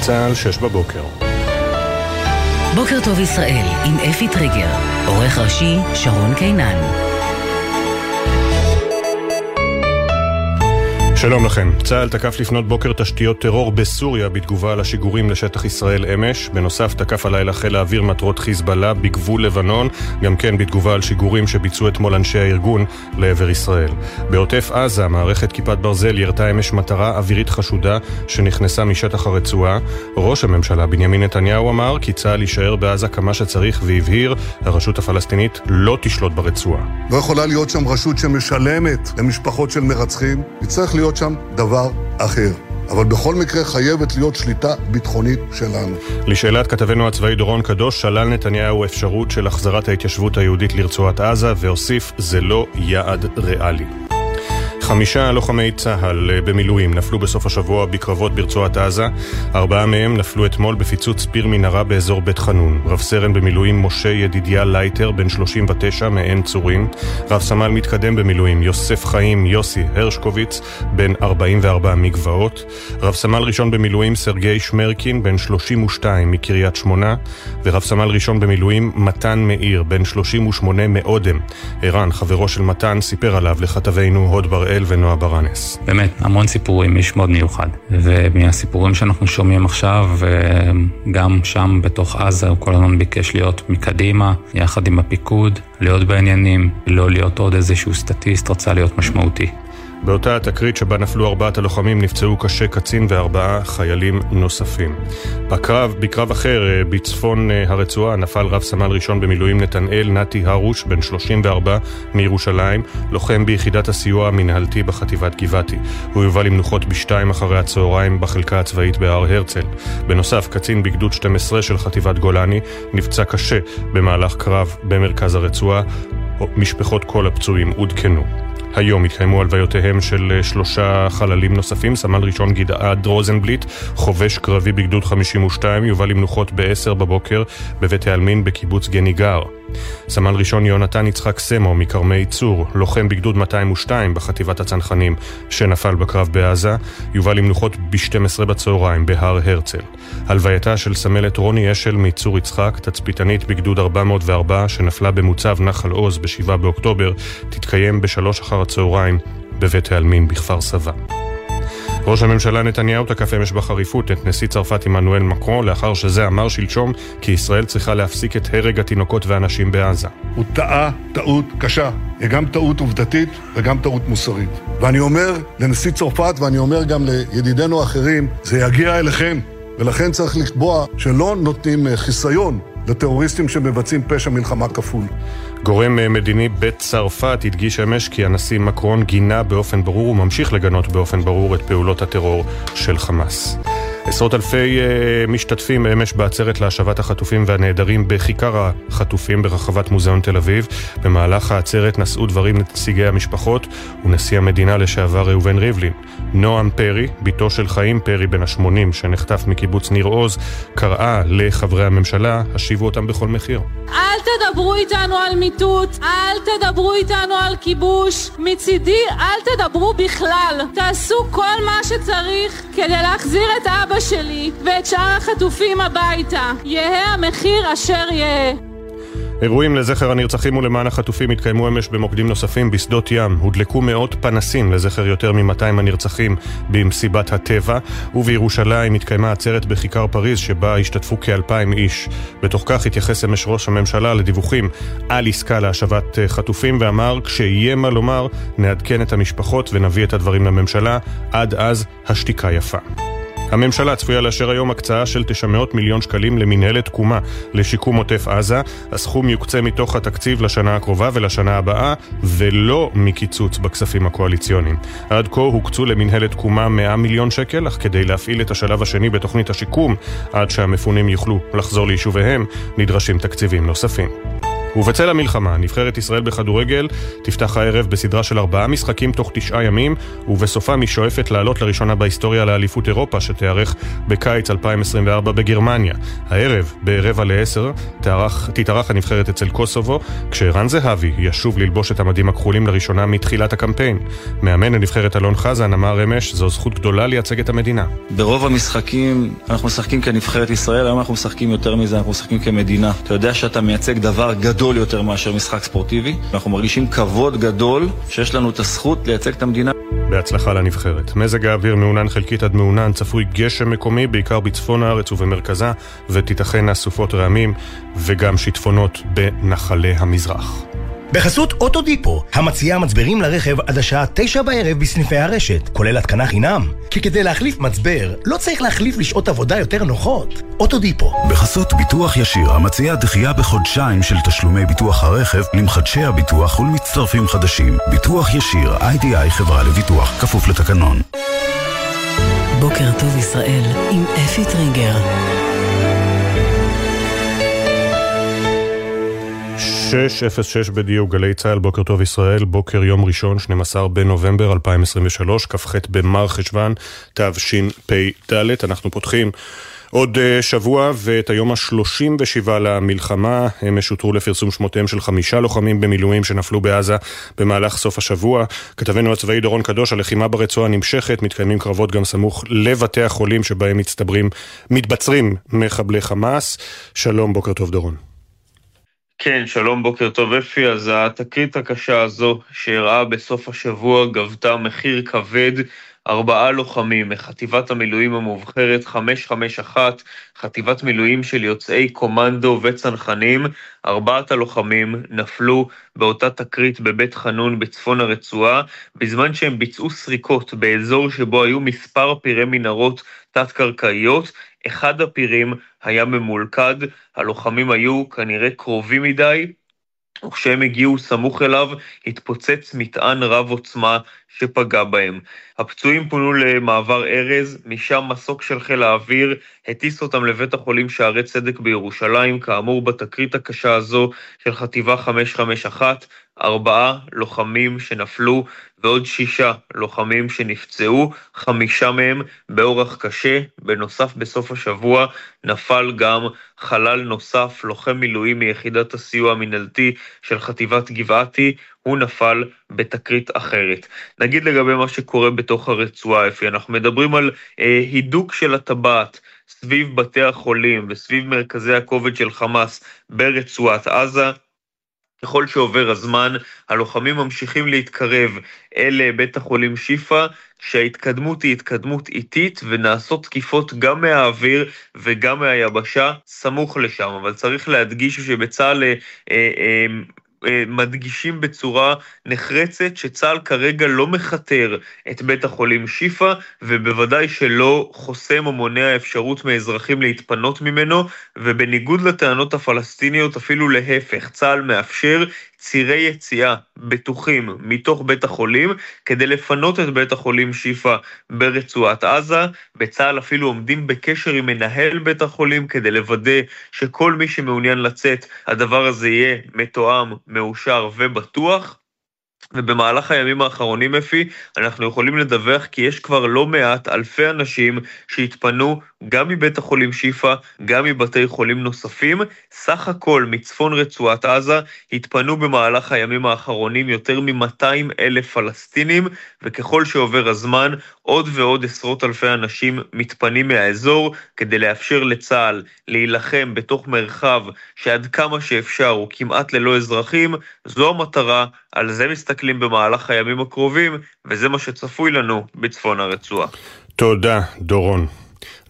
צה"ל, שש בבוקר. בוקר טוב ישראל, עם אפי טריגר, עורך ראשי שרון קינן. שלום לכם. צה"ל תקף לפנות בוקר תשתיות טרור בסוריה בתגובה על השיגורים לשטח ישראל אמש. בנוסף תקף הלילה חיל האוויר מטרות חיזבאללה בגבול לבנון, גם כן בתגובה על שיגורים שביצעו אתמול אנשי הארגון לעבר ישראל. בעוטף עזה מערכת כיפת ברזל ירתה אמש מטרה אווירית חשודה שנכנסה משטח הרצועה. ראש הממשלה בנימין נתניהו אמר כי צה"ל יישאר בעזה כמה שצריך והבהיר הרשות הפלסטינית לא תשלוט ברצועה. לא יכולה להיות שם רשות שמשלמת למשפחות של מרצחים. יצטרך להיות להיות שם דבר אחר. אבל בכל מקרה חייבת להיות שליטה ביטחונית שלנו. לשאלת כתבנו הצבאי דורון קדוש, שלל נתניהו אפשרות של החזרת ההתיישבות היהודית לרצועת עזה, והוסיף, זה לא יעד ריאלי. חמישה לוחמי צה"ל אה, במילואים נפלו בסוף השבוע בקרבות ברצועת עזה. ארבעה מהם נפלו אתמול בפיצוץ פיר מנהרה באזור בית חנון. רב סרן במילואים משה ידידיה לייטר, בן 39, מעין צורים. רב סמל מתקדם במילואים יוסף חיים יוסי הרשקוביץ, בן 44 מגבעות. רב סמל ראשון במילואים סרגיי שמרקין, בן 32 מקריית שמונה. ורב סמל ראשון במילואים מתן מאיר, בן 38 מאודם. ערן, חברו של מתן, סיפר עליו לכתבנו הוד בראל. ישראל ונועה ברנס. באמת, המון סיפורים, איש מאוד מיוחד. ומהסיפורים שאנחנו שומעים עכשיו, גם שם בתוך עזה, הוא כל הזמן ביקש להיות מקדימה, יחד עם הפיקוד, להיות בעניינים, לא להיות עוד איזשהו סטטיסט, רצה להיות משמעותי. באותה התקרית שבה נפלו ארבעת הלוחמים נפצעו קשה קצין וארבעה חיילים נוספים. בקרב, בקרב אחר אה, בצפון אה, הרצועה נפל רב סמל ראשון במילואים נתנאל נתי הרוש, בן 34 מירושלים, לוחם ביחידת הסיוע המנהלתי בחטיבת גבעתי. הוא יובא למנוחות בשתיים אחרי הצהריים בחלקה הצבאית בהר הרצל. בנוסף, קצין בגדוד 12 של חטיבת גולני נפצע קשה במהלך קרב במרכז הרצועה. משפחות כל הפצועים עודכנו. היום התקיימו הלוויותיהם של אה, שלושה חללים נוספים, סמל ראשון גדעד רוזנבליט, חובש קרבי בגדוד 52, יובא למנוחות ב-10 בבוקר בבית העלמין בקיבוץ גניגר. סמל ראשון יונתן יצחק סמו מכרמי צור, לוחם בגדוד 202 בחטיבת הצנחנים שנפל בקרב בעזה, יובא למנוחות ב-12 בצהריים בהר הרצל. הלווייתה של סמלת רוני אשל מצור יצחק, תצפיתנית בגדוד 404 שנפלה במוצב נחל עוז ב-7 באוקטובר, תתקיים בשלוש אחר הצהריים בבית העלמין בכפר סבא. ראש הממשלה נתניהו תקף אמש בחריפות את נשיא צרפת עמנואל מקרו לאחר שזה אמר שלשום כי ישראל צריכה להפסיק את הרג התינוקות והנשים בעזה. הוא טעה טעות קשה. היא גם טעות עובדתית וגם טעות מוסרית. ואני אומר לנשיא צרפת ואני אומר גם לידידינו האחרים, זה יגיע אליכם. ולכן צריך לקבוע שלא נותנים אה, חיסיון לטרוריסטים שמבצעים פשע מלחמה כפול. גורם אה, מדיני בצרפת הדגיש אמש כי הנשיא מקרון גינה באופן ברור וממשיך לגנות באופן ברור את פעולות הטרור של חמאס. עשרות אלפי uh, משתתפים אמש בעצרת להשבת החטופים והנעדרים בכיכר החטופים ברחבת מוזיאון תל אביב. במהלך העצרת נשאו דברים נציגי המשפחות ונשיא המדינה לשעבר ראובן ריבלין. נועם פרי, בתו של חיים פרי בן ה-80 שנחטף מקיבוץ ניר עוז, קראה לחברי הממשלה, השיבו אותם בכל מחיר. אל תדברו איתנו על מיטוט, אל תדברו איתנו על כיבוש. מצידי, אל תדברו בכלל. תעשו כל מה שצריך כדי להחזיר את אבא שלי ואת שאר החטופים הביתה. יהא המחיר אשר יהא. אירועים לזכר הנרצחים ולמען החטופים התקיימו אמש במוקדים נוספים בשדות ים. הודלקו מאות פנסים לזכר יותר מ-200 הנרצחים במסיבת הטבע, ובירושלים התקיימה עצרת בכיכר פריז שבה השתתפו כאלפיים איש. בתוך כך התייחס אמש ראש הממשלה לדיווחים על עסקה להשבת אה, חטופים ואמר, כשיהיה מה לומר, נעדכן את המשפחות ונביא את הדברים לממשלה. עד אז, השתיקה יפה. הממשלה צפויה לאשר היום הקצאה של 900 מיליון שקלים למנהלת תקומה לשיקום עוטף עזה. הסכום יוקצה מתוך התקציב לשנה הקרובה ולשנה הבאה, ולא מקיצוץ בכספים הקואליציוניים. עד כה הוקצו למנהלת תקומה 100 מיליון שקל, אך כדי להפעיל את השלב השני בתוכנית השיקום, עד שהמפונים יוכלו לחזור ליישוביהם, נדרשים תקציבים נוספים. ובצל המלחמה, נבחרת ישראל בכדורגל תפתח הערב בסדרה של ארבעה משחקים תוך תשעה ימים, ובסופם היא שואפת לעלות לראשונה בהיסטוריה לאליפות אירופה, שתיארך בקיץ 2024 בגרמניה. הערב, ברבע לעשר, תתארח הנבחרת אצל קוסובו, כשרן זהבי ישוב ללבוש את המדים הכחולים לראשונה מתחילת הקמפיין. מאמן הנבחרת אלון חזן אמר אמש, זו זכות גדולה לייצג את המדינה. ברוב המשחקים אנחנו משחקים כנבחרת ישראל, היום אנחנו משחקים יותר מזה, אנחנו משחקים כמדינה. אתה יודע שאתה מייצג דבר גדול יותר מאשר משחק ספורטיבי. אנחנו מרגישים כבוד גדול שיש לנו את הזכות לייצג את המדינה. בהצלחה לנבחרת. מזג האוויר מעונן חלקית עד מעונן, צפוי גשם מקומי, בעיקר בצפון הארץ ובמרכזה, ותיתכן אסופות רעמים וגם שיטפונות בנחלי המזרח. בחסות אוטודיפו, המציעה מצברים לרכב עד השעה תשע בערב בסניפי הרשת, כולל התקנה חינם. כי כדי להחליף מצבר, לא צריך להחליף לשעות עבודה יותר נוחות. אוטודיפו. בחסות ביטוח ישיר, המציעה דחייה בחודשיים של תשלומי ביטוח הרכב למחדשי הביטוח ולמצטרפים חדשים. ביטוח ישיר, איי-די-איי חברה לביטוח, כפוף לתקנון. בוקר טוב ישראל, עם אפי טריגר. 606 בדיוק, גלי צה"ל, בוקר טוב ישראל, בוקר יום ראשון, 12 בנובמבר 2023, כ"ח במר חשוון, תשפ"ד. אנחנו פותחים עוד שבוע ואת היום ה-37 למלחמה, הם שותרו לפרסום שמותיהם של חמישה לוחמים במילואים שנפלו בעזה במהלך סוף השבוע. כתבנו הצבאי דורון קדוש, הלחימה ברצועה נמשכת, מתקיימים קרבות גם סמוך לבתי החולים שבהם מצטברים, מתבצרים מחבלי חמאס. שלום, בוקר טוב דורון. כן, שלום, בוקר טוב אפי. אז התקרית הקשה הזו שאירעה בסוף השבוע גבתה מחיר כבד. ארבעה לוחמים מחטיבת המילואים המובחרת 551, חטיבת מילואים של יוצאי קומנדו וצנחנים, ארבעת הלוחמים נפלו באותה תקרית בבית חנון בצפון הרצועה, בזמן שהם ביצעו סריקות באזור שבו היו מספר פירי מנהרות תת-קרקעיות, אחד הפירים היה ממולכד, הלוחמים היו כנראה קרובים מדי, וכשהם הגיעו סמוך אליו, התפוצץ מטען רב עוצמה שפגע בהם. הפצועים פונו למעבר ארז, משם מסוק של חיל האוויר הטיס אותם לבית החולים שערי צדק בירושלים, כאמור בתקרית הקשה הזו של חטיבה 551, ארבעה לוחמים שנפלו ועוד שישה לוחמים שנפצעו, חמישה מהם באורח קשה. בנוסף, בסוף השבוע נפל גם חלל נוסף, לוחם מילואים מיחידת הסיוע המינהלתי של חטיבת גבעתי, הוא נפל בתקרית אחרת. נגיד לגבי מה שקורה בתוך הרצועה, אפי, אנחנו מדברים על אה, הידוק של הטבעת. סביב בתי החולים וסביב מרכזי הכובד של חמאס ברצועת עזה, ככל שעובר הזמן, הלוחמים ממשיכים להתקרב אל בית החולים שיפא, שההתקדמות היא התקדמות איטית, ונעשות תקיפות גם מהאוויר וגם מהיבשה סמוך לשם. אבל צריך להדגיש שבצה"ל אה, אה, מדגישים בצורה נחרצת שצה"ל כרגע לא מכתר את בית החולים שיפא, ובוודאי שלא חוסם או מונע אפשרות מאזרחים להתפנות ממנו, ובניגוד לטענות הפלסטיניות, אפילו להפך, צה"ל מאפשר צירי יציאה בטוחים מתוך בית החולים כדי לפנות את בית החולים שיפא ברצועת עזה. בצה"ל אפילו עומדים בקשר עם מנהל בית החולים כדי לוודא שכל מי שמעוניין לצאת, הדבר הזה יהיה מתואם, מאושר ובטוח. ובמהלך הימים האחרונים, אפי, אנחנו יכולים לדווח כי יש כבר לא מעט אלפי אנשים שהתפנו גם מבית החולים שיפא, גם מבתי חולים נוספים. סך הכל מצפון רצועת עזה התפנו במהלך הימים האחרונים יותר מ-200 אלף פלסטינים, וככל שעובר הזמן, עוד ועוד עשרות אלפי אנשים מתפנים מהאזור כדי לאפשר לצה"ל להילחם בתוך מרחב שעד כמה שאפשר הוא כמעט ללא אזרחים. זו המטרה, על זה מסתכלים במהלך הימים הקרובים, וזה מה שצפוי לנו בצפון הרצועה. תודה, דורון.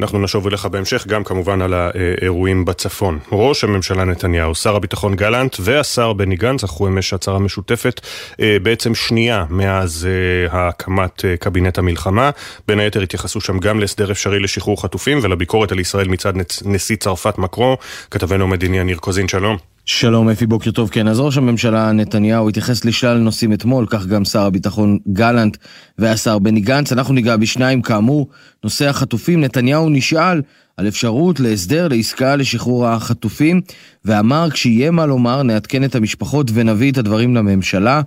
אנחנו נשוב אליך בהמשך, גם כמובן על האירועים בצפון. ראש הממשלה נתניהו, שר הביטחון גלנט והשר בני גנץ זכו אמש הצהרה משותפת, אה, בעצם שנייה מאז אה, הקמת אה, קבינט המלחמה. בין היתר התייחסו שם גם להסדר אפשרי לשחרור חטופים ולביקורת על ישראל מצד נשיא צרפת מקרו. כתבנו המדיני יניר קוזין, שלום. שלום אפי, בוקר טוב. כן, אז ראש הממשלה נתניהו התייחס לשלל נושאים אתמול, כך גם שר הביטחון גלנט והשר בני גנץ. אנחנו ניגע בשניים כאמור. נושא החטופים, נתניהו נשאל על אפשרות להסדר לעסקה לשחרור החטופים, ואמר כשיהיה מה לומר נעדכן את המשפחות ונביא את הדברים לממשלה.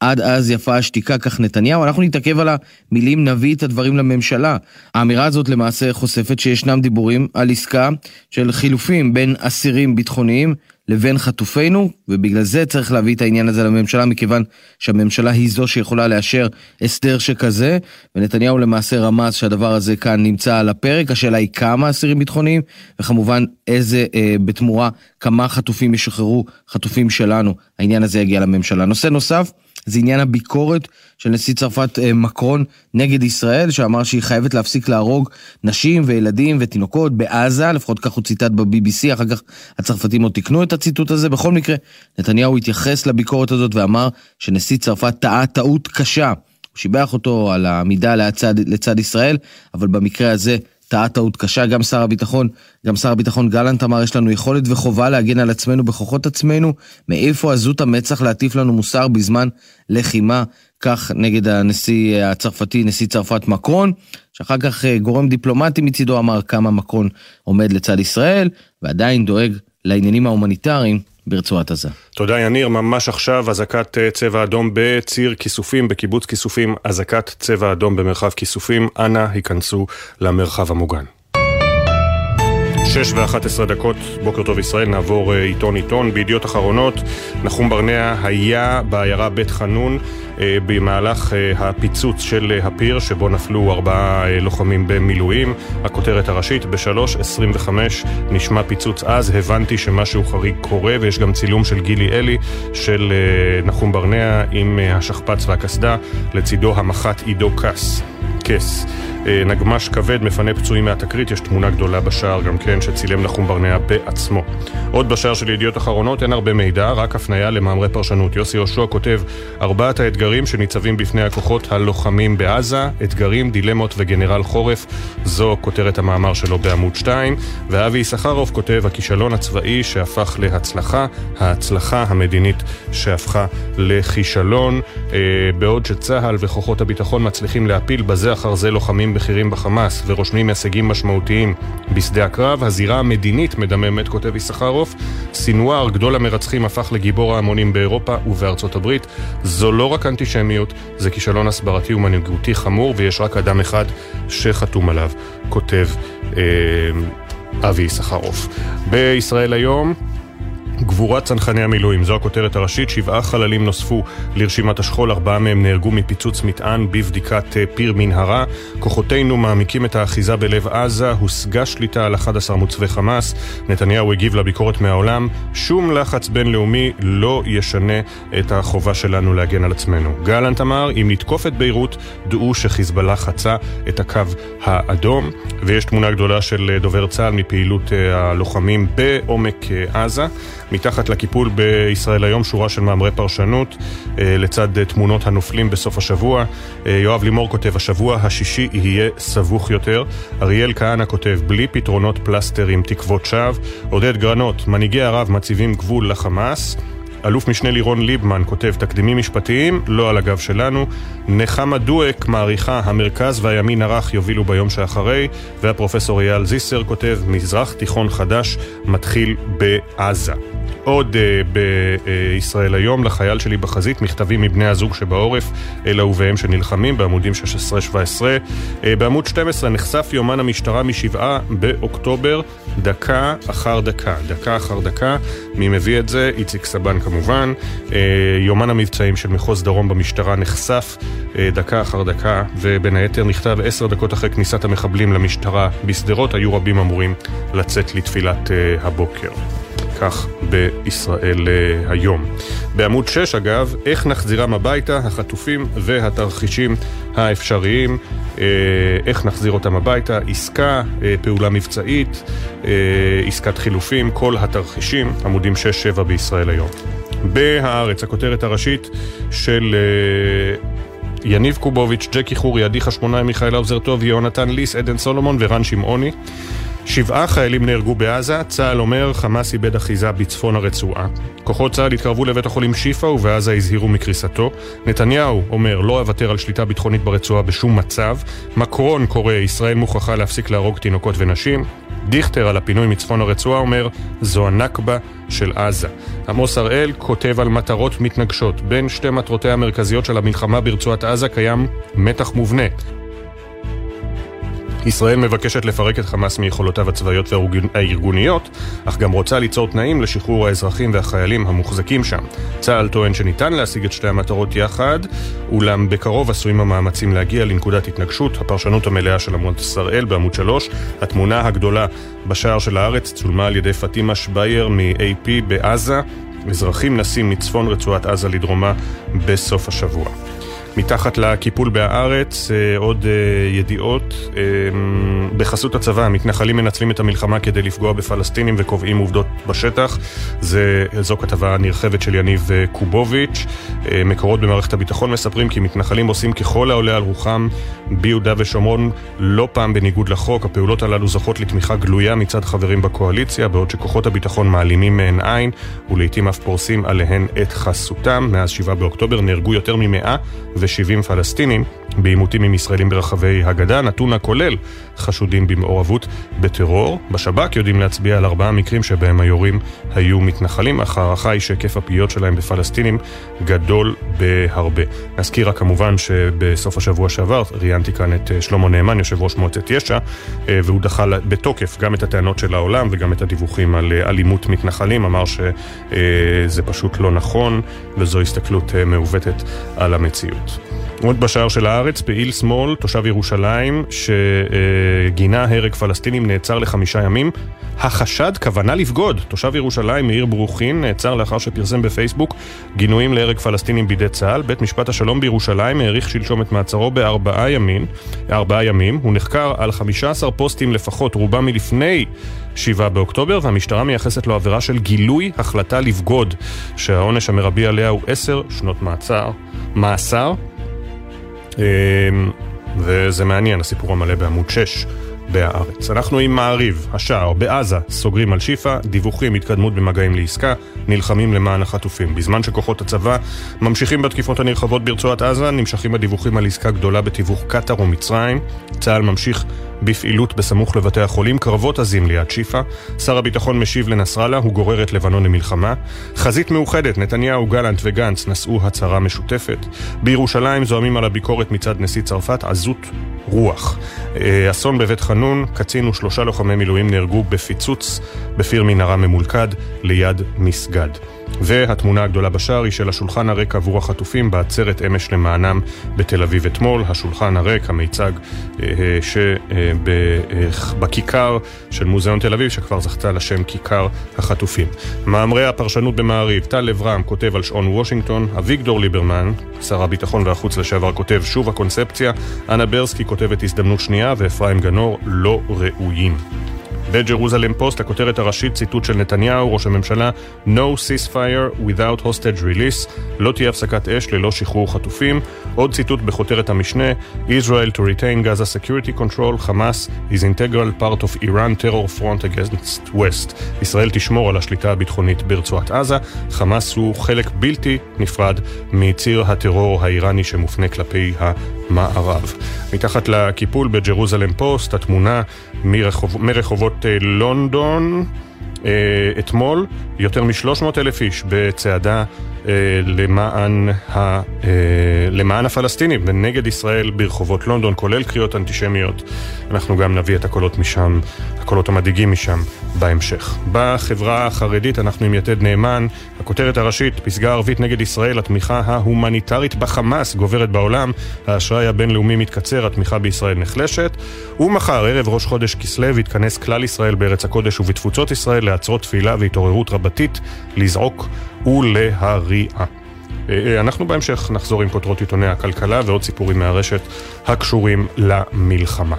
עד אז יפה השתיקה, כך נתניהו. אנחנו נתעכב על המילים נביא את הדברים לממשלה. האמירה הזאת למעשה חושפת שישנם דיבורים על עסקה של חילופים בין אסירים ביטחוניים לבין חטופינו, ובגלל זה צריך להביא את העניין הזה לממשלה, מכיוון שהממשלה היא זו שיכולה לאשר הסדר שכזה, ונתניהו למעשה רמז שהדבר הזה כאן נמצא על הפרק. השאלה היא כמה אסירים ביטחוניים, וכמובן איזה, אה, בתמורה, כמה חטופים ישחררו, חטופים שלנו. העניין הזה יגיע לממשלה. נושא נוסף, זה עניין הביקורת של נשיא צרפת אה, מקרון נגד ישראל, שאמר שהיא חייבת להפסיק להרוג נשים וילדים ותינוקות בעזה, לפחות כך הוא ציטט ב-BBC, אחר כך הצרפתים עוד תיקנו את הציטוט הזה. בכל מקרה, נתניהו התייחס לביקורת הזאת ואמר שנשיא צרפת טעה טעות קשה. הוא שיבח אותו על העמידה לצד, לצד ישראל, אבל במקרה הזה טעה טעות קשה, גם שר הביטחון, גם שר הביטחון גלנט אמר, יש לנו יכולת וחובה להגן על עצמנו בכוחות עצמנו, מאיפה עזות המצח להטיף לנו מוסר בזמן לחימה, כך נגד הנשיא הצרפתי, נשיא צרפת מקרון, שאחר כך אה, גורם דיפלומטי מצידו אמר כמה מקרון עומד לצד ישראל, ועדיין דואג לעניינים ההומניטריים ברצועת עזה. תודה יניר, ממש עכשיו אזעקת אה, צבע אדום בציר כיסופים, בקיבוץ כיסופים, אזעקת צבע אדום במרחב כיסופים, אנא היכנסו למרחב המוגן. שש ואחת עשרה דקות, בוקר טוב ישראל, נעבור אה, עיתון עיתון. בידיעות אחרונות, נחום ברנע היה בעיירה בית חנון במהלך אה, הפיצוץ של הפיר, שבו נפלו ארבעה לוחמים במילואים. הכותרת הראשית, ב-3.25 נשמע פיצוץ אז, הבנתי שמשהו חריג קורה, ויש גם צילום של גילי אלי של נחום ברנע עם השכפ"ץ והקסדה, לצידו המח"ט עידו קס. קס. אה, נגמש כבד מפנה פצועים מהתקרית, יש תמונה גדולה בשער גם כן שצילם נחום ברנע בעצמו. עוד בשער של ידיעות אחרונות אין הרבה מידע, רק הפניה למאמרי פרשנות. יוסי יהושע כותב ארבעת האתגרים שניצבים בפני הכוחות הלוחמים בעזה, אתגרים, דילמות וגנרל חורף, זו כותרת המאמר שלו בעמוד 2, ואבי יששכרוף כותב הכישלון הצבאי שהפך להצלחה, ההצלחה המדינית שהפכה לכישלון, אה, בעוד שצה"ל וכוחות הביטחון מצליחים להפיל בזה אחר זה לוחמים בכירים בחמאס ורושמים הישגים משמעותיים בשדה הקרב, הזירה המדינית מדממת, כותב יששכרוף. סינואר, גדול המרצחים, הפך לגיבור ההמונים באירופה ובארצות הברית. זו לא רק אנטישמיות, זה כישלון הסברתי ומנהיגותי חמור, ויש רק אדם אחד שחתום עליו, כותב אה, אבי יששכרוף. בישראל היום גבורת צנחני המילואים, זו הכותרת הראשית, שבעה חללים נוספו לרשימת השכול, ארבעה מהם נהרגו מפיצוץ מטען בבדיקת אה, פיר מנהרה. כוחותינו מעמיקים את האחיזה בלב עזה, הושגה שליטה על 11 מוצבי חמאס. נתניהו הגיב לביקורת מהעולם, שום לחץ בינלאומי לא ישנה את החובה שלנו להגן על עצמנו. גלנט אמר, אם נתקוף את ביירות, דעו שחיזבאללה חצה את הקו האדום. ויש תמונה גדולה של אה, דובר צה"ל מפעילות אה, הלוחמים בעומק עזה. מתחת לקיפול בישראל היום שורה של מאמרי פרשנות אה, לצד אה, תמונות הנופלים בסוף השבוע. אה, יואב לימור כותב, השבוע השישי יהיה סבוך יותר. אריאל כהנא כותב, בלי פתרונות פלסטר עם תקוות שווא. עודד גרנות, מנהיגי ערב מציבים גבול לחמאס. אלוף משנה לירון ליבמן כותב תקדימים משפטיים, לא על הגב שלנו. נחמה דואק מעריכה המרכז והימין הרך יובילו ביום שאחרי, והפרופסור אייל זיסר כותב מזרח תיכון חדש מתחיל בעזה. עוד uh, בישראל היום, לחייל שלי בחזית, מכתבים מבני הזוג שבעורף, אל אהוביהם שנלחמים, בעמודים 16-17. Uh, אה, בעמוד 12 נחשף יומן המשטרה משבעה באוקטובר, דקה אחר דקה. דקה אחר דקה. מי מביא את זה? איציק סבן כמובן. Uh, יומן המבצעים של מחוז דרום במשטרה נחשף דקה אחר דקה, ובין היתר נכתב עשר דקות אחרי כניסת המחבלים למשטרה בשדרות, היו רבים אמורים לצאת לתפילת הבוקר. כך בישראל אה, היום. בעמוד 6 אגב, איך נחזירם הביתה, החטופים והתרחישים האפשריים, אה, איך נחזיר אותם הביתה, עסקה, אה, פעולה מבצעית, עסקת חילופים, כל התרחישים, עמודים 6-7 בישראל היום. בהארץ, הכותרת הראשית של יניב קובוביץ', ג'קי חורי, עדי חשמונאי, מיכאל האוזר טוב, יהונתן ליס, עדן סולומון ורן שמעוני. שבעה חיילים נהרגו בעזה, צה"ל אומר חמאס איבד אחיזה בצפון הרצועה. כוחות צה"ל התקרבו לבית החולים שיפא ובעזה הזהירו מקריסתו. נתניהו אומר לא אוותר על שליטה ביטחונית ברצועה בשום מצב. מקרון קורא ישראל מוכרחה להפסיק להרוג תינוקות ונשים. דיכטר על הפינוי מצפון הרצועה אומר זו הנכבה של עזה. עמוס הראל כותב על מטרות מתנגשות. בין שתי מטרותיה המרכזיות של המלחמה ברצועת עזה קיים מתח מובנה. ישראל מבקשת לפרק את חמאס מיכולותיו הצבאיות והארגוניות, אך גם רוצה ליצור תנאים לשחרור האזרחים והחיילים המוחזקים שם. צה"ל טוען שניתן להשיג את שתי המטרות יחד, אולם בקרוב עשויים המאמצים להגיע לנקודת התנגשות. הפרשנות המלאה של עמוס הראל בעמוד 3, התמונה הגדולה בשער של הארץ צולמה על ידי פטימה שבייר מ-AP בעזה. אזרחים נסים מצפון רצועת עזה לדרומה בסוף השבוע. מתחת לקיפול בהארץ, אה, עוד אה, ידיעות. אה, בחסות הצבא, המתנחלים מנצלים את המלחמה כדי לפגוע בפלסטינים וקובעים עובדות בשטח. זה, זו כתבה נרחבת של יניב קובוביץ'. מקורות במערכת הביטחון מספרים כי מתנחלים עושים ככל העולה על רוחם ביהודה ושומרון, לא פעם בניגוד לחוק. הפעולות הללו זוכות לתמיכה גלויה מצד חברים בקואליציה, בעוד שכוחות הביטחון מעלימים מהן עין, ולעיתים אף פורסים עליהן את חסותם. מאז 7 באוקטובר נהרגו יותר ממאה ו-70 פלסטינים בעימותים עם ישראלים ברחבי הגדה, נתון הכולל חשודים במעורבות בטרור. בשב"כ יודעים להצביע על ארבעה מקרים שבהם היורים היו מתנחלים, אך ההערכה היא שהיקף הפגיעות שלהם בפלסטינים גדול בהרבה. נזכיר רק כמובן שבסוף השבוע שעבר ראיינתי כאן את אה, שלמה נאמן, יושב ראש מועצת יש"ע, אה, והוא דחה בתוקף גם את הטענות של העולם וגם את הדיווחים על אה, אלימות מתנחלים, אמר שזה פשוט לא נכון וזו הסתכלות מעוותת על המציאות. עוד בשער של הארץ, פעיל שמאל, תושב ירושלים, שגינה הרג פלסטינים, נעצר לחמישה ימים. החשד כוונה לבגוד. תושב ירושלים, מאיר ברוכין, נעצר לאחר שפרסם בפייסבוק גינויים להרג פלסטינים בידי צה"ל. בית משפט השלום בירושלים האריך שלשום את מעצרו בארבעה ימים. ארבעה ימים. הוא נחקר על 15 פוסטים לפחות, רובם מלפני 7 באוקטובר, והמשטרה מייחסת לו עבירה של גילוי החלטה לבגוד, שהעונש המרבי עליה הוא 10 שנות מעצר. מאסר. אמ, וזה מעניין, הסיפור המלא בעמוד 6 בהארץ. אנחנו עם מעריב, השער, בעזה, סוגרים על שיפא, דיווחים, התקדמות במגעים לעסקה, נלחמים למען החטופים. בזמן שכוחות הצבא ממשיכים בתקיפות הנרחבות ברצועת עזה, נמשכים הדיווחים על עסקה גדולה בתיווך קטאר ומצרים. צה"ל ממשיך בפעילות בסמוך לבתי החולים, קרבות עזים ליד שיפא. שר הביטחון משיב לנסראללה, הוא גורר את לבנון למלחמה. חזית מאוחדת, נתניהו, גלנט וגנץ נשאו הצהרה משותפת. בירושלים זועמים על הביקורת מצד נשיא צרפת, עזות רוח. אה, אסון בבית חנון, קצין ושלושה לוחמי מילואים נהרגו בפיצוץ בפיר מנהרה ממולכד ליד מסגד. והתמונה הגדולה בשער היא של השולחן הריק עבור החטופים בעצרת אמש למענם בתל אביב אתמול. השולחן הריק, המיצג אה, שבכיכר של מוזיאון תל אביב, שכבר זכתה לשם כיכר החטופים. מאמרי הפרשנות במעריב, טל אברהם כותב על שעון וושינגטון, אביגדור ליברמן, שר הביטחון והחוץ לשעבר, כותב שוב הקונספציה, אנה ברסקי כותבת הזדמנות שנייה, ואפרים גנור לא ראויים. בג'רוזלם פוסט, הכותרת הראשית, ציטוט של נתניהו, ראש הממשלה, No ceasefire without hostage release, לא תהיה הפסקת אש ללא שחרור חטופים. עוד ציטוט בכותרת המשנה, Israel to retain Gaza security control, חמאס is integral part of Iran terror front against West. ישראל תשמור על השליטה הביטחונית ברצועת עזה, חמאס הוא חלק בלתי נפרד מציר הטרור האיראני שמופנה כלפי המערב. מתחת לקיפול בג'רוזלם פוסט, התמונה מרחוב, מרחובות אה, לונדון. אה, אתמול יותר מ-300 אלף איש בצעדה למען, ה, למען הפלסטינים ונגד ישראל ברחובות לונדון, כולל קריאות אנטישמיות. אנחנו גם נביא את הקולות משם, הקולות המדאיגים משם בהמשך. בחברה החרדית אנחנו עם יתד נאמן, הכותרת הראשית, פסגה ערבית נגד ישראל, התמיכה ההומניטרית בחמאס גוברת בעולם, האשראי הבינלאומי מתקצר, התמיכה בישראל נחלשת, ומחר, ערב ראש חודש כסלו, יתכנס כלל ישראל בארץ הקודש ובתפוצות ישראל לעצרות תפילה והתעוררות רבתית, לזעוק ולהריע. אנחנו בהמשך נחזור עם כותרות עיתוני הכלכלה ועוד סיפורים מהרשת הקשורים למלחמה.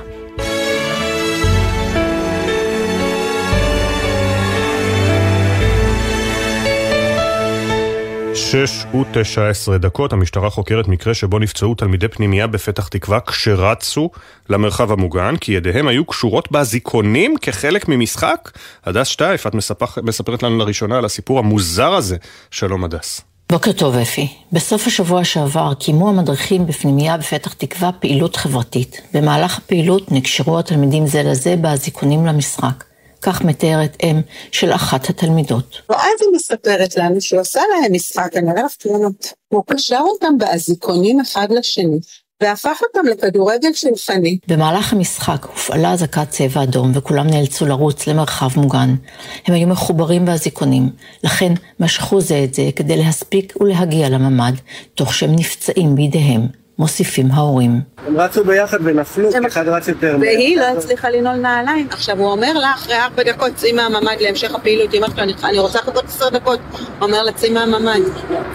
שש ותשע עשרה דקות, המשטרה חוקרת מקרה שבו נפצעו תלמידי פנימייה בפתח תקווה כשרצו למרחב המוגן, כי ידיהם היו קשורות באזיקונים כחלק ממשחק. הדס שטייף, את מספר, מספרת לנו לראשונה על הסיפור המוזר הזה. שלום הדס. בוקר טוב אפי. בסוף השבוע שעבר קיימו המדריכים בפנימייה בפתח תקווה פעילות חברתית. במהלך הפעילות נקשרו התלמידים זה לזה באזיקונים למשחק. כך מתארת אם של אחת התלמידות. ואז היא מספרת לנו שהוא עשה להם משחק, אני לך תמונות. הוא קשר אותם באזיקונים אחד לשני. והפך אותם לכדורגל שולחני. במהלך המשחק הופעלה אזעקת צבע אדום וכולם נאלצו לרוץ למרחב מוגן. הם היו מחוברים באזיקונים, לכן משכו זה את זה כדי להספיק ולהגיע לממ"ד, תוך שהם נפצעים בידיהם. מוסיפים ההורים. הם רצו ביחד ונפלו, כי אחד רץ יותר מהר. והיא לא הצליחה לנעול נעליים. עכשיו הוא אומר לה, אחרי ארבע דקות צאי מהממ"ד להמשך הפעילות, אמא שלו, אני רוצה לחכות עשר דקות. הוא אומר לה, צאי מהממ"ד.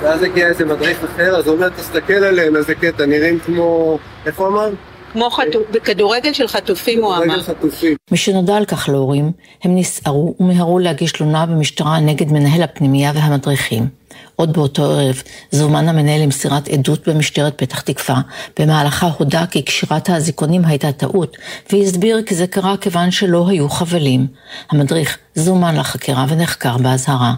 ואז הגיע איזה מדריך אחר, אז הוא אומר, תסתכל עליהם, איזה קטע, נראים כמו... איך הוא אמר? כמו חטוף, בכדורגל של חטופים הוא אמר. חטופים. משנודע על כך להורים, הם נסערו ומיהרו להגיש תלונה במשטרה נגד מנהל הפנימייה והמדריכים. עוד באותו ערב זומן המנהל למסירת עדות במשטרת פתח תקווה, במהלכה הודה כי קשירת האזיקונים הייתה טעות, והסביר כי זה קרה כיוון שלא היו חבלים. המדריך זומן לחקירה ונחקר באזהרה.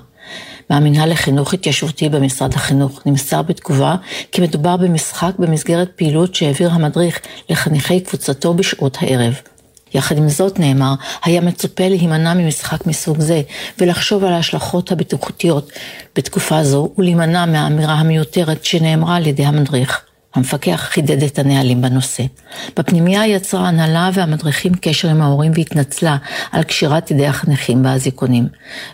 מהמינהל לחינוך התיישבותי במשרד החינוך נמסר בתגובה כי מדובר במשחק במסגרת פעילות שהעביר המדריך לחניכי קבוצתו בשעות הערב. יחד עם זאת נאמר, היה מצופה להימנע ממשחק מסוג זה ולחשוב על ההשלכות הבטיחותיות בתקופה זו ולהימנע מהאמירה המיותרת שנאמרה על ידי המדריך. המפקח חידד את הנהלים בנושא. בפנימייה יצרה ההנהלה והמדריכים קשר עם ההורים והתנצלה על קשירת ידי החניכים באזיקונים.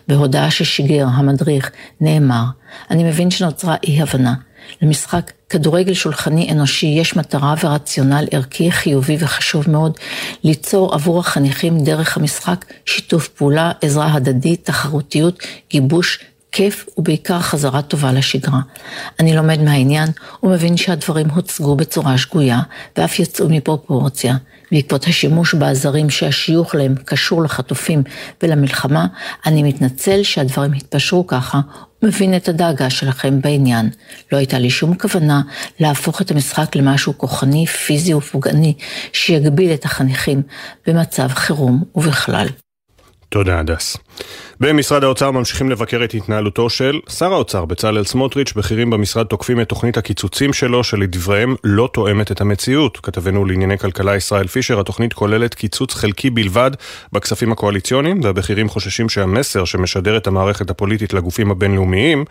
בהודעה ששיגר המדריך נאמר, אני מבין שנוצרה אי הבנה. למשחק כדורגל שולחני אנושי יש מטרה ורציונל ערכי חיובי וחשוב מאוד ליצור עבור החניכים דרך המשחק שיתוף פעולה, עזרה הדדית, תחרותיות, גיבוש, כיף ובעיקר חזרה טובה לשגרה. אני לומד מהעניין ומבין שהדברים הוצגו בצורה שגויה ואף יצאו מפרופורציה. בעקבות השימוש בעזרים שהשיוך להם קשור לחטופים ולמלחמה, אני מתנצל שהדברים התפשרו ככה ומבין את הדאגה שלכם בעניין. לא הייתה לי שום כוונה להפוך את המשחק למשהו כוחני, פיזי ופוגעני שיגביל את החניכים במצב חירום ובכלל. תודה, הדס. במשרד האוצר ממשיכים לבקר את התנהלותו של שר האוצר בצלאל סמוטריץ', בכירים במשרד תוקפים את תוכנית הקיצוצים שלו, שלדבריהם לא תואמת את המציאות. כתבנו לענייני כלכלה ישראל פישר, התוכנית כוללת קיצוץ חלקי בלבד בכספים הקואליציוניים, והבכירים חוששים שהמסר שמשדרת המערכת הפוליטית לגופים הבינלאומיים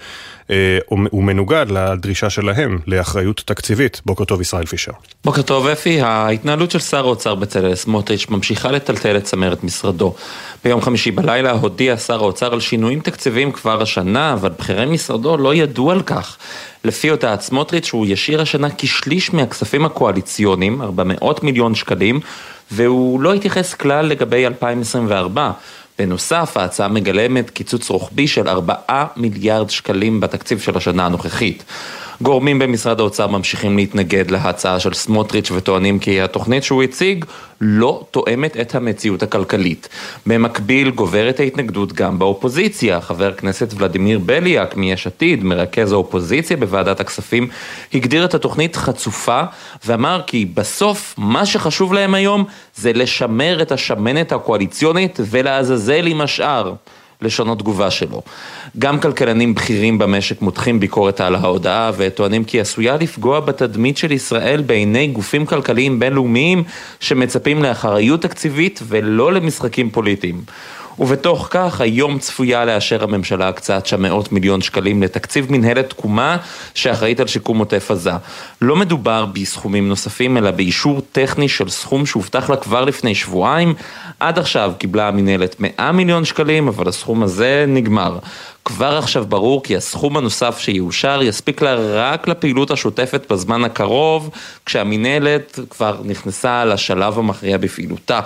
אה, הוא מנוגד לדרישה שלהם לאחריות תקציבית. בוקר טוב, ישראל פישר. בוקר טוב, אפי. ההתנהלות של שר האוצר בצלאל סמוטריץ' ממשיכה לטלטל את צמרת משרדו. ביום חמישי בלילה הודיע שר האוצר על שינויים תקציביים כבר השנה, אבל בכירי משרדו לא ידעו על כך. לפי הודעת סמוטריץ' הוא ישאיר השנה כשליש מהכספים הקואליציוניים, 400 מיליון שקלים, והוא לא התייחס כלל לגבי 2024. בנוסף, ההצעה מגלמת קיצוץ רוחבי של 4 מיליארד שקלים בתקציב של השנה הנוכחית. גורמים במשרד האוצר ממשיכים להתנגד להצעה של סמוטריץ' וטוענים כי התוכנית שהוא הציג לא תואמת את המציאות הכלכלית. במקביל גוברת ההתנגדות גם באופוזיציה. חבר הכנסת ולדימיר בליאק מיש עתיד, מרכז האופוזיציה בוועדת הכספים, הגדיר את התוכנית חצופה ואמר כי בסוף מה שחשוב להם היום זה לשמר את השמנת הקואליציונית ולעזאזל עם השאר. לשון התגובה שלו. גם כלכלנים בכירים במשק מותחים ביקורת על ההודעה וטוענים כי עשויה לפגוע בתדמית של ישראל בעיני גופים כלכליים בינלאומיים שמצפים לאחריות תקציבית ולא למשחקים פוליטיים. ובתוך כך היום צפויה לאשר הממשלה הקצאת שם מאות מיליון שקלים לתקציב מנהלת תקומה שאחראית על שיקום עוטף עזה. לא מדובר בסכומים נוספים אלא באישור טכני של סכום שהובטח לה כבר לפני שבועיים. עד עכשיו קיבלה המנהלת 100 מיליון שקלים אבל הסכום הזה נגמר. כבר עכשיו ברור כי הסכום הנוסף שיאושר יספיק לה רק לפעילות השוטפת בזמן הקרוב, כשהמינהלת כבר נכנסה לשלב המכריע בפעילותה.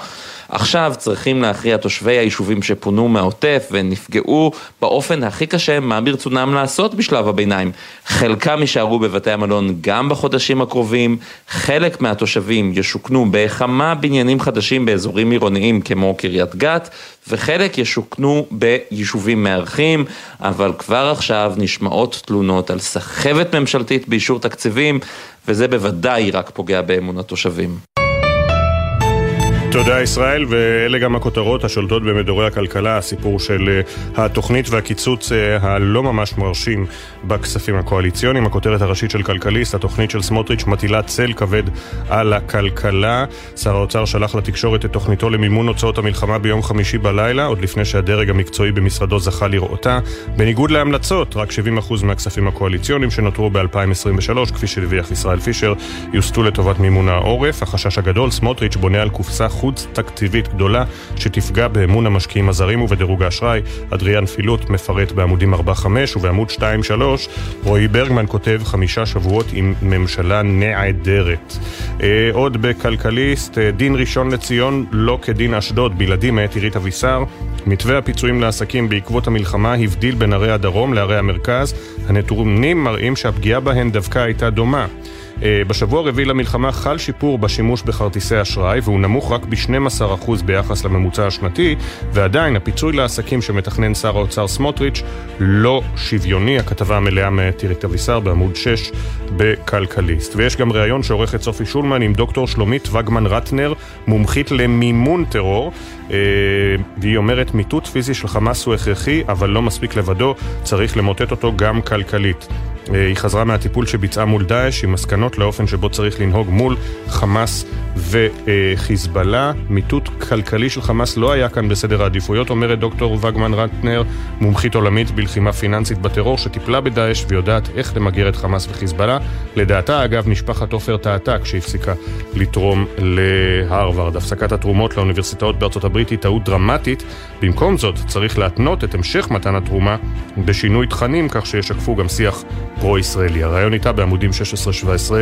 עכשיו צריכים להכריע תושבי היישובים שפונו מהעוטף ונפגעו באופן הכי קשה מה ברצונם לעשות בשלב הביניים. חלקם יישארו בבתי המלון גם בחודשים הקרובים, חלק מהתושבים ישוכנו בכמה בניינים חדשים באזורים עירוניים כמו קריית גת, וחלק ישוכנו ביישובים מארחים, אבל כבר עכשיו נשמעות תלונות על סחבת ממשלתית באישור תקציבים, וזה בוודאי רק פוגע באמון התושבים. תודה ישראל, ואלה גם הכותרות השולטות במדורי הכלכלה, הסיפור של אה, התוכנית והקיצוץ אה, הלא ממש מרשים בכספים הקואליציוניים. הכותרת הראשית של כלכליסט, התוכנית של סמוטריץ' מטילה צל כבד על הכלכלה. שר האוצר שלח לתקשורת את תוכניתו למימון הוצאות המלחמה ביום חמישי בלילה, עוד לפני שהדרג המקצועי במשרדו זכה לראותה. בניגוד להמלצות, רק 70% מהכספים הקואליציוניים שנותרו ב-2023, כפי שדיווח ישראל פישר, יוסטו לטובת מימון העורף. החשש הגדול, סמוטריץ' בונה על קופסה חוץ תקציבית גדולה שתפגע באמון המשקיעים הזרים ובדירוג האשראי. אדריאן פילוט מפרט בעמודים 4-5 ובעמוד 2-3 רועי ברגמן כותב חמישה שבועות עם ממשלה נעדרת. אה, עוד בכלכליסט, אה, דין ראשון לציון לא כדין אשדוד, בלעדי מאת עירית אבישר. מתווה הפיצויים לעסקים בעקבות המלחמה הבדיל בין ערי הדרום לערי המרכז. הנתונים מראים שהפגיעה בהן דווקא הייתה דומה. אה, בשבוע הרביעי למלחמה חל שיפור בשימוש בכרטיסי אשראי והוא נמוך רק ב-12% ביחס לממוצע השנתי ועדיין הפיצוי לעסקים שמתכנן שר האוצר סמוטריץ' לא שוויוני. הכתבה המלאה מטירית אבישר בעמוד 6 בכלכליסט. ויש גם ראיון שעורכת סופי שולמן עם דוקטור שלומית וגמן רטנר, מומחית למימון טרור. אה, והיא אומרת מיטוט פיזי של חמאס הוא הכרחי אבל לא מספיק לבדו, צריך למוטט אותו גם כלכלית. אה, היא חזרה מהטיפול שביצעה מול דאעש עם מסקנות לאופן שבו צריך לנהוג מול חמאס וחיזבאללה. מיטוט כלכלי של חמאס לא היה כאן בסדר העדיפויות, אומרת דוקטור וגמן רטנר, מומחית עולמית בלחימה פיננסית בטרור שטיפלה בדאעש ויודעת איך למגר את חמאס וחיזבאללה. לדעתה, אגב, משפחת עופר טעתה כשהפסיקה לתרום להרווארד. הפסקת התרומות לאוניברסיטאות בארצות הברית היא טעות דרמטית. במקום זאת, צריך להתנות את המשך מתן התרומה בשינוי תכנים כך שישקפו גם שיח פרו-ישראלי. הרעיון איתה בעמודים 16-17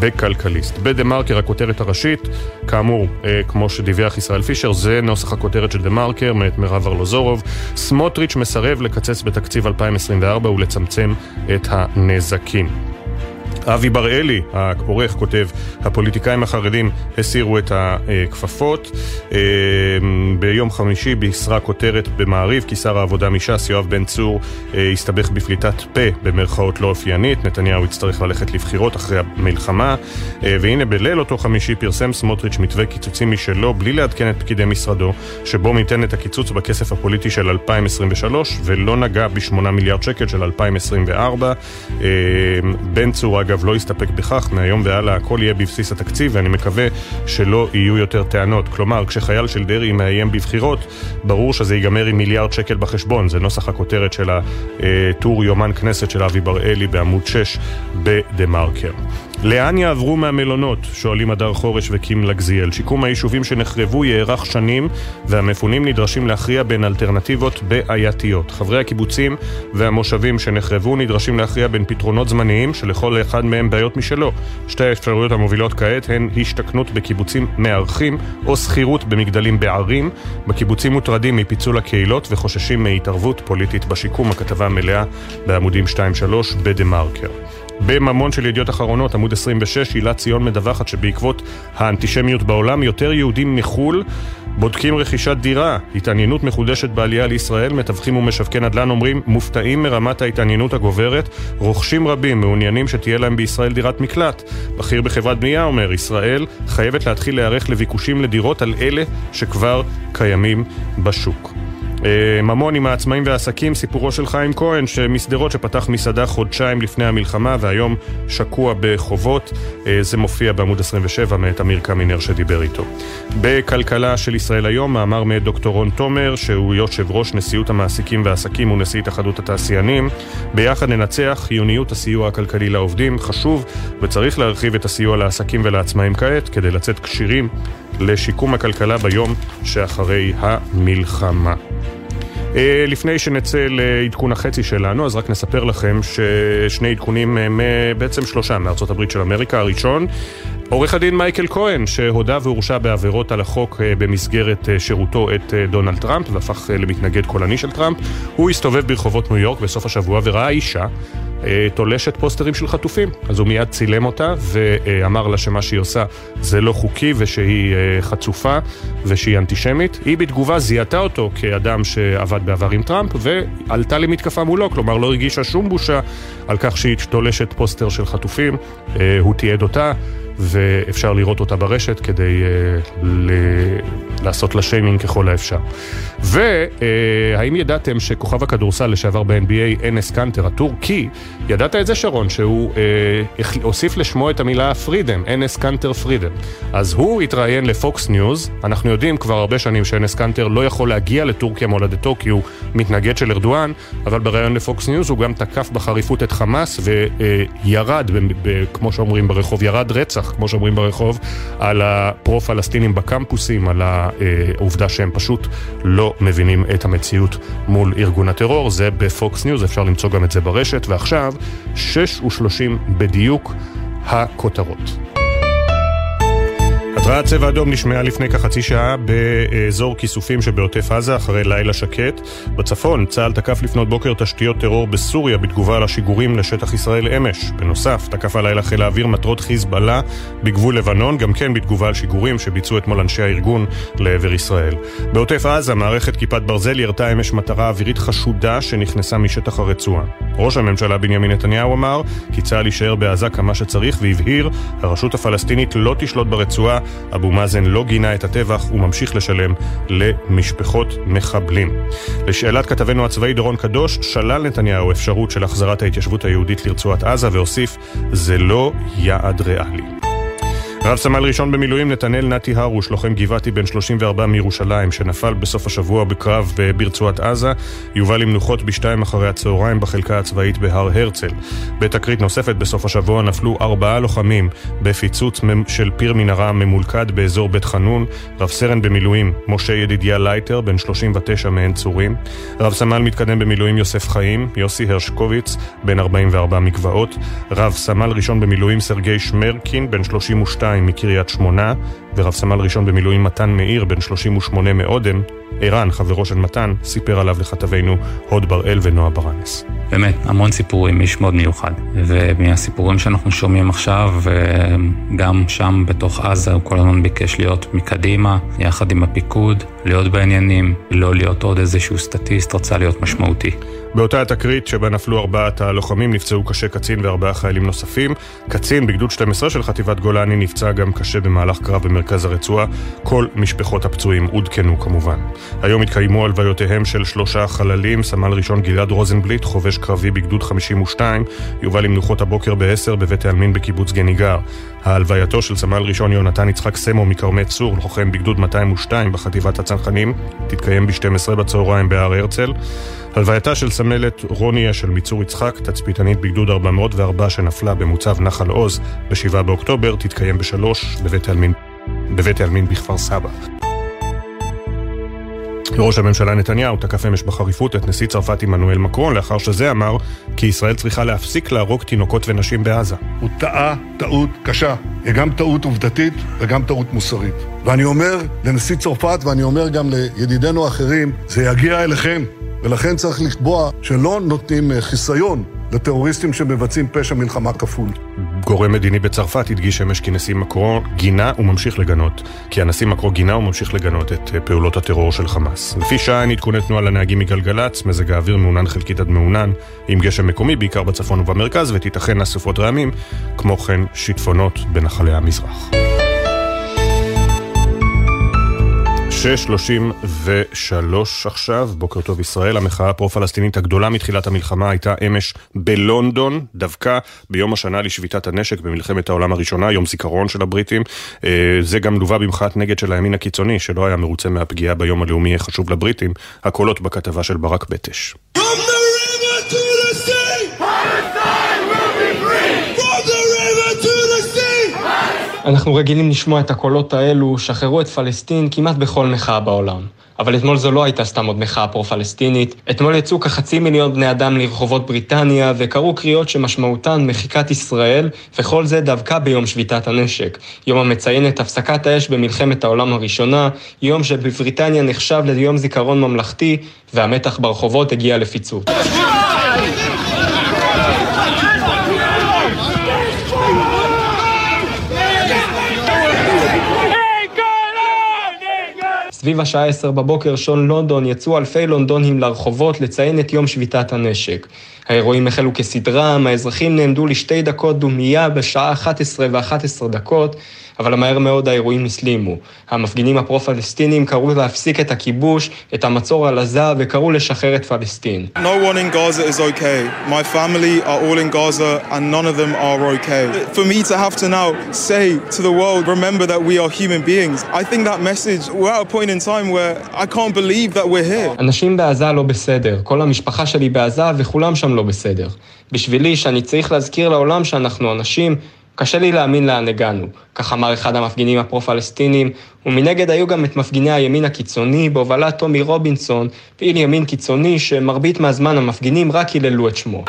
בכלכליסט. בדה מרקר הכותרת הראשית, כאמור, אה, כמו שדיווח ישראל פישר, זה נוסח הכותרת של דה מרקר מאת מירב ארלוזורוב. סמוטריץ' מסרב לקצץ בתקציב 2024 ולצמצם את הנזקים. אבי בראלי, העורך, כותב, הפוליטיקאים החרדים הסירו את הכפפות. אה, ביום חמישי בישרה כותרת במעריב כי שר העבודה מש"ס, יואב בן צור, אה, הסתבך בפליטת פה במרכאות לא אופיינית. נתניהו יצטרך ללכת לבחירות אחרי המלחמה. אה, והנה בליל אותו חמישי פרסם סמוטריץ' מתווה קיצוצים משלו בלי לעדכן את פקידי משרדו, שבו ניתן את הקיצוץ בכסף הפוליטי של 2023 ולא נגע ב-8 מיליארד שקל של 2024. בן צור אגב אגב, לא יסתפק בכך, מהיום והלאה הכל יהיה בבסיס התקציב, ואני מקווה שלא יהיו יותר טענות. כלומר, כשחייל של דרעי מאיים בבחירות, ברור שזה ייגמר עם מיליארד שקל בחשבון. זה נוסח הכותרת של הטור יומן כנסת של אבי בראלי בעמוד 6 בדה מרקר. לאן יעברו מהמלונות? שואלים הדר חורש וקים לגזיאל. שיקום היישובים שנחרבו יארך שנים, והמפונים נדרשים להכריע בין אלטרנטיבות בעייתיות. חברי הקיבוצים והמושבים שנחרבו נדרשים להכריע בין פתרונות זמניים, שלכל אחד מהם בעיות משלו. שתי האפשרויות המובילות כעת הן השתכנות בקיבוצים מארחים, או שכירות במגדלים בערים. בקיבוצים מוטרדים מפיצול הקהילות וחוששים מהתערבות פוליטית בשיקום. הכתבה המלאה בעמודים 2-3 בדה מרקר. בממון של ידיעות אחרונות, עמוד 26, הילה ציון מדווחת שבעקבות האנטישמיות בעולם, יותר יהודים מחו"ל בודקים רכישת דירה. התעניינות מחודשת בעלייה לישראל, מתווכים ומשווקי נדל"ן אומרים מופתעים מרמת ההתעניינות הגוברת, רוכשים רבים מעוניינים שתהיה להם בישראל דירת מקלט. בכיר בחברת בנייה אומר, ישראל חייבת להתחיל להיערך לביקושים לדירות על אלה שכבר קיימים בשוק. אה, ממון עם העצמאים והעסקים, סיפורו של חיים כהן, משדרות שפתח מסעדה חודשיים לפני המלחמה והיום שקוע בחובות. אה, זה מופיע בעמוד 27 מאת אמיר קמינר שדיבר איתו. בכלכלה של ישראל היום, מאמר מאת דוקטור רון תומר, שהוא יושב ראש נשיאות המעסיקים והעסקים ונשיא התאחדות התעשיינים. ביחד ננצח, חיוניות הסיוע הכלכלי לעובדים חשוב, וצריך להרחיב את הסיוע לעסקים ולעצמאים כעת, כדי לצאת כשירים לשיקום הכלכלה ביום שאחרי המלחמה. אה, לפני שנצא לעדכון החצי שלנו, אז רק נספר לכם ששני עדכונים, בעצם שלושה מארצות הברית של אמריקה. הראשון, עורך הדין מייקל כהן, שהודה והורשע בעבירות על החוק אה, במסגרת אה, שירותו את אה, דונלד טראמפ והפך למתנגד קולני של טראמפ, הוא הסתובב ברחובות ניו יורק בסוף השבוע וראה אישה תולשת פוסטרים של חטופים. אז הוא מיד צילם אותה ואמר לה שמה שהיא עושה זה לא חוקי ושהיא חצופה ושהיא אנטישמית. היא בתגובה זיהתה אותו כאדם שעבד בעבר עם טראמפ ועלתה למתקפה מולו, כלומר לא הרגישה שום בושה על כך שהיא תולשת פוסטר של חטופים. הוא תיעד אותה. ואפשר לראות אותה ברשת כדי אה, ל- לעשות לה שיימינג ככל האפשר. והאם אה, ידעתם שכוכב הכדורסל לשעבר ב-NBA, אנס קאנטר הטורקי, ידעת את זה שרון, שהוא אה, הוסיף לשמו את המילה Freedom, אנס קאנטר פרידם. אז הוא התראיין לפוקס ניוז, אנחנו יודעים כבר הרבה שנים שאנס קאנטר לא יכול להגיע לטורקיה מולדתו כי הוא מתנגד של ארדואן, אבל בריאיון לפוקס ניוז הוא גם תקף בחריפות את חמאס וירד, כמו שאומרים ברחוב, ירד רצח. רצח, כמו שאומרים ברחוב, על הפרו-פלסטינים בקמפוסים, על העובדה שהם פשוט לא מבינים את המציאות מול ארגון הטרור. זה בפוקס ניוז, אפשר למצוא גם את זה ברשת. ועכשיו, 6 ו-30 בדיוק הכותרות. התרעת צבע אדום נשמעה לפני כחצי שעה באזור כיסופים שבעוטף עזה אחרי לילה שקט. בצפון, צה"ל תקף לפנות בוקר תשתיות טרור בסוריה בתגובה על השיגורים לשטח ישראל אמש. בנוסף, תקף הלילה חיל האוויר מטרות חיזבאללה בגבול לבנון, גם כן בתגובה על שיגורים שביצעו אתמול אנשי הארגון לעבר ישראל. בעוטף עזה, מערכת כיפת ברזל ירתה אמש מטרה אווירית חשודה שנכנסה משטח הרצועה. ראש הממשלה בנימין נתניהו אמר כי צה"ל יישאר בעזה כמה שצריך והבהיר, הרשות הפלסטינית לא תשלוט ברצועה אבו מאזן לא גינה את הטבח וממשיך לשלם למשפחות מחבלים. לשאלת כתבנו הצבאי דורון קדוש, שלל נתניהו אפשרות של החזרת ההתיישבות היהודית לרצועת עזה והוסיף, זה לא יעד ריאלי. רב סמל ראשון במילואים נתנאל נתי הרוש, לוחם גבעתי בן 34 מירושלים, שנפל בסוף השבוע בקרב ברצועת עזה, יובא למנוחות בשתיים אחרי הצהריים בחלקה הצבאית בהר הרצל. בתקרית נוספת בסוף השבוע נפלו ארבעה לוחמים בפיצוץ של פיר מנהרה ממולכד באזור בית חנון, רב סרן במילואים משה ידידיה לייטר, בן 39 מעין צורים, רב סמל מתקדם במילואים יוסף חיים, יוסי הרשקוביץ, בן 44 מגבעות, רב סמל ראשון במילואים סרגי שמרקין, בן 32 מקריית שמונה, ורב סמל ראשון במילואים מתן מאיר, בן 38 מאודם, ערן, חברו של מתן, סיפר עליו לכתבינו הוד בראל ונועה ברנס. באמת, המון סיפורים, איש מאוד מיוחד. ומהסיפורים שאנחנו שומעים עכשיו, גם שם בתוך עזה, הוא כל הזמן ביקש להיות מקדימה, יחד עם הפיקוד, להיות בעניינים, לא להיות עוד איזשהו סטטיסט, רצה להיות משמעותי. באותה התקרית שבה נפלו ארבעת הלוחמים נפצעו קשה קצין וארבעה חיילים נוספים. קצין בגדוד 12 של חטיבת גולני נפצע גם קשה במהלך קרב במרכז הרצועה. כל משפחות הפצועים עודכנו כמובן. היום התקיימו הלוויותיהם של שלושה חללים, סמל ראשון גלעד רוזנבליט, חובש קרבי בגדוד 52, יובא למנוחות הבוקר ב-10 בבית העלמין בקיבוץ גניגר. ההלווייתו של סמל ראשון יונתן יצחק סמו מכרמי צור, לוחם בגדוד 202 בחטיבת הצנחנים, תתקיים ב-12 בצהריים בהר הרצל. הלווייתה של סמלת רוני אשל מצור יצחק, תצפיתנית בגדוד 404 שנפלה במוצב נחל עוז ב-7 באוקטובר, תתקיים בשלוש בבית העלמין בכפר סבא. ראש הממשלה נתניהו תקף אמש בחריפות את נשיא צרפת עמנואל מקרון לאחר שזה אמר כי ישראל צריכה להפסיק להרוג תינוקות ונשים בעזה. הוא טעה טעות קשה, היא גם טעות עובדתית וגם טעות מוסרית. ואני אומר לנשיא צרפת ואני אומר גם לידידינו האחרים, זה יגיע אליכם. ולכן צריך לקבוע שלא נותנים אה, חיסיון לטרוריסטים שמבצעים פשע מלחמה כפול. גורם מדיני בצרפת הדגיש אמש כי נשיא מקרו גינה וממשיך לגנות. כי הנשיא מקרו גינה וממשיך לגנות את אה, פעולות הטרור של חמאס. לפי שעה אין עדכוני תנועה לנהגים מגלגלצ, מזג האוויר מעונן חלקית עד מעונן, עם גשם מקומי בעיקר בצפון ובמרכז, ותיתכן אספות רעמים, כמו כן שיטפונות בנחלי המזרח. 6.33 עכשיו, בוקר טוב ישראל. המחאה הפרו-פלסטינית הגדולה מתחילת המלחמה הייתה אמש בלונדון, דווקא ביום השנה לשביתת הנשק במלחמת העולם הראשונה, יום זיכרון של הבריטים. אה, זה גם לווה במחאת נגד של הימין הקיצוני, שלא היה מרוצה מהפגיעה ביום הלאומי החשוב לבריטים. הקולות בכתבה של ברק בטש. From the river to the sea! Palestine will be free! From the river to the sea! אנחנו רגילים לשמוע את הקולות האלו, שחררו את פלסטין כמעט בכל מחאה בעולם. אבל אתמול זו לא הייתה סתם עוד מחאה פרו-פלסטינית. אתמול יצאו כחצי מיליון בני אדם לרחובות בריטניה וקראו קריאות שמשמעותן מחיקת ישראל, וכל זה דווקא ביום שביתת הנשק. יום המציין את הפסקת האש במלחמת העולם הראשונה, יום שבבריטניה נחשב ליום זיכרון ממלכתי, והמתח ברחובות הגיע לפיצוץ. סביב השעה 10 בבוקר שעון לונדון יצאו אלפי לונדונים לרחובות לציין את יום שביתת הנשק. האירועים החלו כסדרם, האזרחים נעמדו לשתי דקות דומייה בשעה 11 ו-11 דקות, אבל מהר מאוד האירועים הסלימו. המפגינים הפרו-פלסטינים קראו להפסיק את הכיבוש, את המצור על עזה, וקראו לשחרר את פלסטין. No one in Gaza is okay. My family are all in Gaza and none of them are okay. For me to have to now say to the world, remember that we are human beings, I think that message, we're at a point in time where I can't believe that we're here. אנשים בעזה לא בסדר, כל המשפחה שלי בעזה וכולם שם לא בסדר. בשבילי, שאני צריך להזכיר לעולם שאנחנו אנשים, קשה לי להאמין לאן הגענו, כך אמר אחד המפגינים הפרו-פלסטינים, ומנגד היו גם את מפגיני הימין הקיצוני בהובלת טומי רובינסון, פעיל ימין קיצוני שמרבית מהזמן המפגינים רק היללו את שמו.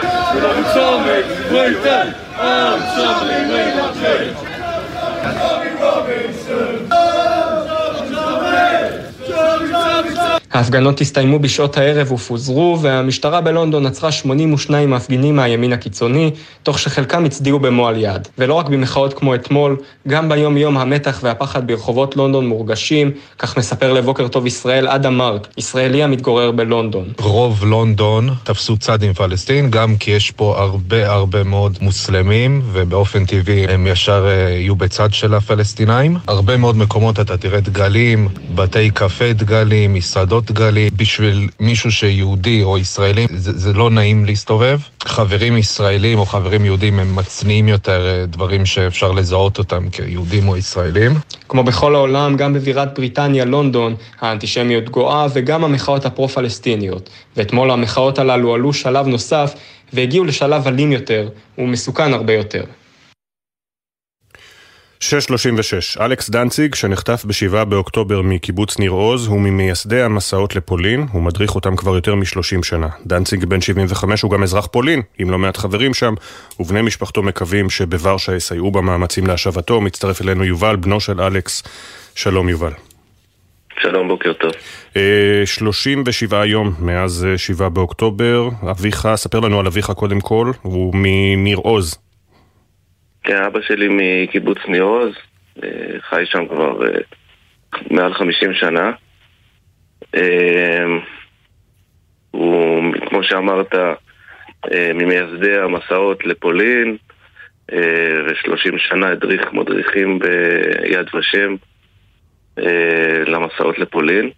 ההפגנות הסתיימו בשעות הערב ופוזרו, והמשטרה בלונדון עצרה 82 מפגינים מהימין הקיצוני, תוך שחלקם הצדיעו במועל יד. ולא רק במחאות כמו אתמול, גם ביום-יום המתח והפחד ברחובות לונדון מורגשים, כך מספר לבוקר טוב ישראל אדם מרק, ישראלי המתגורר בלונדון. רוב לונדון תפסו צד עם פלסטין, גם כי יש פה הרבה הרבה מאוד מוסלמים, ובאופן טבעי הם ישר אה, יהיו בצד של הפלסטינאים. הרבה מאוד מקומות אתה תראה דגלים, בתי קפה דגלים, מסעדות דגלים. בשביל מישהו שיהודי או ישראלי, זה, זה לא נעים להסתובב. חברים ישראלים או חברים יהודים הם מצניעים יותר אה, דברים שאפשר לזהות אותם כיהודים או ישראלים. כמו בכל העולם, גם בבירת בריטניה, לונדון, האנטישמיות גואה וגם המחאות הפרו-פלסטיניות. ואתמול המחאות הללו עלו שלב נוסף והגיעו לשלב אלים יותר ומסוכן הרבה יותר. 636, אלכס דנציג, שנחטף ב-7 באוקטובר מקיבוץ ניר עוז, הוא ממייסדי המסעות לפולין, הוא מדריך אותם כבר יותר מ-30 שנה. דנציג בן 75 הוא גם אזרח פולין, עם לא מעט חברים שם, ובני משפחתו מקווים שבוורשה יסייעו במאמצים להשבתו. מצטרף אלינו יובל, בנו של אלכס. שלום יובל. שלום, בוקר טוב. 37 יום מאז 7 באוקטובר, אביך, ספר לנו על אביך קודם כל, הוא מניר עוז. כן, אבא שלי מקיבוץ ניר עוז, חי שם כבר מעל 50 שנה. הוא, כמו שאמרת, ממייסדי המסעות לפולין, ו-30 שנה הדריך מדריכים ביד ושם למסעות לפולין.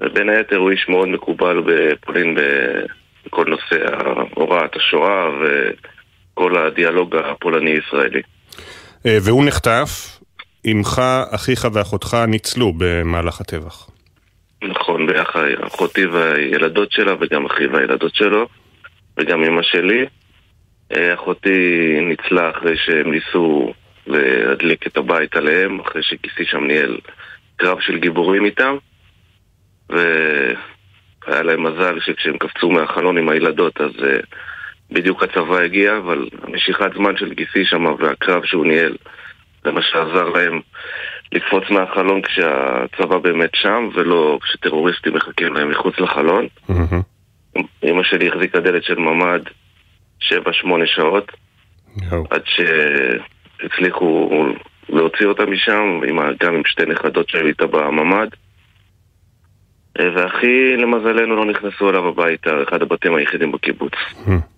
ובין היתר הוא איש מאוד מקובל בפולין בכל נושא הוראת השואה ו... כל הדיאלוג הפולני-ישראלי. והוא נחטף, אמך, אחיך ואחותך ניצלו במהלך הטבח. נכון, ביחד אחותי והילדות שלה וגם אחי והילדות שלו וגם אמא שלי. אחותי ניצלה אחרי שהם ניסו להדליק את הבית עליהם, אחרי שכיסי שם ניהל קרב של גיבורים איתם והיה להם מזל שכשהם קפצו מהחלון עם הילדות אז בדיוק הצבא הגיע, אבל המשיכת זמן של גיסי שם והקרב שהוא ניהל זה מה שעזר להם לקפוץ מהחלון כשהצבא באמת שם ולא כשטרוריסטים מחכים להם מחוץ לחלון. Mm-hmm. אמא שלי החזיקה דלת של ממ"ד 7-8 שעות no. עד שהצליחו להוציא אותה משם, גם עם שתי נכדות שהיו איתה בממ"ד. ואחי, למזלנו, לא נכנסו אליו הביתה, אחד הבתים היחידים בקיבוץ. Mm-hmm.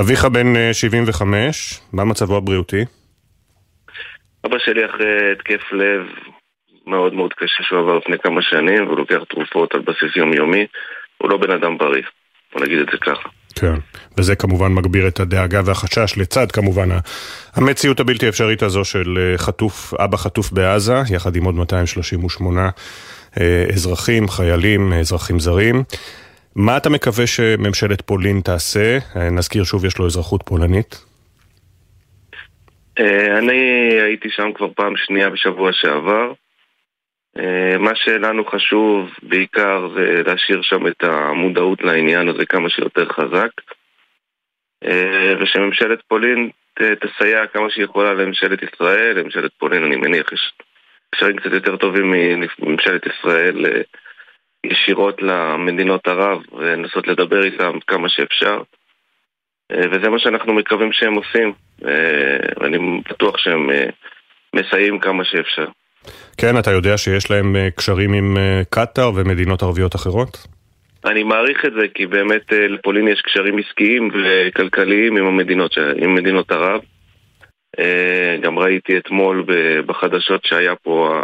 אביך בן 75, מה מצבו הבריאותי? אבא שלי אחרי התקף לב מאוד מאוד קשה שהוא עבר לפני כמה שנים, והוא לוקח תרופות על בסיס יומיומי, הוא לא בן אדם בריא, בוא נגיד את זה ככה. כן, וזה כמובן מגביר את הדאגה והחשש לצד כמובן המציאות הבלתי אפשרית הזו של חטוף, אבא חטוף בעזה, יחד עם עוד 238 אזרחים, חיילים, אזרחים זרים. מה אתה מקווה שממשלת פולין תעשה? נזכיר שוב, יש לו אזרחות פולנית. אה, אני הייתי שם כבר פעם שנייה בשבוע שעבר. אה, מה שלנו חשוב בעיקר זה להשאיר שם את המודעות לעניין הזה כמה שיותר חזק ושממשלת פולין תסייע כמה שהיא יכולה לממשלת ישראל, לממשלת פולין אני מניח יש קשרים קצת יותר טובים מממשלת ישראל ישירות למדינות ערב ולנסות לדבר איתם כמה שאפשר וזה מה שאנחנו מקווים שהם עושים ואני בטוח שהם מסייעים כמה שאפשר. כן, אתה יודע שיש להם קשרים עם קטאר ומדינות ערביות אחרות? אני מעריך את זה כי באמת לפולין יש קשרים עסקיים וכלכליים עם המדינות, עם מדינות ערב. גם ראיתי אתמול בחדשות שהיה פה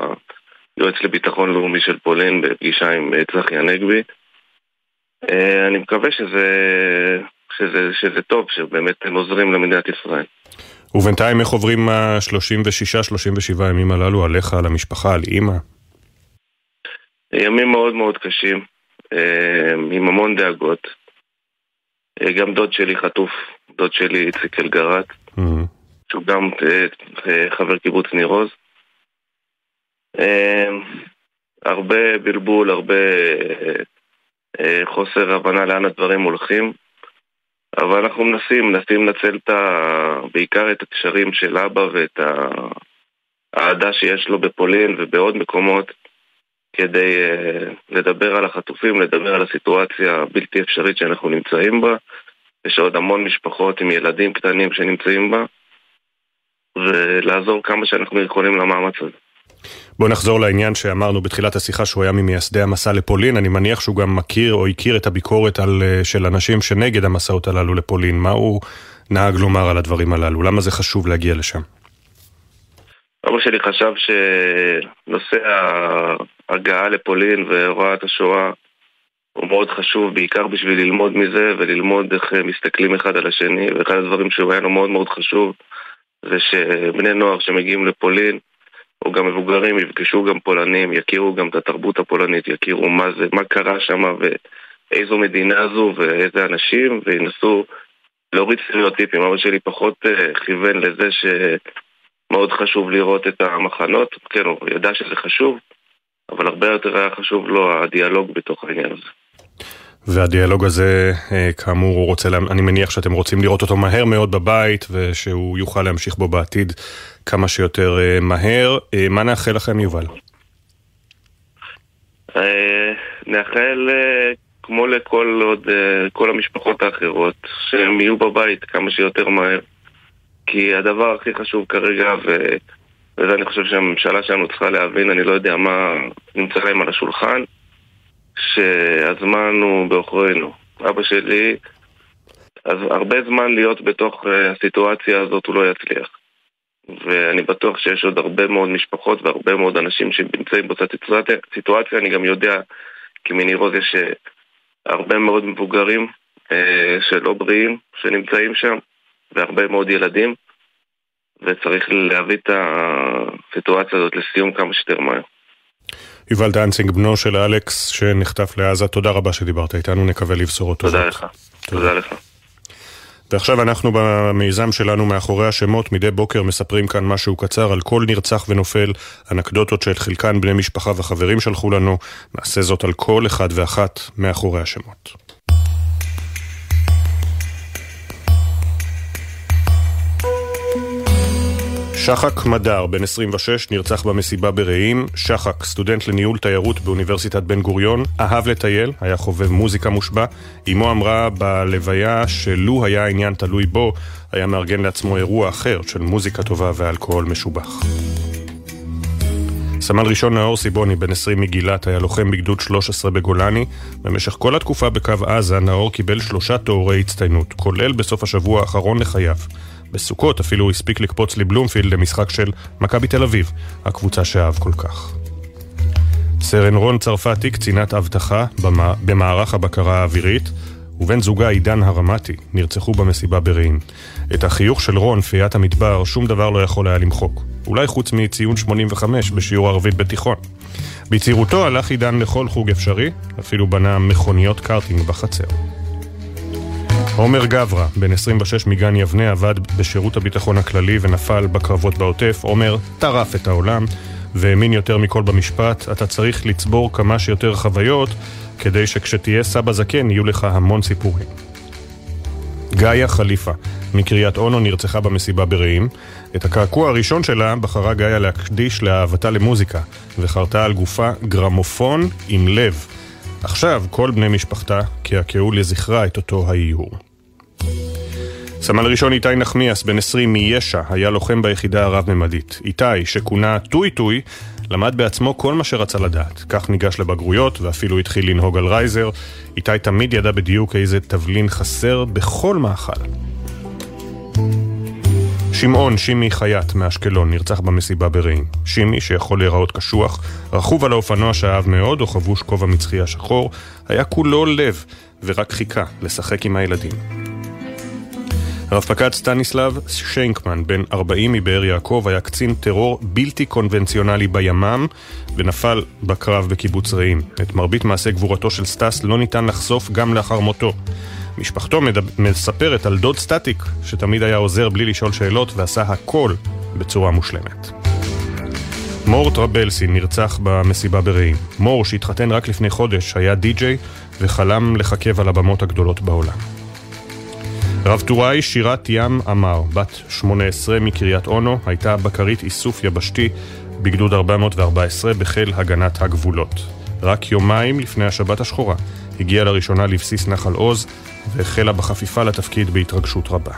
היועץ לביטחון לאומי של פולין בפגישה עם צחי הנגבי. אני מקווה שזה, שזה, שזה טוב, שבאמת הם עוזרים למדינת ישראל. ובינתיים איך עוברים ה-36-37 ימים הללו עליך, על המשפחה, על אימא? ימים מאוד מאוד קשים, עם המון דאגות. גם דוד שלי חטוף, דוד שלי איציק אלגרת, mm-hmm. שהוא גם חבר קיבוץ ניר עוז. הרבה בלבול, הרבה חוסר הבנה לאן הדברים הולכים. אבל אנחנו מנסים, מנסים לנצל את ה... בעיקר את הקשרים של אבא ואת האהדה שיש לו בפולין ובעוד מקומות כדי uh, לדבר על החטופים, לדבר על הסיטואציה הבלתי אפשרית שאנחנו נמצאים בה. יש עוד המון משפחות עם ילדים קטנים שנמצאים בה, ולעזור כמה שאנחנו יכולים למאמץ הזה. בואו נחזור לעניין שאמרנו בתחילת השיחה שהוא היה ממייסדי המסע לפולין, אני מניח שהוא גם מכיר או הכיר את הביקורת על, של אנשים שנגד המסעות הללו לפולין, מה הוא נהג לומר על הדברים הללו? למה זה חשוב להגיע לשם? אבא שלי חשב שנושא ההגעה לפולין והוראת השואה הוא מאוד חשוב, בעיקר בשביל ללמוד מזה וללמוד איך מסתכלים אחד על השני, ואחד הדברים שהוא היה לו מאוד מאוד חשוב זה שבני נוער שמגיעים לפולין או גם מבוגרים יפגשו גם פולנים, יכירו גם את התרבות הפולנית, יכירו מה זה, מה קרה שם ואיזו מדינה זו ואיזה אנשים, וינסו להוריד סטריאוטיפים. אבא שלי פחות כיוון לזה שמאוד חשוב לראות את המחנות, כן, הוא ידע שזה חשוב, אבל הרבה יותר היה חשוב לו הדיאלוג בתוך העניין הזה. והדיאלוג הזה, כאמור, הוא רוצה, אני מניח שאתם רוצים לראות אותו מהר מאוד בבית, ושהוא יוכל להמשיך בו בעתיד כמה שיותר מהר. מה נאחל לכם, יובל? נאחל, כמו לכל עוד, כל המשפחות האחרות, שהם יהיו בבית כמה שיותר מהר. כי הדבר הכי חשוב כרגע, ו... וזה אני חושב שהממשלה שלנו צריכה להבין, אני לא יודע מה נמצא להם על השולחן, שהזמן הוא בעוכרינו. אבא שלי, אז הרבה זמן להיות בתוך הסיטואציה הזאת הוא לא יצליח. ואני בטוח שיש עוד הרבה מאוד משפחות והרבה מאוד אנשים שנמצאים באותה סיטואציה. אני גם יודע, כי מניר עוז יש הרבה מאוד מבוגרים אה, שלא בריאים שנמצאים שם, והרבה מאוד ילדים, וצריך להביא את הסיטואציה הזאת לסיום כמה שיותר מהר. יובל דנצינג, בנו של אלכס שנחטף לעזה, תודה רבה שדיברת איתנו, נקווה לבשורות טובות. תודה לך. תודה לך. ועכשיו אנחנו במיזם שלנו מאחורי השמות, מדי בוקר מספרים כאן משהו קצר על כל נרצח ונופל, אנקדוטות של חלקן בני משפחה וחברים שלחו לנו, נעשה זאת על כל אחד ואחת מאחורי השמות. שחק מדר, בן 26, נרצח במסיבה ברעים. שחק, סטודנט לניהול תיירות באוניברסיטת בן גוריון, אהב לטייל, היה חובב מוזיקה מושבע. אמו אמרה בלוויה שלו היה העניין תלוי בו, היה מארגן לעצמו אירוע אחר של מוזיקה טובה ואלכוהול משובח. סמל ראשון נאור סיבוני, בן 20 מגילת, היה לוחם בגדוד 13 בגולני. במשך כל התקופה בקו עזה, נאור קיבל שלושה תוארי הצטיינות, כולל בסוף השבוע האחרון לחייו. בסוכות אפילו הספיק לקפוץ לבלומפילד למשחק של מכבי תל אביב, הקבוצה שאהב כל כך. סרן רון צרפתי, קצינת אבטחה במערך הבקרה האווירית, ובן זוגה עידן הרמתי נרצחו במסיבה ברעים. את החיוך של רון, פיית המדבר, שום דבר לא יכול היה למחוק. אולי חוץ מציון 85 בשיעור ערבית בתיכון. בצעירותו הלך עידן לכל חוג אפשרי, אפילו בנה מכוניות קארטינג בחצר. עומר גברה, בן 26 מגן יבנה, עבד בשירות הביטחון הכללי ונפל בקרבות בעוטף. עומר טרף את העולם והאמין יותר מכל במשפט, אתה צריך לצבור כמה שיותר חוויות כדי שכשתהיה סבא זקן יהיו לך המון סיפורים. גאיה חליפה, מקריית אונו, נרצחה במסיבה ברעים. את הקעקוע הראשון שלה בחרה גאיה להקדיש לאהבתה למוזיקה, וחרתה על גופה גרמופון עם לב. עכשיו כל בני משפחתה קעקעו לזכרה את אותו האיור. סמל ראשון איתי נחמיאס, בן 20 מיש"ע, היה לוחם ביחידה הרב-ממדית. איתי, שכונה טוי טוי, למד בעצמו כל מה שרצה לדעת. כך ניגש לבגרויות ואפילו התחיל לנהוג על רייזר. איתי תמיד ידע בדיוק איזה תבלין חסר בכל מאכל. שמעון, שימי חייט מאשקלון, נרצח במסיבה ברעים. שימי, שיכול להיראות קשוח, רכוב על האופנוע שאהב מאוד, או חבוש כובע המצחייה השחור, היה כולו לב, ורק חיכה לשחק עם הילדים. רב פקד סטניסלב שיינקמן, בן 40 מבאר יעקב, היה קצין טרור בלתי קונבנציונלי בימ"מ ונפל בקרב בקיבוץ רעים. את מרבית מעשי גבורתו של סטס לא ניתן לחשוף גם לאחר מותו. משפחתו מספרת על דוד סטסיק, שתמיד היה עוזר בלי לשאול שאלות ועשה הכל בצורה מושלמת. מור טרבלסי נרצח במסיבה ברעים. מור, שהתחתן רק לפני חודש, היה די-ג'יי וחלם לחכב על הבמות הגדולות בעולם. רב טוראי שירת ים אמר, בת 18 מקריית אונו, הייתה בקרית איסוף יבשתי בגדוד 414 בחיל הגנת הגבולות. רק יומיים לפני השבת השחורה הגיעה לראשונה לבסיס נחל עוז והחלה בחפיפה לתפקיד בהתרגשות רבה.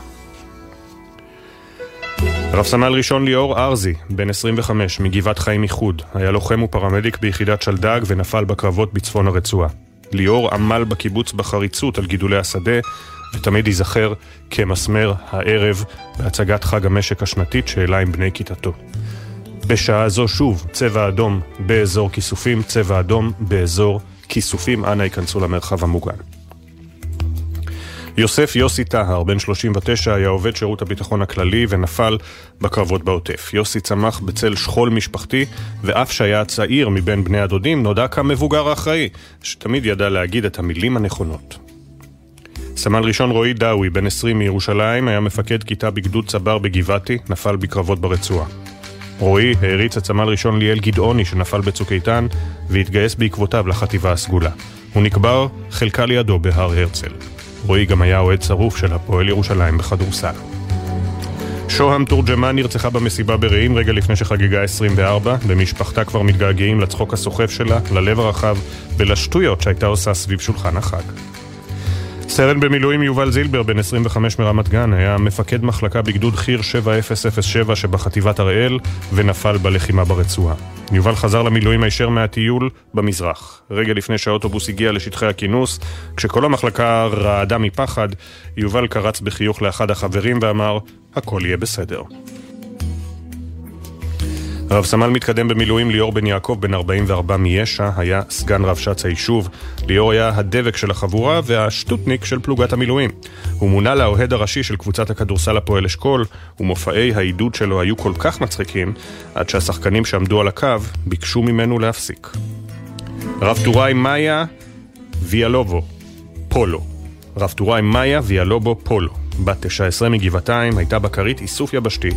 רב סמל ראשון ליאור ארזי, בן 25, מגבעת חיים איחוד, היה לוחם ופרמדיק ביחידת שלדג ונפל בקרבות בצפון הרצועה. ליאור עמל בקיבוץ בחריצות על גידולי השדה, ותמיד ייזכר כמסמר הערב בהצגת חג המשק השנתית שהעלה עם בני כיתתו. בשעה זו שוב, צבע אדום באזור כיסופים, צבע אדום באזור כיסופים, אנא ייכנסו למרחב המוגן. יוסף יוסי טהר, בן 39, היה עובד שירות הביטחון הכללי ונפל בקרבות בעוטף. יוסי צמח בצל שכול משפחתי, ואף שהיה צעיר מבין בני הדודים, נודע כמבוגר האחראי, שתמיד ידע להגיד את המילים הנכונות. סמל ראשון רועי דאווי, בן 20 מירושלים, היה מפקד כיתה בגדוד צבר בגבעתי, נפל בקרבות ברצועה. רועי העריץ את סמל ראשון ליאל גדעוני שנפל בצוק איתן והתגייס בעקבותיו לחטיבה הסגולה. הוא נקבר חלקה לידו בהר הרצל. רועי גם היה אוהד שרוף של הפועל ירושלים בכדורסל. שוהם תורג'מן נרצחה במסיבה ברעים רגע לפני שחגגה 24. במשפחתה כבר מתגעגעים לצחוק הסוחף שלה, ללב הרחב ולשטויות שהייתה עושה סביב שולחן החג. סרן במילואים יובל זילבר, בן 25 מרמת גן, היה מפקד מחלקה בגדוד חי"ר 7007 שבחטיבת הראל ונפל בלחימה ברצועה. יובל חזר למילואים הישר מהטיול במזרח. רגע לפני שהאוטובוס הגיע לשטחי הכינוס, כשכל המחלקה רעדה מפחד, יובל קרץ בחיוך לאחד החברים ואמר, הכל יהיה בסדר. רב סמל מתקדם במילואים ליאור בן יעקב, בן 44 מיש"ע, היה סגן רב ש"ץ היישוב. ליאור היה הדבק של החבורה והשטוטניק של פלוגת המילואים. הוא מונה לאוהד הראשי של קבוצת הכדורסל הפועל אשכול, ומופעי העידוד שלו היו כל כך מצחיקים, עד שהשחקנים שעמדו על הקו ביקשו ממנו להפסיק. רב טוראי מאיה ויאלובו, פולו. רב טוראי מאיה ויאלובו פולו. בת 19 מגבעתיים, הייתה בכרית איסוף יבשתי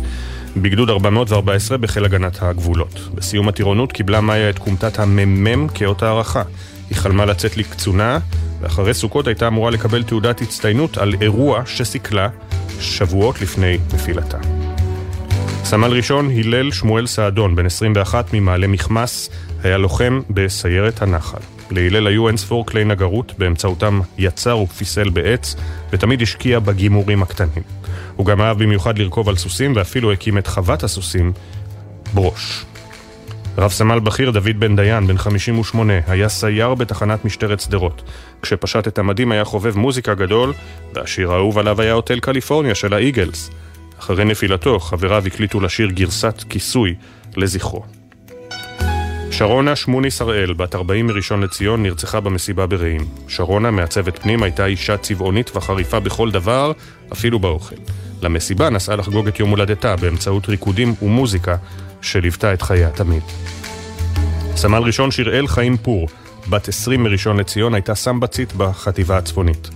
בגדוד 414 בחיל הגנת הגבולות. בסיום הטירונות קיבלה מאיה את כומתת המ"מ כאות הערכה. היא חלמה לצאת לקצונה, ואחרי סוכות הייתה אמורה לקבל תעודת הצטיינות על אירוע שסיכלה שבועות לפני נפילתה. סמל ראשון הלל שמואל סעדון, בן 21 ממעלה מכמס, היה לוחם בסיירת הנחל. להלל היו אין ספור כלי נגרות, באמצעותם יצר ופיסל בעץ, ותמיד השקיע בגימורים הקטנים. הוא גם אהב במיוחד לרכוב על סוסים, ואפילו הקים את חוות הסוסים, ברוש. רב סמל בכיר דוד בן דיין, בן 58, היה סייר בתחנת משטרת שדרות. כשפשט את המדים היה חובב מוזיקה גדול, והשיר האהוב עליו היה הוטל קליפורניה של האיגלס. אחרי נפילתו, חבריו הקליטו לשיר גרסת כיסוי לזכרו. שרונה שמוני שראל, בת 40 מראשון לציון, נרצחה במסיבה ברעים. שרונה, מעצבת פנים, הייתה אישה צבעונית וחריפה בכל דבר, אפילו באוכל. למסיבה נסעה לחגוג את יום הולדתה באמצעות ריקודים ומוזיקה שליוותה את חייה תמיד. סמל ראשון שיראל חיים פור, בת 20 מראשון לציון, הייתה סמבצית בחטיבה הצפונית.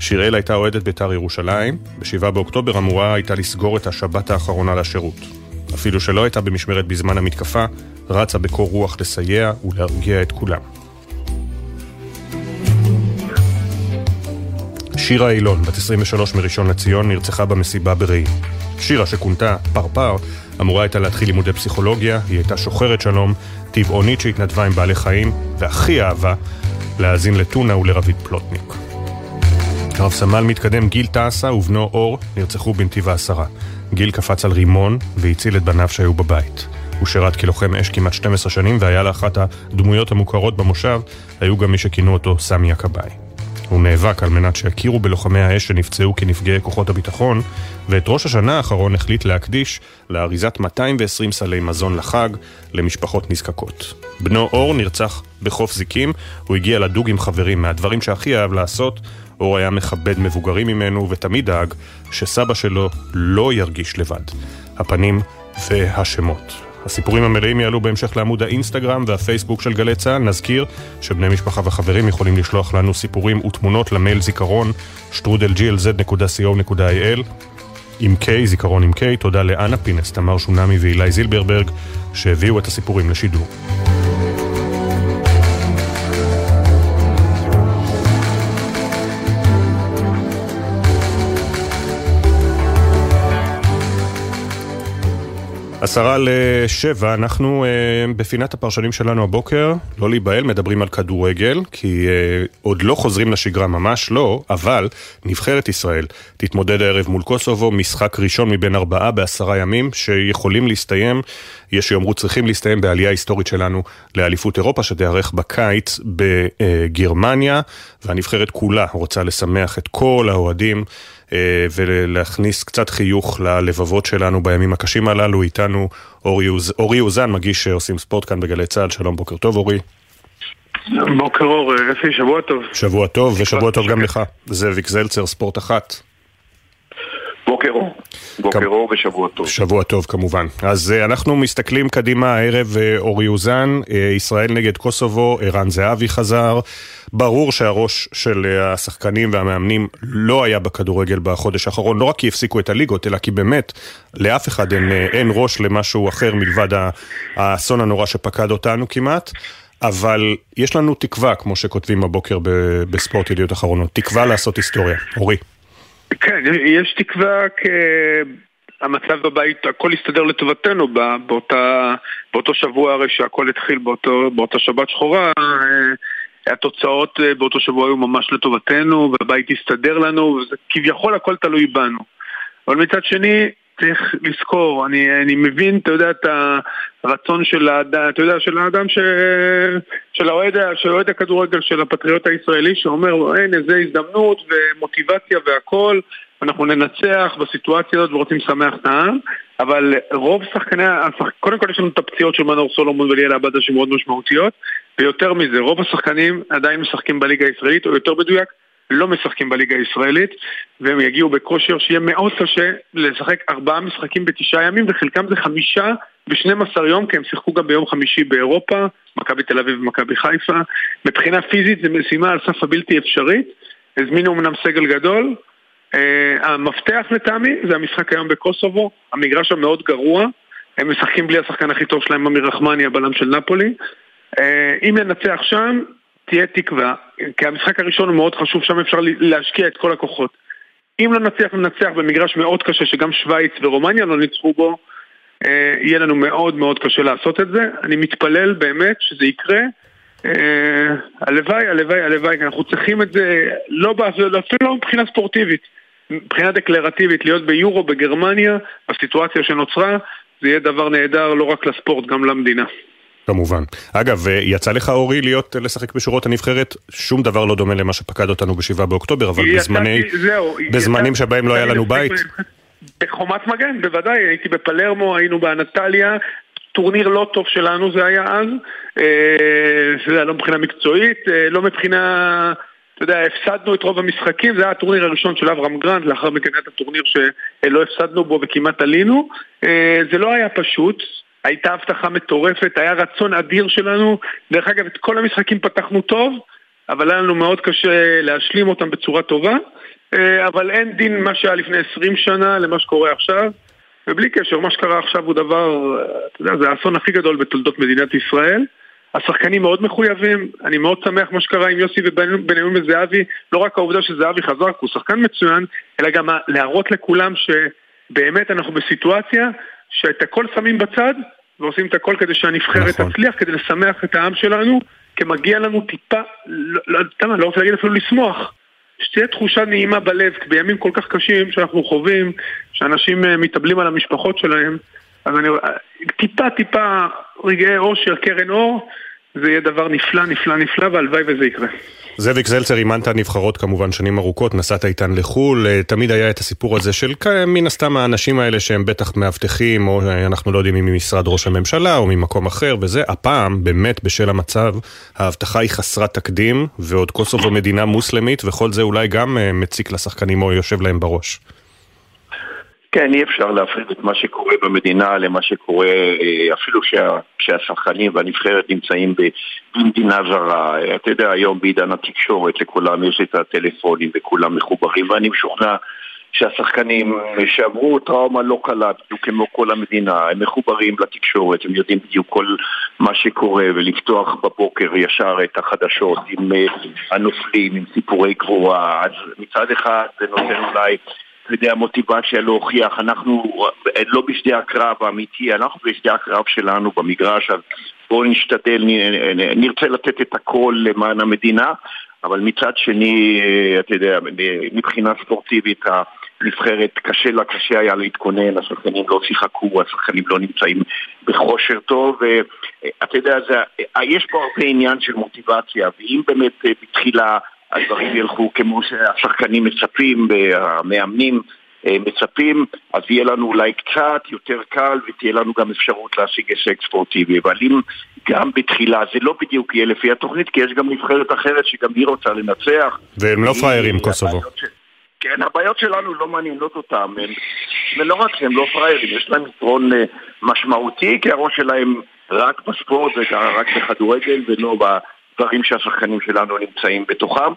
שיראל הייתה אוהדת בית"ר ירושלים, ב-7 באוקטובר אמורה הייתה לסגור את השבת האחרונה לשירות. אפילו שלא הייתה במשמרת בזמן המתקפה, רצה בקור רוח לסייע ולהרגיע את כולם. שירה אילון, בת 23 מראשון לציון, נרצחה במסיבה ברעים. שירה, שכונתה פרפר, אמורה הייתה להתחיל לימודי פסיכולוגיה, היא הייתה שוחרת שלום, טבעונית שהתנדבה עם בעלי חיים, והכי אהבה להאזין לטונה ולרביד פלוטניק. רב סמל מתקדם גיל טסה ובנו אור נרצחו בנתיב העשרה. גיל קפץ על רימון והציל את בניו שהיו בבית. הוא שירת כלוחם אש כמעט 12 שנים והיה לאחת הדמויות המוכרות במושב, היו גם מי שכינו אותו סמי הכבאי. הוא נאבק על מנת שיכירו בלוחמי האש שנפצעו כנפגעי כוחות הביטחון, ואת ראש השנה האחרון החליט להקדיש לאריזת 220 סלי מזון לחג למשפחות נזקקות. בנו אור נרצח בחוף זיקים, הוא הגיע לדוג עם חברים. מהדברים שהכי אהב לעשות, אור היה מכבד מבוגרים ממנו ותמיד דאג שסבא שלו לא ירגיש לבד. הפנים והשמות. הסיפורים המלאים יעלו בהמשך לעמוד האינסטגרם והפייסבוק של גלי צה"ל. נזכיר שבני משפחה וחברים יכולים לשלוח לנו סיפורים ותמונות למייל זיכרון שטרודלג'י.co.il עם K, זיכרון עם K. תודה לאנה פינס, תמר שונמי ואילי זילברברג שהביאו את הסיפורים לשידור. עשרה לשבע, אנחנו uh, בפינת הפרשנים שלנו הבוקר, לא להיבהל, מדברים על כדורגל, כי uh, עוד לא חוזרים לשגרה, ממש לא, אבל נבחרת ישראל תתמודד הערב מול קוסובו, משחק ראשון מבין ארבעה בעשרה ימים, שיכולים להסתיים, יש שיאמרו צריכים להסתיים בעלייה היסטורית שלנו לאליפות אירופה, שתיארך בקיץ בגרמניה, והנבחרת כולה רוצה לשמח את כל האוהדים. אה, ולהכניס קצת חיוך ללבבות שלנו בימים הקשים הללו. איתנו אורי, אוז, אורי אוזן, מגיש שעושים ספורט כאן בגלי צה"ל. שלום, בוקר טוב אורי. בוקר אור, אפי, שבוע טוב. שבוע טוב, ושבוע טוב גם לך. זאביק זלצר, ספורט אחת. בוקר אור. בוקר אור ושבוע טוב. שבוע טוב כמובן. אז uh, אנחנו מסתכלים קדימה הערב, uh, אורי אוזן, uh, ישראל נגד קוסובו, ערן זהבי חזר. ברור שהראש של השחקנים והמאמנים לא היה בכדורגל בחודש האחרון, לא רק כי הפסיקו את הליגות, אלא כי באמת לאף אחד אין, אין ראש למשהו אחר מלבד האסון הנורא שפקד אותנו כמעט. אבל יש לנו תקווה, כמו שכותבים הבוקר בספורט ידיעות אחרונות, תקווה לעשות היסטוריה. אורי. כן, יש תקווה המצב בבית, הכל הסתדר לטובתנו באותה, באותו שבוע הרי שהכל התחיל באותו, באותה שבת שחורה התוצאות אה, באותו שבוע היו ממש לטובתנו והבית הסתדר לנו וכביכול הכל תלוי בנו. אבל מצד שני צריך לזכור, אני, אני מבין, אתה יודע, את הרצון של האדם, אתה יודע, של האדם ש... של האוהד, של אוהד הכדורגל, של הפטריוט הישראלי, שאומר, הנה, זו הזדמנות ומוטיבציה והכל, אנחנו ננצח בסיטואציה הזאת ורוצים לשמח את העם, אבל רוב שחקני, קודם כל יש לנו את הפציעות של מנור סולומון וליאל עבדה שמאוד משמעותיות, ויותר מזה, רוב השחקנים עדיין משחקים בליגה הישראלית, או יותר מדויק, לא משחקים בליגה הישראלית והם יגיעו בכושר שיהיה מאוד קשה לשחק ארבעה משחקים בתשעה ימים וחלקם זה חמישה ושנים עשר יום כי הם שיחקו גם ביום חמישי באירופה, מכבי תל אביב ומכבי חיפה. מבחינה פיזית זו משימה על סף הבלתי אפשרית, הזמינו אמנם סגל גדול. Uh, המפתח לטעמי זה המשחק היום בקוסובו, המגרש המאוד גרוע, הם משחקים בלי השחקן הכי טוב שלהם, אמיר רחמני, הבלם של נפולי. Uh, אם ננצח שם, תהיה תקווה, כי המשחק הראשון הוא מאוד חשוב, שם אפשר להשקיע את כל הכוחות. אם לא נצליח לנצח במגרש מאוד קשה, שגם שווייץ ורומניה לא ניצחו בו, אה, יהיה לנו מאוד מאוד קשה לעשות את זה. אני מתפלל באמת שזה יקרה. אה, הלוואי, הלוואי, הלוואי, כי אנחנו צריכים את זה, לא, אפילו לא מבחינה ספורטיבית, מבחינה דקלרטיבית, להיות ביורו בגרמניה, בסיטואציה שנוצרה, זה יהיה דבר נהדר לא רק לספורט, גם למדינה. כמובן. אגב, אה, יצא לך אורי להיות, אה, לשחק בשורות הנבחרת, שום דבר לא דומה למה שפקד אותנו בשבעה באוקטובר, אבל בזמני, זהו, בזמנים שבהם לא היה לנו בית. בחומת מגן, בוודאי, הייתי בפלרמו, היינו באנטליה, טורניר לא טוב שלנו זה היה אז, אה, זה היה לא מבחינה מקצועית, לא מבחינה... אתה יודע, הפסדנו את רוב המשחקים, זה היה הטורניר הראשון של אברהם גרנט, לאחר מכן היה את הטורניר שלא הפסדנו בו וכמעט עלינו. זה לא היה פשוט, הייתה הבטחה מטורפת, היה רצון אדיר שלנו. דרך אגב, את כל המשחקים פתחנו טוב, אבל היה לנו מאוד קשה להשלים אותם בצורה טובה, אה, אבל אין דין מה שהיה לפני 20 שנה למה שקורה עכשיו, ובלי קשר, מה שקרה עכשיו הוא דבר, אתה יודע, זה האסון הכי גדול בתולדות מדינת ישראל. השחקנים מאוד מחויבים, אני מאוד שמח מה שקרה עם יוסי ובנימין וזהבי, לא רק העובדה שזהבי חזר, הוא שחקן מצוין, אלא גם להראות לכולם שבאמת אנחנו בסיטואציה שאת הכל שמים בצד ועושים את הכל כדי שהנבחרת נכון. תצליח, כדי לשמח את העם שלנו, כי מגיע לנו טיפה, לא, לא, לא, לא רוצה להגיד אפילו לשמוח, שתהיה תחושה נעימה בלב, כי בימים כל כך קשים שאנחנו חווים, שאנשים אה, מתאבלים על המשפחות שלהם, אז אני, טיפה טיפה רגעי אושר, קרן אור, זה יהיה דבר נפלא, נפלא, נפלא, והלוואי וזה יקרה. זאביק זלצר, אימנת נבחרות כמובן שנים ארוכות, נסעת איתן לחו"ל, אה, תמיד היה את הסיפור הזה של מן הסתם האנשים האלה שהם בטח מאבטחים, או אה, אנחנו לא יודעים אם ממשרד ראש הממשלה או ממקום אחר וזה, הפעם, באמת בשל המצב, האבטחה היא חסרת תקדים, ועוד קוסובו מדינה מוסלמית, וכל זה אולי גם אה, מציק לשחקנים או יושב להם בראש. כן, אי אפשר להפריד את מה שקורה במדינה למה שקורה אה, אפילו כשהשחקנים והנבחרת נמצאים במדינה זרה. אתה יודע, היום בעידן התקשורת לכולם יש את הטלפונים וכולם מחוברים ואני משוכנע שהשחקנים שעברו טראומה לא קלה, בדיוק כמו כל המדינה, הם מחוברים לתקשורת, הם יודעים בדיוק כל מה שקורה ולפתוח בבוקר ישר את החדשות עם אה, הנופלים, עם סיפורי גבורה, אז מצד אחד זה נותן אולי אתה יודע, מוטיבציה להוכיח, אנחנו לא בשדה הקרב האמיתי, אנחנו בשדה הקרב שלנו במגרש, אז בואו נשתדל, נרצה לתת את הכל למען המדינה, אבל מצד שני, אתה יודע, מבחינה ספורטיבית הנבחרת קשה לה, קשה היה להתכונן, השחקנים לא שיחקו, השחקנים לא נמצאים בכושר טוב, ואתה יודע, זה, יש פה הרבה עניין של מוטיבציה, ואם באמת בתחילה הדברים ילכו כמו שהשחקנים מצפים והמאמנים אה, מצפים, אז יהיה לנו אולי קצת יותר קל ותהיה לנו גם אפשרות להשיג הישג ספורטיבי. אבל אם גם בתחילה זה לא בדיוק יהיה לפי התוכנית, כי יש גם נבחרת אחרת שגם היא רוצה לנצח. והם לא פראיירים, קוסובו. כן, הבעיות שלנו לא מעניינות אותם, הם, ולא רק שהם לא פראיירים, יש להם יתרון אה, משמעותי, כי הראש שלהם רק בספורט ורק בכדורגל ולא דברים שהשחקנים שלנו נמצאים בתוכם.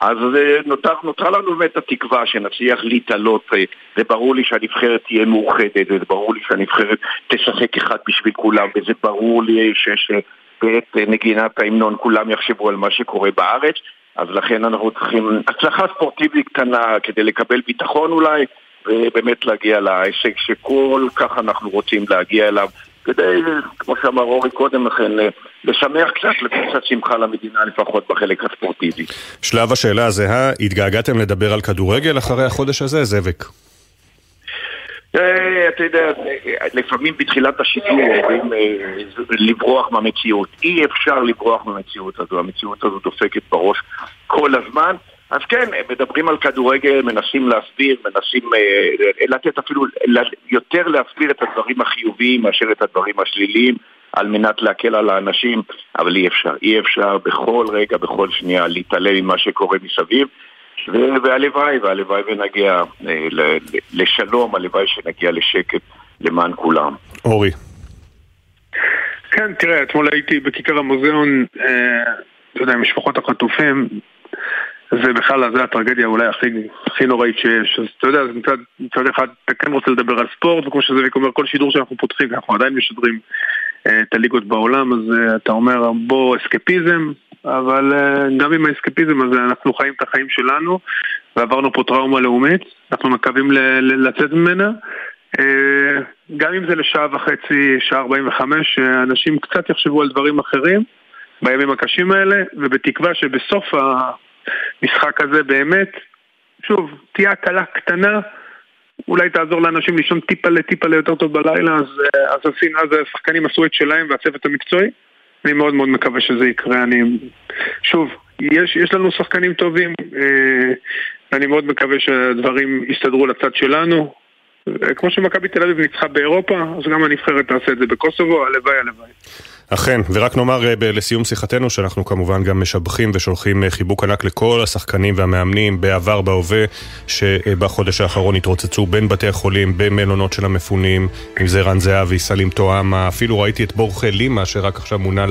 אז אה, נותר, נותרה לנו באמת התקווה שנצליח להתעלות, אה, וברור לי שהנבחרת תהיה מאוחדת, וברור לי שהנבחרת תשחק אחד בשביל כולם, וזה ברור לי שיש אה, בעת נגינת ההמנון כולם יחשבו על מה שקורה בארץ, אז לכן אנחנו צריכים הצלחה ספורטיבית קטנה כדי לקבל ביטחון אולי, ובאמת להגיע להישג שכל כך אנחנו רוצים להגיע אליו. כדי, כמו שאמר אורי קודם לכן, לשמח קצת, לתת קצת שמחה למדינה לפחות בחלק הספורטיבי. שלב השאלה הזהה, התגעגעתם לדבר על כדורגל אחרי החודש הזה, זאביק? אה, אתה יודע, לפעמים בתחילת השידור אומרים אה, לברוח מהמציאות. אי אפשר לברוח מהמציאות הזו, המציאות הזו דופקת בראש כל הזמן. אז כן, מדברים על כדורגל, מנסים להסביר, מנסים אה, לתת אפילו יותר להסביר את הדברים החיוביים מאשר את הדברים השליליים על מנת להקל על האנשים, אבל אי אפשר, אי אפשר בכל רגע, בכל שנייה להתעלם ממה שקורה מסביב והלוואי, והלוואי ונגיע אה, לשלום, הלוואי שנגיע לשקט למען כולם. אורי. כן, תראה, אתמול הייתי בכיכר המוזיאון, אה, אתה יודע, עם משפחות החטופים, זה בכלל, זה הטרגדיה אולי הכי, הכי נוראית שיש. אז אתה יודע, מצד, מצד אחד אתה כן רוצה לדבר על ספורט, וכמו שזאביק אומר, כל שידור שאנחנו פותחים, אנחנו עדיין משדרים אה, את הליגות בעולם, אז אה, אתה אומר, בוא אסקפיזם, אבל אה, גם עם האסקפיזם הזה אנחנו חיים את החיים שלנו, ועברנו פה טראומה לאומית, אנחנו מקווים לצאת ממנה. גם אם זה לשעה וחצי, שעה 45, שאנשים קצת יחשבו על דברים אחרים בימים הקשים האלה, ובתקווה שבסוף המשחק הזה באמת, שוב, תהיה הקלה קטנה, אולי תעזור לאנשים לישון טיפה לטיפה ליותר טוב בלילה, אז, אז, אז השחקנים עשו את שלהם והצוות המקצועי. אני מאוד מאוד מקווה שזה יקרה. אני, שוב, יש, יש לנו שחקנים טובים, אה, ואני מאוד מקווה שהדברים יסתדרו לצד שלנו. כמו שמכבי תל אביב ניצחה באירופה, אז גם הנבחרת תעשה את זה בקוסובו, הלוואי הלוואי. אכן, ורק נאמר אה, לסיום שיחתנו שאנחנו כמובן גם משבחים ושולחים אה, חיבוק ענק לכל השחקנים והמאמנים בעבר, בהווה, שבחודש האחרון התרוצצו בין בתי החולים, במלונות של המפונים, אם זה רן זהבי, סלים טועמה, אפילו ראיתי את בורחה לימה, שרק עכשיו מונה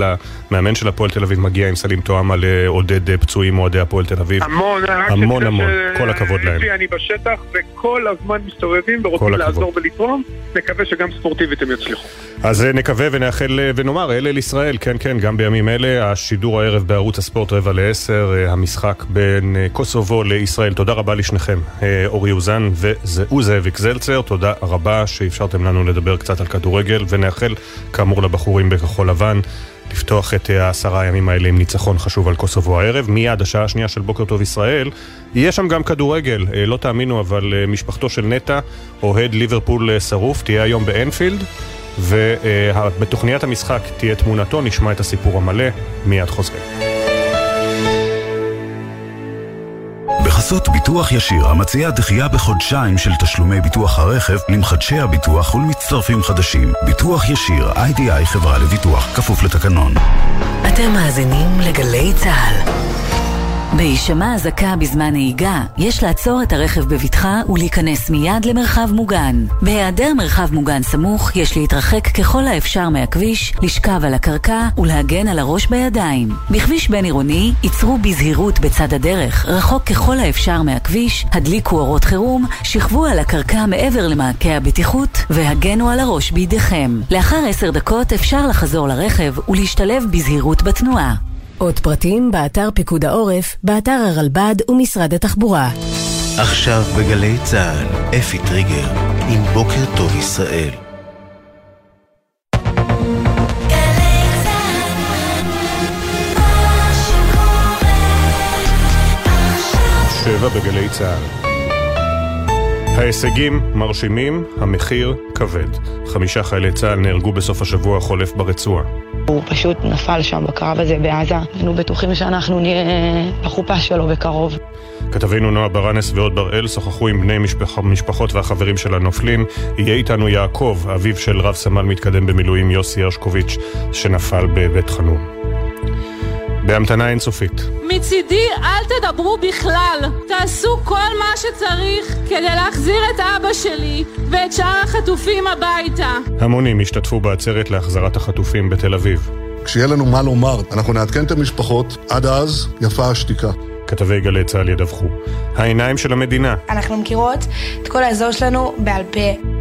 למאמן של הפועל תל אביב, מגיע עם סלים טועמה לעודד אה, פצועים אוהדי הפועל תל אביב. המון, המון המון, ש... כל הכבוד להם. אני בשטח וכל הזמן מסתובבים ורוצים לעזור ולתרום, נקווה שגם ספורטיבית הם יצליחו. אז נקווה ונאחל ונאמר, אלה אל ישראל, כן כן, גם בימים אלה, השידור הערב בערוץ הספורט רבע לעשר, אה, המשחק בין אה, קוסובו לישראל. תודה רבה לשניכם, אה, אורי אוזן וזאביק זלצר, תודה רבה שאפשרתם לנו לדבר קצת על כדורגל, ונאחל כאמור לבחורים בכחול לבן. לפתוח את העשרה הימים האלה עם ניצחון חשוב על קוסובו הערב. מיד, השעה השנייה של בוקר טוב ישראל, יהיה שם גם כדורגל, לא תאמינו, אבל משפחתו של נטע, אוהד ליברפול שרוף, תהיה היום באנפילד. ובתוכניית המשחק תהיה תמונתו, נשמע את הסיפור המלא, מיד חוזרים. בחסות ביטוח ישיר, המציע דחייה בחודשיים של תשלומי ביטוח הרכב למחדשי הביטוח ולמצטרפים חדשים. ביטוח ישיר, איי-די-איי חברה לביטוח, כפוף לתקנון. אתם מאזינים לגלי צה"ל. בהישמע אזעקה בזמן נהיגה, יש לעצור את הרכב בבטחה ולהיכנס מיד למרחב מוגן. בהיעדר מרחב מוגן סמוך, יש להתרחק ככל האפשר מהכביש, לשכב על הקרקע ולהגן על הראש בידיים. בכביש בין עירוני, ייצרו בזהירות בצד הדרך, רחוק ככל האפשר מהכביש, הדליקו אורות חירום, שכבו על הקרקע מעבר למעקה הבטיחות והגנו על הראש בידיכם. לאחר עשר דקות אפשר לחזור לרכב ולהשתלב בזהירות בתנועה. עוד פרטים באתר פיקוד העורף, באתר הרלב"ד ומשרד התחבורה. עכשיו בגלי צה"ל, אפי טריגר, עם בוקר טוב ישראל. שבע בגלי צה"ל. ההישגים מרשימים, המחיר כבד. חמישה חיילי צה"ל נהרגו בסוף השבוע החולף ברצועה. הוא פשוט נפל שם בקרב הזה בעזה. היינו בטוחים שאנחנו נהיה בחופה שלו בקרוב. כתבינו נועה ברנס ועוד בראל שוחחו עם בני משפח, משפחות והחברים של הנופלים. יהיה איתנו יעקב, אביו של רב סמל מתקדם במילואים יוסי הרשקוביץ', שנפל בבית חנון. בהמתנה אינסופית. מצידי אל תדברו בכלל. תעשו כל מה שצריך כדי להחזיר את אבא שלי ואת שאר החטופים הביתה. המונים השתתפו בעצרת להחזרת החטופים בתל אביב. כשיהיה לנו מה לומר, אנחנו נעדכן את המשפחות. עד אז, יפה השתיקה. כתבי גלי צה"ל ידווחו. העיניים של המדינה. אנחנו מכירות את כל האזור שלנו בעל פה.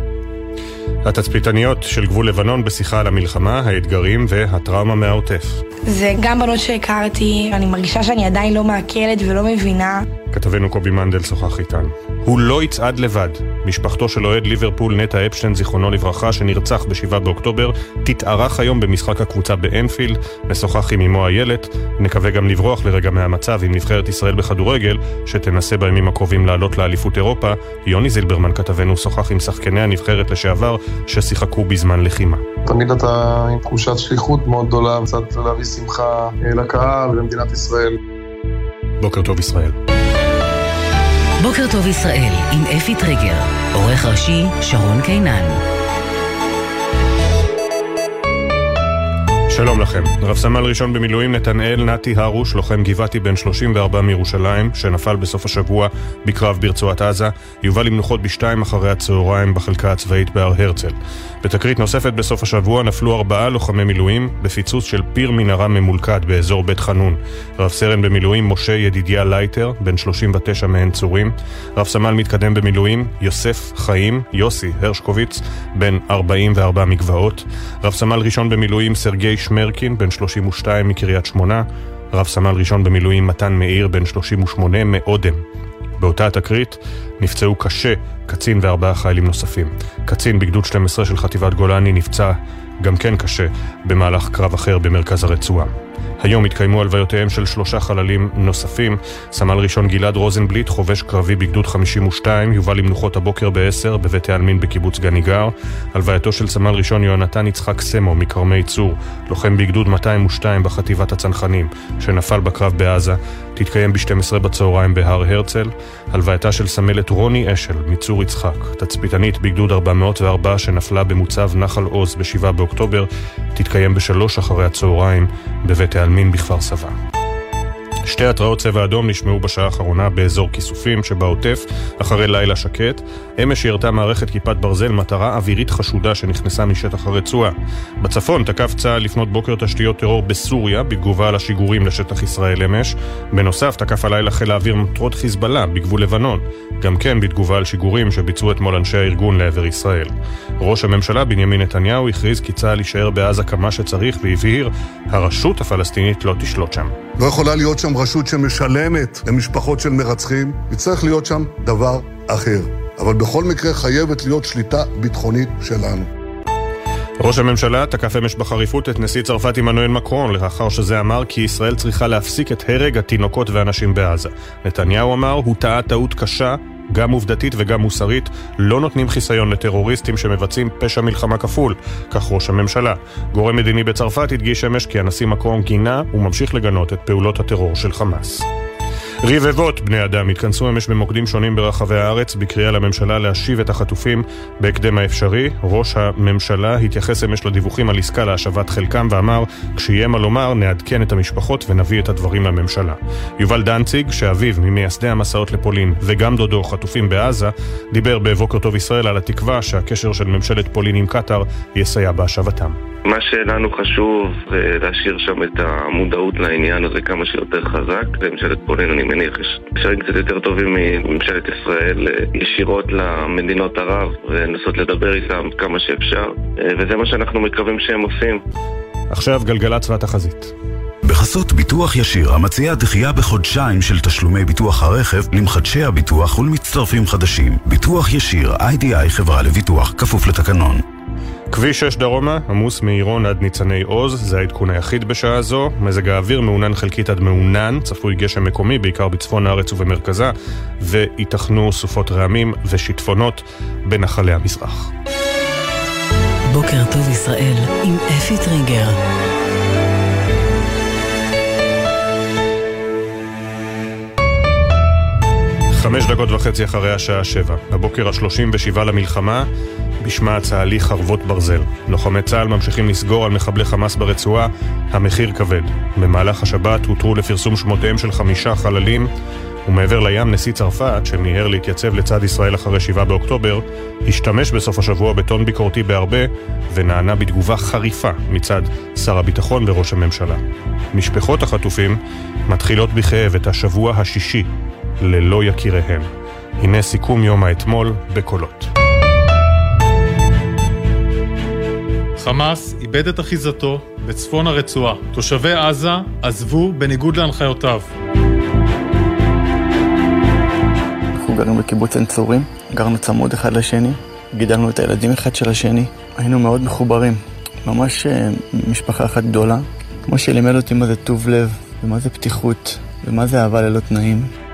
התצפיתניות של גבול לבנון בשיחה על המלחמה, האתגרים והטראומה מהעוטף. זה גם בנות שהכרתי, אני מרגישה שאני עדיין לא מעכלת ולא מבינה. כתבנו קובי מנדל שוחח איתן. הוא לא יצעד לבד. משפחתו של אוהד ליברפול נטע אפשטיין, זיכרונו לברכה, שנרצח ב-7 באוקטובר, תתארח היום במשחק הקבוצה באנפילד. נשוחח עם אמו איילת. נקווה גם לברוח לרגע מהמצב עם נבחרת ישראל בכדורגל, שתנסה בימים הקרובים לעלות לאליפות אירופה. יוני זילברמן כתבנו שוחח עם שחקני הנבחרת לשעבר, ששיחקו בזמן לחימה. תמיד אתה עם תחושת שליחות מאוד גדולה, קצת להביא שמחה אה, לקהל ולמדינת ישראל. בוקר טוב ישראל. בוקר טוב ישראל עם אפי טריגר, עורך ראשי שרון קינן. שלום לכם. רב סמל ראשון במילואים נתנאל נתי הרוש, לוחם גבעתי בן 34 מירושלים, שנפל בסוף השבוע בקרב ברצועת עזה, יובא למנוחות בשתיים אחרי הצהריים בחלקה הצבאית בהר הרצל. בתקרית נוספת בסוף השבוע נפלו ארבעה לוחמי מילואים בפיצוץ של פיר מנהרה ממולכד באזור בית חנון. רב סרן במילואים משה ידידיה לייטר, בן 39 מעין צורים. רב סמל מתקדם במילואים יוסף חיים, יוסי הרשקוביץ, בן 44 מגבעות. רב סמל ראשון במילואים סרגי שמרקין, בן 32 מקריית שמונה, רב סמל ראשון במילואים מתן מאיר, בן 38 מאודם. באותה התקרית נפצעו קשה קצין וארבעה חיילים נוספים. קצין בגדוד 12 של חטיבת גולני נפצע גם כן קשה במהלך קרב אחר במרכז הרצועה. היום התקיימו הלוויותיהם של שלושה חללים נוספים. סמל ראשון גלעד רוזנבליט, חובש קרבי בגדוד 52, יובא למנוחות הבוקר ב-10 בבית העלמין בקיבוץ גניגר. הלווייתו של סמל ראשון יונתן יצחק סמו מכרמי צור, לוחם בגדוד 202 בחטיבת הצנחנים, שנפל בקרב בעזה, תתקיים ב-12 בצהריים בהר הרצל. הלווייתה של סמלת רוני אשל מצור יצחק, תצפיתנית בגדוד 404 שנפלה במוצב נחל עוז ב-7 באוקטובר, תתקיים בשלוש אחרי הצהריים בבית העלמין בכפר סבא. שתי התרעות צבע אדום נשמעו בשעה האחרונה באזור כיסופים שבעוטף, אחרי לילה שקט. אמש ירתה מערכת כיפת ברזל מטרה אווירית חשודה שנכנסה משטח הרצועה. בצפון תקף צה"ל לפנות בוקר תשתיות טרור בסוריה, בתגובה על השיגורים לשטח ישראל אמש. בנוסף, תקף הלילה חיל האוויר מטרות חיזבאללה בגבול לבנון. גם כן בתגובה על שיגורים שביצעו אתמול אנשי הארגון לעבר ישראל. ראש הממשלה בנימין נתניהו הכריז כי צה"ל יישאר בעזה כמה שצריך והבהיר, הרשות הפלסטינית לא תשלוט שם. לא יכולה להיות שם רשות שמשלמת למשפחות של מרצחים, יצטרך להיות שם דבר אחר. אבל בכל מקרה חייבת להיות שליטה ביטחונית שלנו. ראש הממשלה תקף אמש בחריפות את נשיא צרפת עמנואל מקרון לאחר שזה אמר כי ישראל צריכה להפסיק את הרג התינוקות והנשים בעזה. נתניהו אמר, הוא טעה טעות קשה, גם עובדתית וגם מוסרית, לא נותנים חיסיון לטרוריסטים שמבצעים פשע מלחמה כפול, כך ראש הממשלה. גורם מדיני בצרפת הדגיש אמש כי הנשיא מקרון גינה וממשיך לגנות את פעולות הטרור של חמאס. רבבות בני אדם התכנסו אמש במוקדים שונים ברחבי הארץ בקריאה לממשלה להשיב את החטופים בהקדם האפשרי. ראש הממשלה התייחס אמש לדיווחים על עסקה להשבת חלקם ואמר, כשיהיה מה לומר נעדכן את המשפחות ונביא את הדברים לממשלה. יובל דנציג, שאביו ממייסדי המסעות לפולין וגם דודו חטופים בעזה, דיבר בבוקר טוב ישראל על התקווה שהקשר של ממשלת פולין עם קטאר יסייע בהשבתם. מה שלנו חשוב זה להשאיר שם את המודעות לעניין הזה כמה שיותר חזק. לממשלת פולין, אני מניח, יש קשרים קצת יותר טובים מממשלת ישראל ישירות למדינות ערב ולנסות לדבר איתם כמה שאפשר, וזה מה שאנחנו מקווים שהם עושים. עכשיו גלגלצ והתחזית. בחסות ביטוח ישיר, המציע דחייה בחודשיים של תשלומי ביטוח הרכב למחדשי הביטוח ולמצטרפים חדשים. ביטוח ישיר, איי-די-איי חברה לביטוח, כפוף לתקנון. כביש 6 דרומה, עמוס מעירון עד ניצני עוז, זה העדכון היחיד בשעה זו. מזג האוויר מעונן חלקית עד מעונן, צפוי גשם מקומי, בעיקר בצפון הארץ ובמרכזה, וייתכנו סופות רעמים ושיטפונות בנחלי המזרח. בוקר טוב ישראל עם אפי טריגר. חמש דקות וחצי אחרי השעה שבע, הבוקר השלושים ושבעה למלחמה, בשמה הצה"לי חרבות ברזל. לוחמי צה"ל ממשיכים לסגור על מחבלי חמאס ברצועה, המחיר כבד. במהלך השבת הותרו לפרסום שמותיהם של חמישה חללים, ומעבר לים נשיא צרפת, שמיהר להתייצב לצד ישראל אחרי שבעה באוקטובר, השתמש בסוף השבוע בטון ביקורתי בהרבה, ונענה בתגובה חריפה מצד שר הביטחון וראש הממשלה. משפחות החטופים מתחילות בכאב את השבוע השישי ללא יקיריהם. הנה סיכום יום האתמול בקולות. חמאס איבד את אחיזתו בצפון הרצועה. תושבי עזה עזבו בניגוד להנחיותיו. אנחנו גרנו בקיבוץ עין צורים, גרנו צמוד אחד לשני, גידלנו את הילדים אחד של השני, היינו מאוד מחוברים, ממש משפחה אחת גדולה, כמו שלימד אותי מה זה טוב לב, ומה זה פתיחות, ומה זה אהבה ללא תנאים.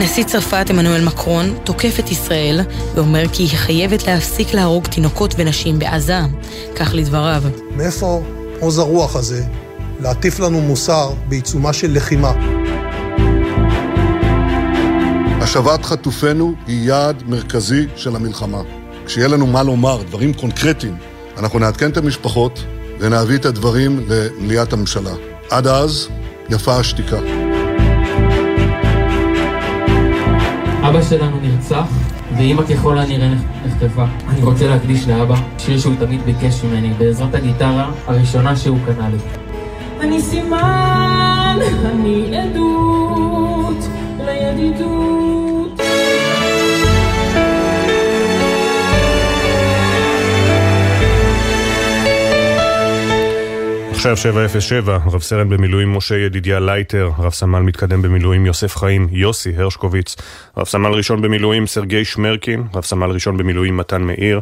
נשיא צרפת עמנואל מקרון תוקף את ישראל ואומר כי היא חייבת להפסיק להרוג תינוקות ונשים בעזה, כך לדבריו. מאיפה עוז הרוח הזה להטיף לנו מוסר בעיצומה של לחימה? השבת חטופינו היא יעד מרכזי של המלחמה. כשיהיה לנו מה לומר, דברים קונקרטיים, אנחנו נעדכן את המשפחות ונביא את הדברים למליאת הממשלה. עד אז, יפה השתיקה. אבא שלנו נרצח, ואימא ככל הנראה נחטפה. אני רוצה להקדיש לאבא שיר שהוא תמיד ביקש ממני, בעזרת הגיטרה הראשונה שהוא קנה לי. אני סימן, אני עדות לידידות. עכשיו 707, רב סרן במילואים משה ידידיה לייטר, רב סמל מתקדם במילואים יוסף חיים יוסי הרשקוביץ, רב סמל ראשון במילואים סרגי שמרקין, רב סמל ראשון במילואים מתן מאיר,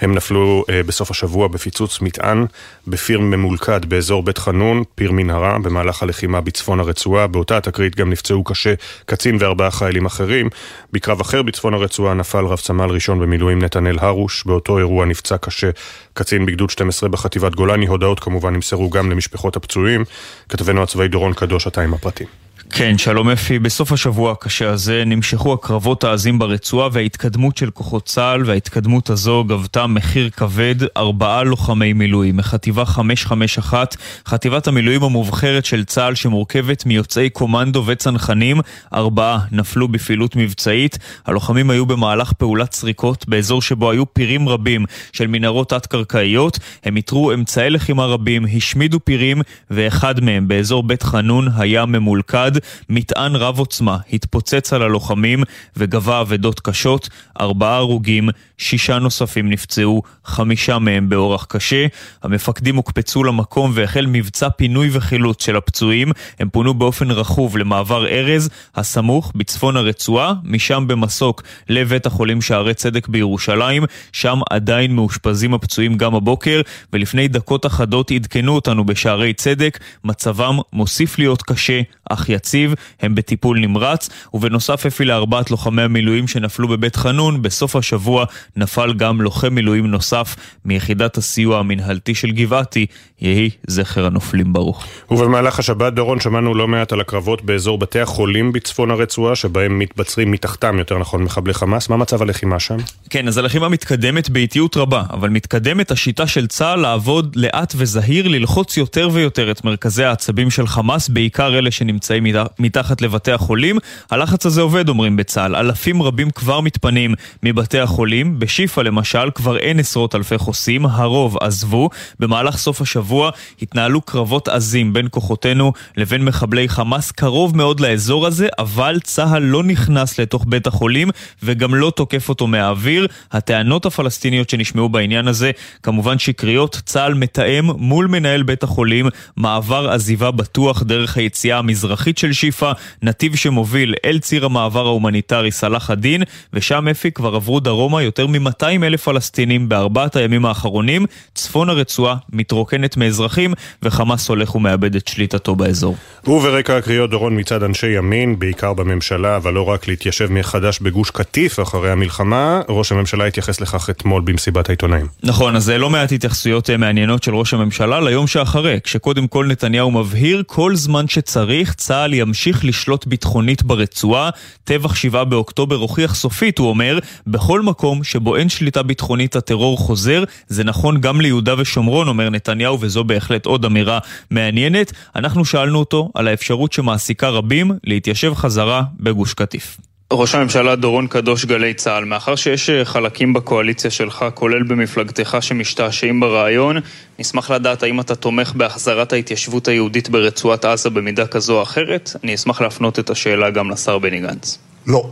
הם נפלו אה, בסוף השבוע בפיצוץ מטען בפיר ממולכד באזור בית חנון, פיר מנהרה, במהלך הלחימה בצפון הרצועה. באותה תקרית גם נפצעו קשה קצין וארבעה חיילים אחרים. בקרב אחר בצפון הרצועה נפל רב סמל ראשון במילואים נתנאל הרוש. באותו אירוע נפצע קשה קצין בגדוד 12 בחטיבת גולני. הודעות כמובן נמסרו גם למשפחות הפצועים. כתבנו הצבאי דורון קדוש, אתה עם הפרטים. כן, שלום אפי. בסוף השבוע הקשה הזה נמשכו הקרבות העזים ברצועה וההתקדמות של כוחות צה"ל, וההתקדמות הזו גבתה מחיר כבד, ארבעה לוחמי מילואים. מחטיבה 551, חטיבת המילואים המובחרת של צה"ל שמורכבת מיוצאי קומנדו וצנחנים, ארבעה נפלו בפעילות מבצעית. הלוחמים היו במהלך פעולת סריקות באזור שבו היו פירים רבים של מנהרות תת-קרקעיות. הם איתרו אמצעי לחימה רבים, השמידו פירים, ואחד מהם באזור בית חנון היה ממולכד. מטען רב עוצמה התפוצץ על הלוחמים וגבה אבדות קשות, ארבעה הרוגים, שישה נוספים נפצעו, חמישה מהם באורח קשה. המפקדים הוקפצו למקום והחל מבצע פינוי וחילוץ של הפצועים. הם פונו באופן רכוב למעבר ארז, הסמוך בצפון הרצועה, משם במסוק לבית החולים שערי צדק בירושלים. שם עדיין מאושפזים הפצועים גם הבוקר, ולפני דקות אחדות עדכנו אותנו בשערי צדק, מצבם מוסיף להיות קשה, אך יציב, הם בטיפול נמרץ, ובנוסף אפי לארבעת לוחמי המילואים שנפלו בבית חנון, בסוף השבוע נפל גם לוחם מילואים נוסף מיחידת הסיוע המנהלתי של גבעתי, יהי זכר הנופלים ברוך. ובמהלך השבת, דורון, שמענו לא מעט על הקרבות באזור בתי החולים בצפון הרצועה, שבהם מתבצרים מתחתם, יותר נכון, מחבלי חמאס. מה מצב הלחימה שם? כן, אז הלחימה מתקדמת באיטיות רבה, אבל מתקדמת השיטה של צה"ל לעבוד לאט וזהיר, ללחוץ יותר ויותר את מרכזי העצבים של חמאס, בעיקר אלה שנמצאים מתחת לבתי החולים. הלחץ הזה עובד, אומרים בצה"ל. אלפים רבים כבר מתפנים מבתי החולים. בשיפא למשל כבר אין עשרות אלפי חוסים, הרוב עזבו. במהלך סוף השבוע התנהלו קרבות עזים בין כוחותינו לבין מחבלי חמאס קרוב מאוד לאזור הזה, אבל צה"ל לא נכנס לתוך בית החולים וגם לא תוקף אותו מהאוויר. הטענות הפלסטיניות שנשמעו בעניין הזה כמובן שקריות. צה"ל מתאם מול מנהל בית החולים מעבר עזיבה בטוח דרך היציאה המזרחית של שיפא, נתיב שמוביל אל ציר המעבר ההומניטרי סלאח א-דין, ושם אפי כבר עברו דרומה יותר מ-200 אלף פלסטינים בארבעת הימים האחרונים. צפון הרצועה מתרוקנת מאזרחים, וחמאס הולך ומאבד את שליטתו באזור. וברקע הקריאות דורון מצד אנשי ימין, בעיקר בממשלה, אבל לא רק להתיישב מחדש בגוש קטיף אחרי המלחמה, ראש הממשלה התייחס לכך אתמול במסיבת העיתונאים. נכון, אז זה לא מעט התייחסויות מעניינות של ראש הממשלה ליום שאחרי, כשקודם כל נתניהו מבהיר כל זמן שצריך, צה"ל ימשיך לשלוט ביטחונית ברצועה. טבח 7 באוקטובר הוכיח סופית, הוא אומר, בכל מקום שבו אין שליטה ביטחונית הטרור חוזר, זה נכון גם ליהודה ושומרון, אומר נתניהו, וזו בהחלט עוד אמירה מעניינת. אנחנו שאלנו אותו על האפשרות שמעסיקה רבים להתיישב חזרה בגוש קטיף. ראש הממשלה דורון קדוש גלי צה"ל, מאחר שיש אה, חלקים בקואליציה שלך, כולל במפלגתך, שמשתעשעים ברעיון, נשמח לדעת האם אתה תומך בהחזרת ההתיישבות היהודית ברצועת עזה במידה כזו או אחרת. אני אשמח להפנות את השאלה גם לשר בני גנץ. לא,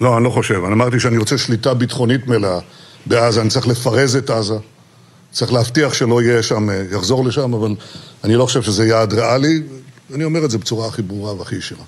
לא, אני לא חושב. אני אמרתי שאני רוצה שליטה ביטחונית מלאה בעזה, אני צריך לפרז את עזה. צריך להבטיח שלא יהיה שם, אה, יחזור לשם, אבל אני לא חושב שזה יעד ריאלי. אני אומר את זה בצורה הכי ברורה והכי ישירה.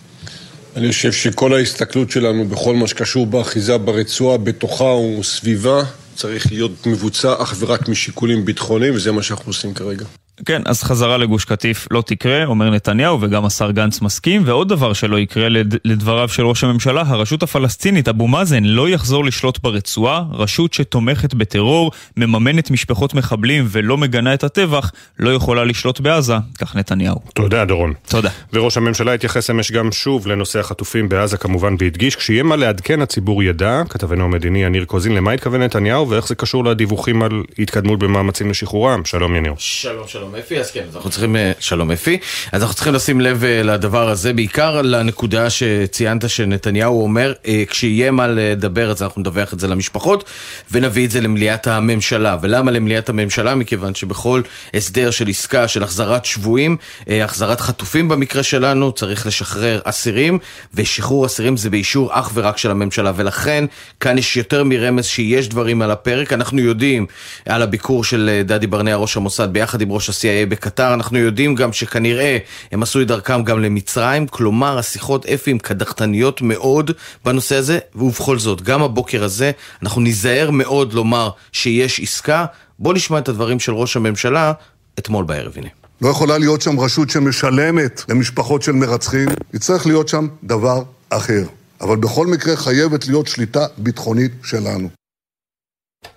אני חושב שכל ההסתכלות שלנו בכל מה שקשור באחיזה ברצועה, בתוכה וסביבה, צריך להיות מבוצע אך ורק משיקולים ביטחוניים, וזה מה שאנחנו עושים כרגע. כן, אז חזרה לגוש קטיף לא תקרה, אומר נתניהו, וגם השר גנץ מסכים. ועוד דבר שלא יקרה לד... לדבריו של ראש הממשלה, הרשות הפלסטינית, אבו מאזן, לא יחזור לשלוט ברצועה. רשות שתומכת בטרור, מממנת משפחות מחבלים ולא מגנה את הטבח, לא יכולה לשלוט בעזה, כך נתניהו. תודה, דורון. תודה. וראש הממשלה התייחס אמש גם שוב לנושא החטופים בעזה כמובן, והדגיש, כשיהיה מה לעדכן הציבור ידע, כתבנו המדיני יניר קוזין, למה התכוון נתניהו ואיך זה קשור לדיווחים על התקדמות במאמצים לשחרורם. שלום יניר. שלום, שלום. שלום אפי, אז כן, אז אנחנו צריכים, אה, שלום אפי, אז אנחנו צריכים לשים לב אה, לדבר הזה, בעיקר לנקודה שציינת שנתניהו אומר, אה, כשיהיה מה לדבר אז אנחנו נדווח את זה למשפחות ונביא את זה למליאת הממשלה. ולמה למליאת הממשלה? מכיוון שבכל הסדר של עסקה של החזרת שבויים, החזרת חטופים במקרה שלנו, צריך לשחרר אסירים, ושחרור אסירים זה באישור אך ורק של הממשלה, ולכן כאן יש יותר מרמז שיש דברים על הפרק. אנחנו יודעים על הביקור של דדי ברנע, ראש המוסד, ביחד עם ראש CIA בקטר. אנחנו יודעים גם שכנראה הם עשו את דרכם גם למצרים, כלומר השיחות אפי הם קדחתניות מאוד בנושא הזה, ובכל זאת, גם הבוקר הזה אנחנו ניזהר מאוד לומר שיש עסקה. בואו נשמע את הדברים של ראש הממשלה אתמול בערב, הנה. לא יכולה להיות שם רשות שמשלמת למשפחות של מרצחים, יצטרך להיות שם דבר אחר. אבל בכל מקרה חייבת להיות שליטה ביטחונית שלנו.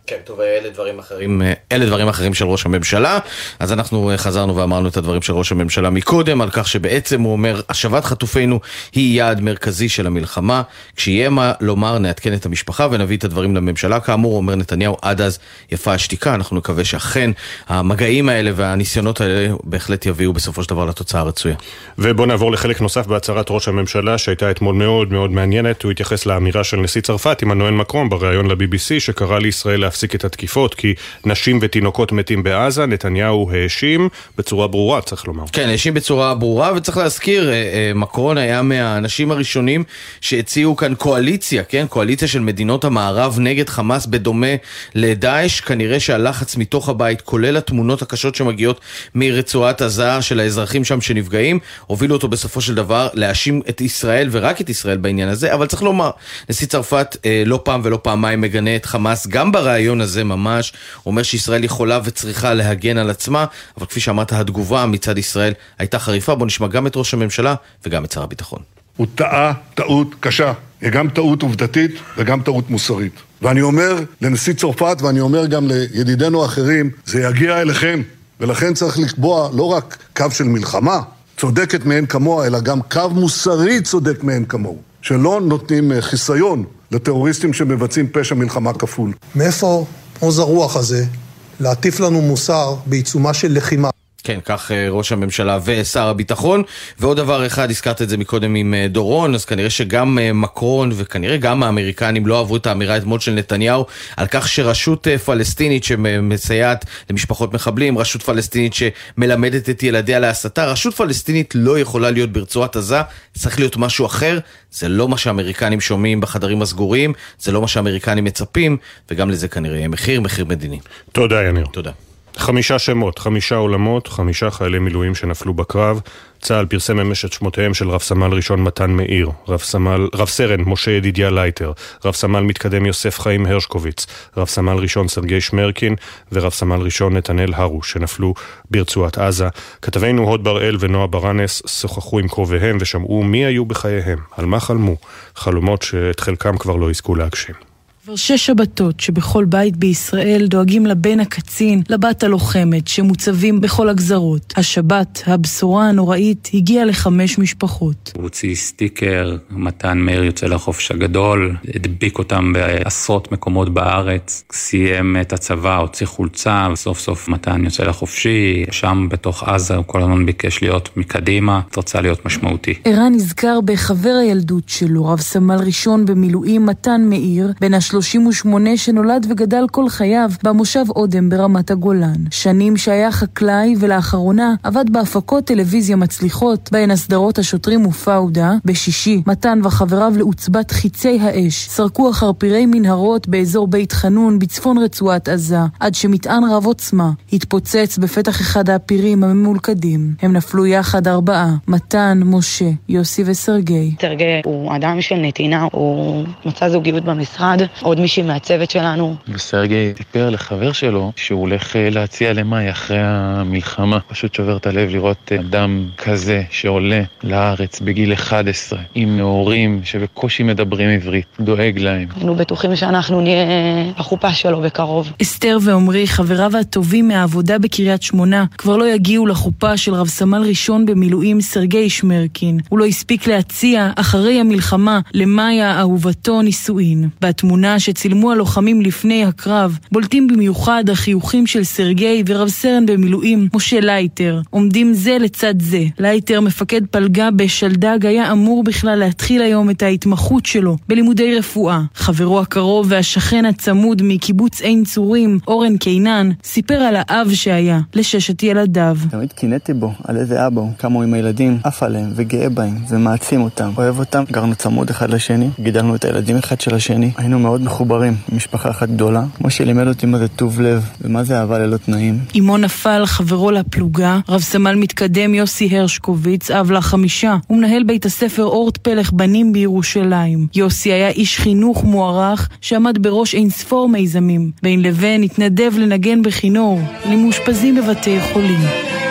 כן, טוב, אלה דברים אחרים, אלה דברים אחרים של ראש הממשלה. אז אנחנו חזרנו ואמרנו את הדברים של ראש הממשלה מקודם, על כך שבעצם הוא אומר, השבת חטופינו היא יעד מרכזי של המלחמה. כשיהיה מה לומר, נעדכן את המשפחה ונביא את הדברים לממשלה. כאמור, אומר נתניהו, עד אז יפה השתיקה. אנחנו נקווה שאכן המגעים האלה והניסיונות האלה בהחלט יביאו בסופו של דבר לתוצאה הרצויה. ובואו נעבור לחלק נוסף בהצהרת ראש הממשלה, שהייתה אתמול מאוד מאוד מעניינת. הוא התייחס לאמירה של נשיא צרפת, עמנואל מקרון, בריאיון ל-BBC, שקרא לישראל להפסיק את התקיפות, כי נשים ותינוקות מתים בעזה, נתניהו האשים בצורה ברורה, צריך לומר. כן, האשים בצורה ברורה, וצריך להזכיר, מקרון היה מהאנשים הראשונים שהציעו כאן קואליציה, כן? קואליציה של מדינות המערב נגד חמאס בדומה לדאעש. כנראה שהלחץ מתוך הבית, כולל התמונות הקשות שמגיעות מרצועת עזה של האזרחים שם שנפגעים, הובילו אותו בסופו של דבר להאשים את ישראל ורק את ישראל בעניין הזה, אבל צריך לומר, נשיא צרפת לא פעם ולא פעמיים מגנה את חמאס, גם ברעיון הזה ממש, הוא אומר שישראל יכולה וצריכה להגן על עצמה, אבל כפי שאמרת, התגובה מצד ישראל הייתה חריפה. בוא נשמע גם את ראש הממשלה וגם את שר הביטחון. הוא טעה טעות קשה, היא גם טעות עובדתית וגם טעות מוסרית. ואני אומר לנשיא צרפת ואני אומר גם לידידינו האחרים, זה יגיע אליכם, ולכן צריך לקבוע לא רק קו של מלחמה, צודקת מאין כמוה, אלא גם קו מוסרי צודק מאין כמוהו, שלא נותנים חיסיון לטרוריסטים שמבצעים פשע מלחמה כפול. מאיפה עוז הרוח הזה להטיף לנו מוסר בעיצומה של לחימה? כן, כך ראש הממשלה ושר הביטחון. ועוד דבר אחד, הזכרת את זה מקודם עם דורון, אז כנראה שגם מקרון וכנראה גם האמריקנים לא אהבו את האמירה אתמול של נתניהו על כך שרשות פלסטינית שמסייעת למשפחות מחבלים, רשות פלסטינית שמלמדת את ילדיה להסתה, רשות פלסטינית לא יכולה להיות ברצועת עזה, צריך להיות משהו אחר. זה לא מה שהאמריקנים שומעים בחדרים הסגורים, זה לא מה שהאמריקנים מצפים, וגם לזה כנראה יהיה מחיר, מחיר מדיני. תודה, יניר. תודה. חמישה שמות, חמישה עולמות, חמישה חיילי מילואים שנפלו בקרב. צה"ל פרסם אמש את שמותיהם של רב סמל ראשון מתן מאיר, רב, סמל, רב סרן משה ידידיה לייטר, רב סמל מתקדם יוסף חיים הרשקוביץ, רב סמל ראשון סרגי שמרקין ורב סמל ראשון נתנאל הרוש, שנפלו ברצועת עזה. כתבינו הוד בראל ונועה ברנס שוחחו עם קרוביהם ושמעו מי היו בחייהם, על מה חלמו, חלומות שאת חלקם כבר לא יזכו להגשים. כבר שש שבתות שבכל בית בישראל דואגים לבן הקצין, לבת הלוחמת, שמוצבים בכל הגזרות. השבת, הבשורה הנוראית, הגיעה לחמש משפחות. הוא הוציא סטיקר, מתן מאיר יוצא לחופש הגדול, הדביק אותם בעשרות מקומות בארץ, סיים את הצבא, הוציא חולצה, וסוף סוף מתן יוצא לחופשי, שם בתוך עזה הוא כל הזמן ביקש להיות מקדימה, רצה להיות משמעותי. ערן נזכר בחבר הילדות שלו, רב סמל ראשון במילואים מתן מאיר, בן הש... 38 שנולד וגדל כל חייו במושב אודם ברמת הגולן. שנים שהיה חקלאי ולאחרונה עבד בהפקות טלוויזיה מצליחות, בהן הסדרות השוטרים ופאודה. בשישי, מתן וחבריו לעוצבת חיצי האש סרקו אחר פירי מנהרות באזור בית חנון בצפון רצועת עזה, עד שמטען רב עוצמה התפוצץ בפתח אחד הפירים הממולכדים. הם נפלו יחד ארבעה, מתן, משה, יוסי וסרגי. סרגי הוא אדם של נתינה, הוא מצא זוגיות במשרד. עוד מישהי מהצוות שלנו. וסרגי סיפר לחבר שלו שהוא הולך להציע למאי אחרי המלחמה. פשוט שובר את הלב לראות אדם כזה שעולה לארץ בגיל 11 עם הורים שבקושי מדברים עברית, דואג להם. היינו בטוחים שאנחנו נהיה בחופה שלו בקרוב. אסתר ועמרי, חבריו הטובים מהעבודה בקריית שמונה, כבר לא יגיעו לחופה של רב סמל ראשון במילואים סרגי שמרקין. הוא לא הספיק להציע אחרי המלחמה למאיה אהובתו נישואין. שצילמו הלוחמים לפני הקרב, בולטים במיוחד החיוכים של סרגי ורב סרן במילואים, משה לייטר, עומדים זה לצד זה. לייטר, מפקד פלגה בשלדג, היה אמור בכלל להתחיל היום את ההתמחות שלו בלימודי רפואה. חברו הקרוב והשכן הצמוד מקיבוץ עין צורים, אורן קינן, סיפר על האב שהיה לששת ילדיו. תמיד קינאתי בו, על איזה אבא הוא, כמה הוא עם הילדים, עף עליהם וגאה בהם ומעצים אותם, אוהב אותם, גרנו צמוד אחד לשני, גידלנו את הילדים אחד של השני, היינו מאוד מחוברים, משפחה אחת גדולה. כמו שלימד אותי מה זה טוב לב ומה זה אהבה ללא תנאים. אמו נפל, חברו לפלוגה, רב סמל מתקדם יוסי הרשקוביץ, אב לחמישה, ומנהל בית הספר אורט פלך בנים בירושלים. יוסי היה איש חינוך מוערך שעמד בראש אין ספור מיזמים. בין לבין התנדב לנגן בכינור למאושפזים בבתי חולים.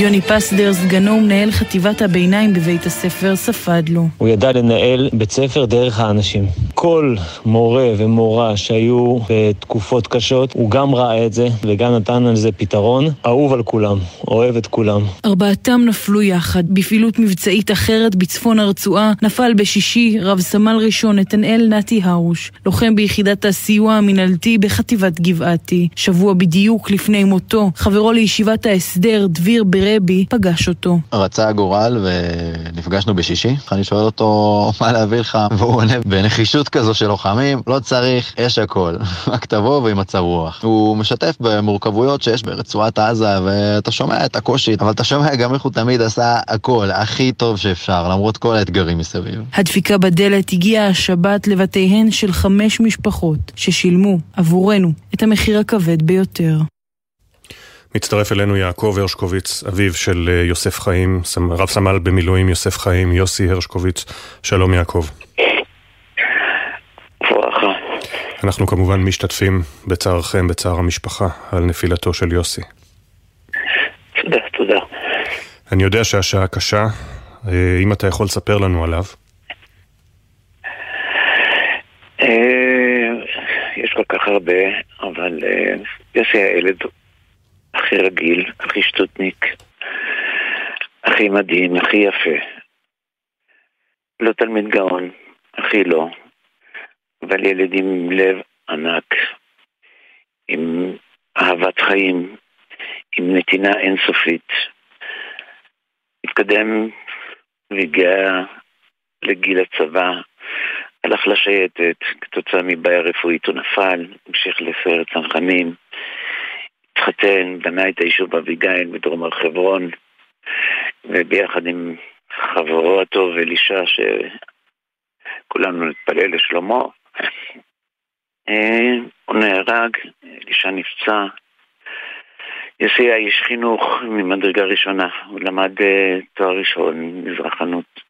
יוני פסדר, סגנו ומנהל חטיבת הביניים בבית הספר, ספד לו. הוא ידע לנהל בית ספר דרך האנשים. כל מורה ומורה שהיו בתקופות קשות, הוא גם ראה את זה וגם נתן על זה פתרון. אהוב על כולם, אוהב את כולם. ארבעתם נפלו יחד. בפעילות מבצעית אחרת בצפון הרצועה נפל בשישי רב סמל ראשון נתנאל נתי הרוש, לוחם ביחידת הסיוע המינהלתי בחטיבת גבעתי. שבוע בדיוק לפני מותו, חברו לישיבת ההסדר, דביר בר רבי פגש אותו. רצה הגורל ונפגשנו בשישי. אני שואל אותו מה להביא לך, והוא עונה בנחישות כזו של לוחמים, לא צריך, יש הכל. רק תבוא ועם מצב רוח. הוא משתף במורכבויות שיש ברצועת עזה, ואתה שומע את הקושי, אבל אתה שומע גם איך הוא תמיד עשה הכל, הכי טוב שאפשר, למרות כל האתגרים מסביב. הדפיקה בדלת הגיעה השבת לבתיהן של חמש משפחות, ששילמו עבורנו את המחיר הכבד ביותר. מצטרף אלינו יעקב הרשקוביץ, אביו של אה, יוסף חיים, רב סמל במילואים יוסף חיים, יוסי הרשקוביץ. שלום יעקב. אנחנו כמובן משתתפים בצערכם, בצער המשפחה, על נפילתו של יוסי. תודה, תודה. אני יודע שהשעה קשה, אה, אם אתה יכול לספר לנו עליו. אה, יש כל כך הרבה, אבל יוסי היה ילד הכי רגיל, הכי שטותניק, הכי מדהים, הכי יפה. לא תלמיד גאון, הכי לא, אבל ילד עם לב ענק, עם אהבת חיים, עם נתינה אינסופית. התקדם והגיע לגיל הצבא, הלך לשייטת, כתוצאה מבעיה רפואית הוא נפל, המשיך לסיירת צנחנים. התחתן, בנה את היישוב אביגיל בדרום הר חברון, וביחד עם חברו הטוב אלישע, שכולנו נתפלל לשלומו, אה, הוא נהרג, אלישע נפצע. יוסי היה איש חינוך ממדרגה ראשונה, הוא למד אה, תואר ראשון, מזרחנות,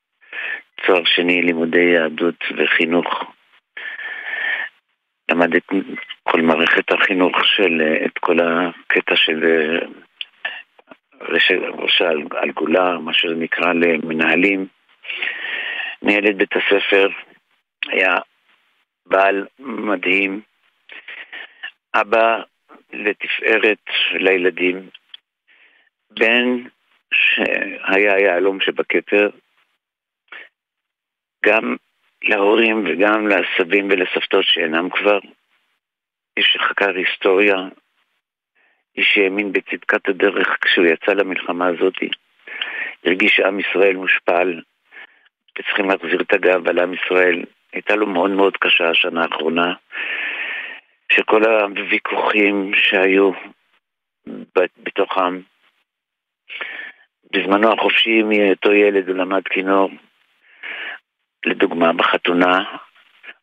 תואר שני, לימודי יהדות וחינוך. למד את כל מערכת החינוך של, אה, את כל הקטע של אה, ראש על גולה, מה שנקרא למנהלים. ניהל את בית הספר, היה בעל מדהים, אבא לתפארת לילדים, בן שהיה יהלום שבכתר, גם להורים וגם לסבים ולסבתות שאינם כבר. איש שחקר היסטוריה, איש שהאמין בצדקת הדרך כשהוא יצא למלחמה הזאת. הרגיש שעם ישראל מושפל, וצריכים להחזיר את הגאווה לעם ישראל. הייתה לו מאוד מאוד קשה השנה האחרונה, שכל הוויכוחים שהיו בתוכם, בזמנו החופשי מאותו ילד הוא למד כינור, לדוגמה, בחתונה,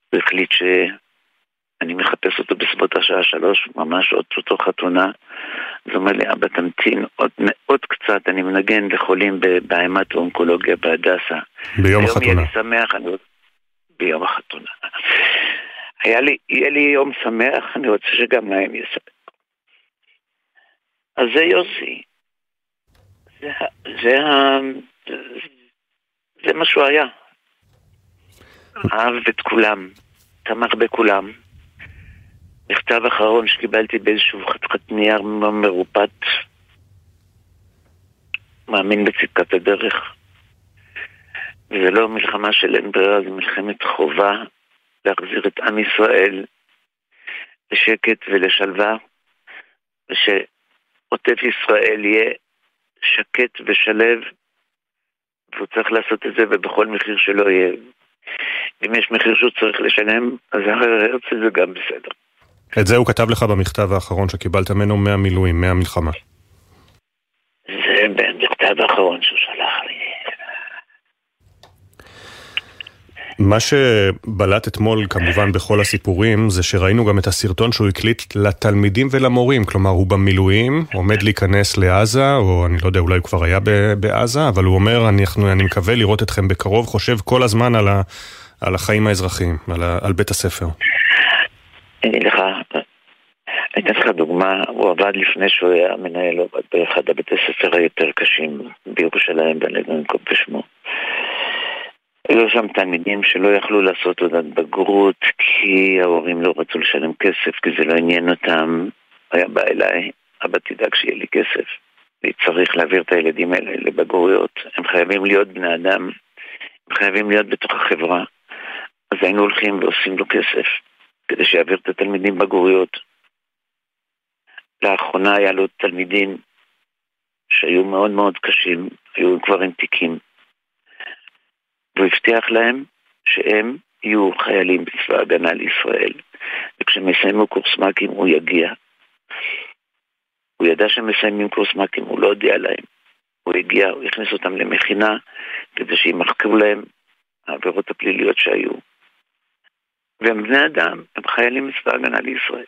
הוא החליט שאני מחפש אותו בסביבות השעה שלוש, ממש אותו חתונה. אז הוא אומר לי, אבא, תמתין עוד, עוד קצת, אני מנגן לחולים בהמת האונקולוגיה בהדסה. ביום החתונה. היום יהיה לי שמח, אני... ביום החתונה. היה לי, יהיה לי יום שמח, אני רוצה שגם להם יהיה שמח. אז זה יוסי. זה, זה, זה, זה מה שהוא היה. אהב את כולם, תמך בכולם. מכתב אחרון שקיבלתי באיזשהו חתיכת נייר מרופט, מאמין בצדקת הדרך. וזה לא מלחמה של אין ברירה, זה מלחמת חובה להחזיר את עם ישראל לשקט ולשלווה, ושעוטף ישראל יהיה שקט ושלב, והוא צריך לעשות את זה ובכל מחיר שלא יהיה. אם יש מחיר שהוא צריך לשלם, אז הרצל זה גם בסדר. את זה הוא כתב לך במכתב האחרון שקיבלת ממנו מהמילואים, מהמלחמה. זה במכתב האחרון שהוא שלח לי. מה שבלט אתמול כמובן בכל הסיפורים זה שראינו גם את הסרטון שהוא הקליט לתלמידים ולמורים, כלומר הוא במילואים, עומד להיכנס לעזה, או אני לא יודע, אולי הוא כבר היה בעזה, אבל הוא אומר, אנחנו, אני מקווה לראות אתכם בקרוב, חושב כל הזמן על, ה, על החיים האזרחיים, על, על בית הספר. אני לך, אני אתן לך דוגמה, הוא עבד לפני שהוא היה מנהל, הוא עבד באחד הבתי ספר היותר קשים בירושלים, ואני לא אנקוב בשמו. היו שם תלמידים שלא יכלו לעשות תעודת בגרות כי ההורים לא רצו לשלם כסף, כי זה לא עניין אותם. היה בא אליי, אבא תדאג שיהיה לי כסף. צריך להעביר את הילדים האלה לבגרויות. הם חייבים להיות בני אדם, הם חייבים להיות בתוך החברה. אז היינו הולכים ועושים לו כסף כדי שיעביר את התלמידים בגרויות. לאחרונה היה לו תלמידים שהיו מאוד מאוד קשים, היו כבר עם תיקים. והוא הבטיח להם שהם יהיו חיילים בצבא ההגנה לישראל, וכשהם יסיימו קורס מ"כים הוא יגיע. הוא ידע שהם מסיימים קורס מ"כים, הוא לא הודיע להם. הוא הגיע, הוא הכניס אותם למכינה כדי שימחקו להם העבירות הפליליות שהיו. והם בני אדם, הם חיילים בצבא ההגנה לישראל.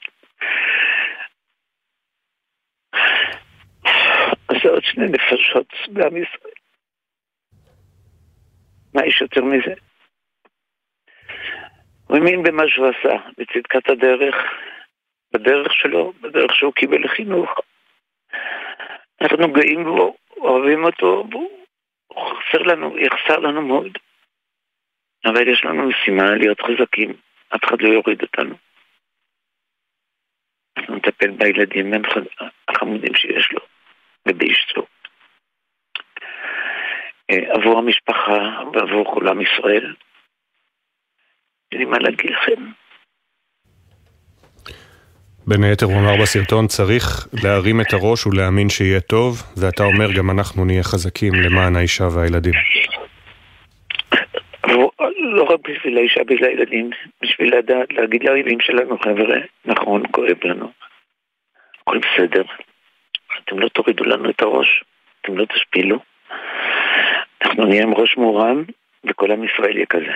זה עוד שני נפשות בעם ישראל. מה יש יותר מזה? הוא האמין במה שהוא עשה, בצדקת הדרך, בדרך שלו, בדרך שהוא קיבל לחינוך. אנחנו גאים בו, אוהבים אותו, והוא חסר לנו, יחסר לנו מאוד. אבל יש לנו משימה להיות חזקים, אף אחד לא יוריד אותנו. אנחנו נטפל בילדים החמודים שיש לו ובאשתו. אה, עבור המשפחה ועבור כל עם ישראל. אין לי מה להגיד לכם. בין היתר הוא אמר בסרטון, צריך להרים את הראש ולהאמין שיהיה טוב, ואתה אומר גם אנחנו נהיה חזקים למען האישה והילדים. לא רק בשביל האישה, בשביל הילדים, בשביל לדעת, להגיד לילדים שלנו, חבר'ה, נכון, כואב לנו, הכל בסדר, אתם לא תורידו לנו את הראש, אתם לא תשפילו, אנחנו נהיה עם ראש מורם, וכל עם ישראל יהיה כזה.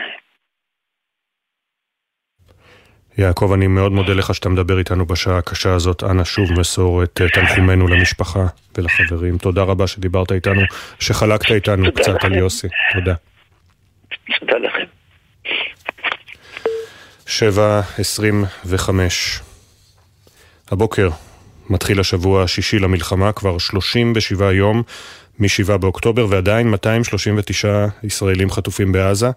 יעקב, אני מאוד מודה לך שאתה מדבר איתנו בשעה הקשה הזאת. אנא שוב מסור את אה, תנחומינו למשפחה ולחברים. תודה רבה שדיברת איתנו, שחלקת איתנו קצת לכם. על יוסי. תודה. תודה לכם. שבע עשרים וחמש. הבוקר מתחיל השבוע השישי למלחמה, כבר שלושים ושבעה יום מ-7 באוקטובר, ועדיין 239 ישראלים חטופים בעזה.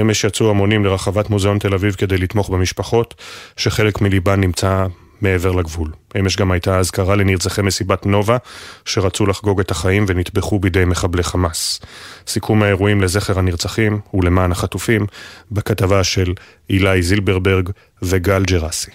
אמש יצאו המונים לרחבת מוזיאון תל אביב כדי לתמוך במשפחות, שחלק מליבן נמצא מעבר לגבול. אמש גם הייתה אזכרה לנרצחי מסיבת נובה, שרצו לחגוג את החיים ונטבחו בידי מחבלי חמאס. סיכום האירועים לזכר הנרצחים ולמען החטופים, בכתבה של אילי זילברברג וגל ג'רסי.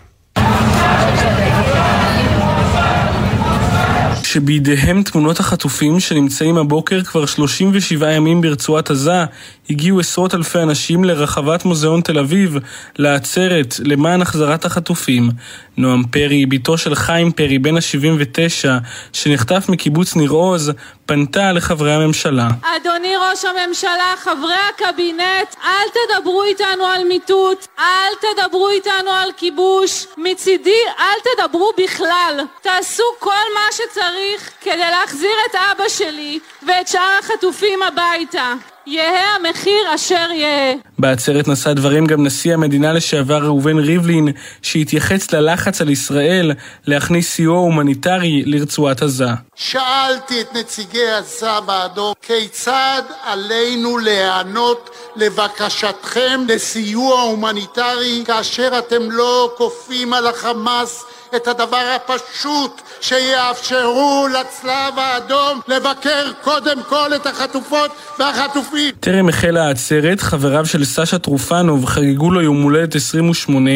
שבידיהם תמונות החטופים שנמצאים הבוקר כבר 37 ימים ברצועת עזה, הגיעו עשרות אלפי אנשים לרחבת מוזיאון תל אביב, לעצרת למען החזרת החטופים. נועם פרי, בתו של חיים פרי, בן ה-79, שנחטף מקיבוץ ניר עוז, פנתה לחברי הממשלה. אדוני ראש הממשלה, חברי הקבינט, אל תדברו איתנו על מיטוט, אל תדברו איתנו על כיבוש. מצידי, אל תדברו בכלל. תעשו כל מה שצריך כדי להחזיר את אבא שלי ואת שאר החטופים הביתה. יהא המחיר אשר יהא. בעצרת נשא דברים גם נשיא המדינה לשעבר ראובן ריבלין, שהתייחס ללחץ על ישראל להכניס סיוע הומניטרי לרצועת עזה. שאלתי את נציגי הסבא האדום, כיצד עלינו להיענות לבקשתכם לסיוע הומניטרי כאשר אתם לא כופים על החמאס את הדבר הפשוט שיאפשרו לצלב האדום לבקר קודם כל את החטופות והחטופים. טרם החלה העצרת, חבריו של סשה טרופנוב חגגו לו יום הולדת 28,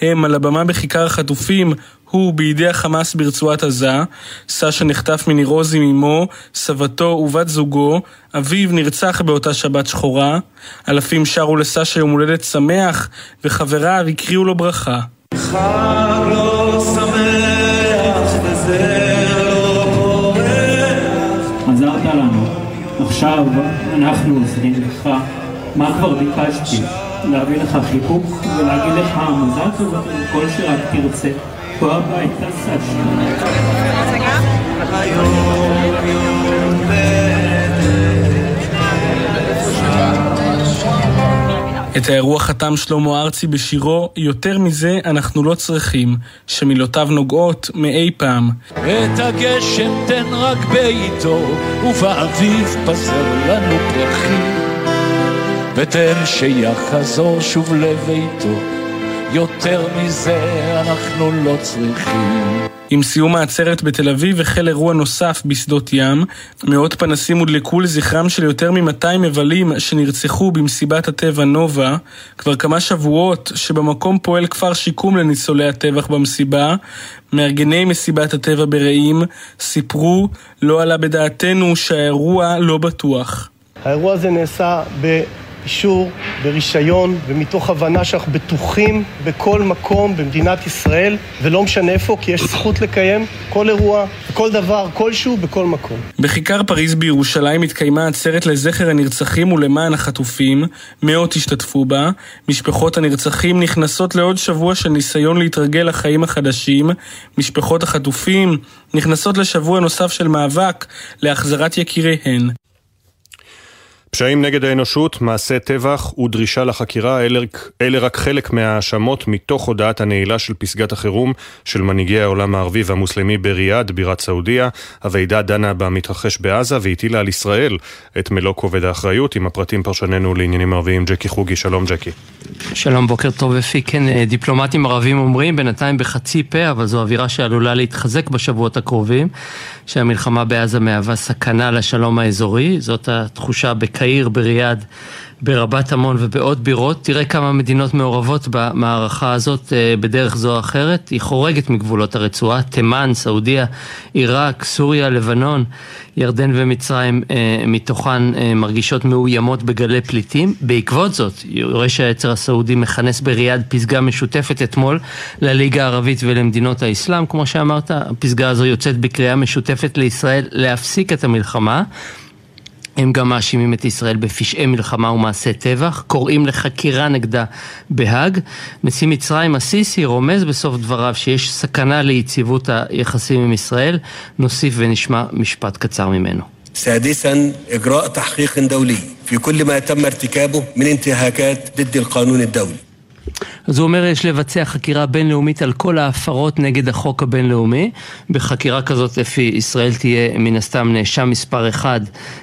הם על הבמה בכיכר החטופים הוא בידי החמאס ברצועת עזה, סשה נחטף מניר עוז עם אמו, סבתו ובת זוגו, אביו נרצח באותה שבת שחורה, אלפים שרו לסשה יום הולדת שמח, וחבריו הקריאו לו ברכה. חג לא שמח וזה לא פורח. עזרת לנו, עכשיו אנחנו עוזרים לך. מה כבר ביקשתי? להביא לך חיבוק ולהגיד לך מזל טוב כל שרק תרצה. פה הביתה סשה. את האירוע חתם שלמה ארצי בשירו "יותר מזה אנחנו לא צריכים", שמילותיו נוגעות מאי פעם. את הגשם תן רק בעיתו, ובאביב פזר לנו פרחים. ותן שיחזור שוב לביתו, יותר מזה אנחנו לא צריכים. עם סיום העצרת בתל אביב החל אירוע נוסף בשדות ים. מאות פנסים הודלקו לזכרם של יותר מ-200 מבלים שנרצחו במסיבת הטבע נובה. כבר כמה שבועות שבמקום פועל כפר שיקום לניצולי הטבח במסיבה. מארגני מסיבת הטבע ברעים סיפרו, לא עלה בדעתנו שהאירוע לא בטוח. האירוע הזה נעשה ב... אישור ברישיון ומתוך הבנה שאנחנו בטוחים בכל מקום במדינת ישראל ולא משנה איפה כי יש זכות לקיים כל אירוע, כל דבר, כלשהו, בכל מקום. בכיכר פריז בירושלים התקיימה עצרת לזכר הנרצחים ולמען החטופים, מאות השתתפו בה, משפחות הנרצחים נכנסות לעוד שבוע של ניסיון להתרגל לחיים החדשים, משפחות החטופים נכנסות לשבוע נוסף של מאבק להחזרת יקיריהן. פשעים נגד האנושות, מעשי טבח ודרישה לחקירה, אלה, אלה רק חלק מההאשמות מתוך הודעת הנעילה של פסגת החירום של מנהיגי העולם הערבי והמוסלמי בריאד, בירת סעודיה. הוועידה דנה במתרחש בעזה והטילה על ישראל את מלוא כובד האחריות. עם הפרטים פרשננו לעניינים ערביים, ג'קי חוגי. שלום ג'קי. שלום, בוקר טוב אפי. כן, אה, דיפלומטים ערבים אומרים בינתיים בחצי פה, אבל זו אווירה שעלולה להתחזק בשבועות הקרובים, שהמלחמה בעזה מהווה סכנה לשלום האזורי. זאת התחושה בקהיר, בריאד, ברבת עמון ובעוד בירות. תראה כמה מדינות מעורבות במערכה הזאת אה, בדרך זו או אחרת. היא חורגת מגבולות הרצועה, תימן, סעודיה, עיראק, סוריה, לבנון, ירדן ומצרים אה, מתוכן אה, מרגישות מאוימות בגלי פליטים. בעקבות זאת, יורש העצר הסעודי מכנס בריאד פסגה משותפת אתמול לליגה הערבית ולמדינות האסלאם. כמו שאמרת, הפסגה הזו יוצאת בקריאה משותפת לישראל להפסיק את המלחמה. הם גם מאשימים את ישראל בפשעי מלחמה ומעשי טבח, קוראים לחקירה נגדה בהאג. נשיא מצרים א-סיסי רומז בסוף דבריו שיש סכנה ליציבות היחסים עם ישראל. נוסיף ונשמע משפט קצר ממנו. سادسا إجراء تحقيق دولي في كل ما تم ارتكابه من انتهاكات ضد القانون الدولي אז הוא אומר יש לבצע חקירה בינלאומית על כל ההפרות נגד החוק הבינלאומי. בחקירה כזאת לפי ישראל תהיה מן הסתם נאשם מספר אחד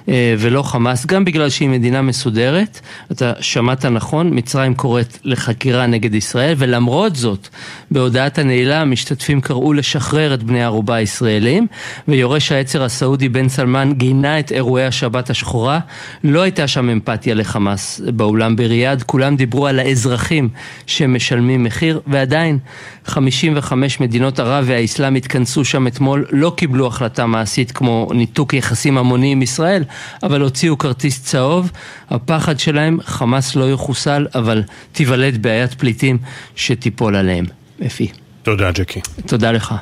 אה, ולא חמאס, גם בגלל שהיא מדינה מסודרת. אתה שמעת נכון, מצרים קוראת לחקירה נגד ישראל, ולמרות זאת, בהודעת הנעילה המשתתפים קראו לשחרר את בני הערובה הישראלים, ויורש העצר הסעודי בן סלמן גינה את אירועי השבת השחורה. לא הייתה שם אמפתיה לחמאס באולם בריאד, כולם דיברו על האזרחים שמשלמים מחיר, ועדיין 55 מדינות ערב והאסלאם התכנסו שם אתמול, לא קיבלו החלטה מעשית כמו ניתוק יחסים המוני עם ישראל, אבל הוציאו כרטיס צהוב. הפחד שלהם, חמאס לא יחוסל, אבל תיוולד בעיית פליטים שתיפול עליהם. אפי. תודה, ג'קי. תודה לך.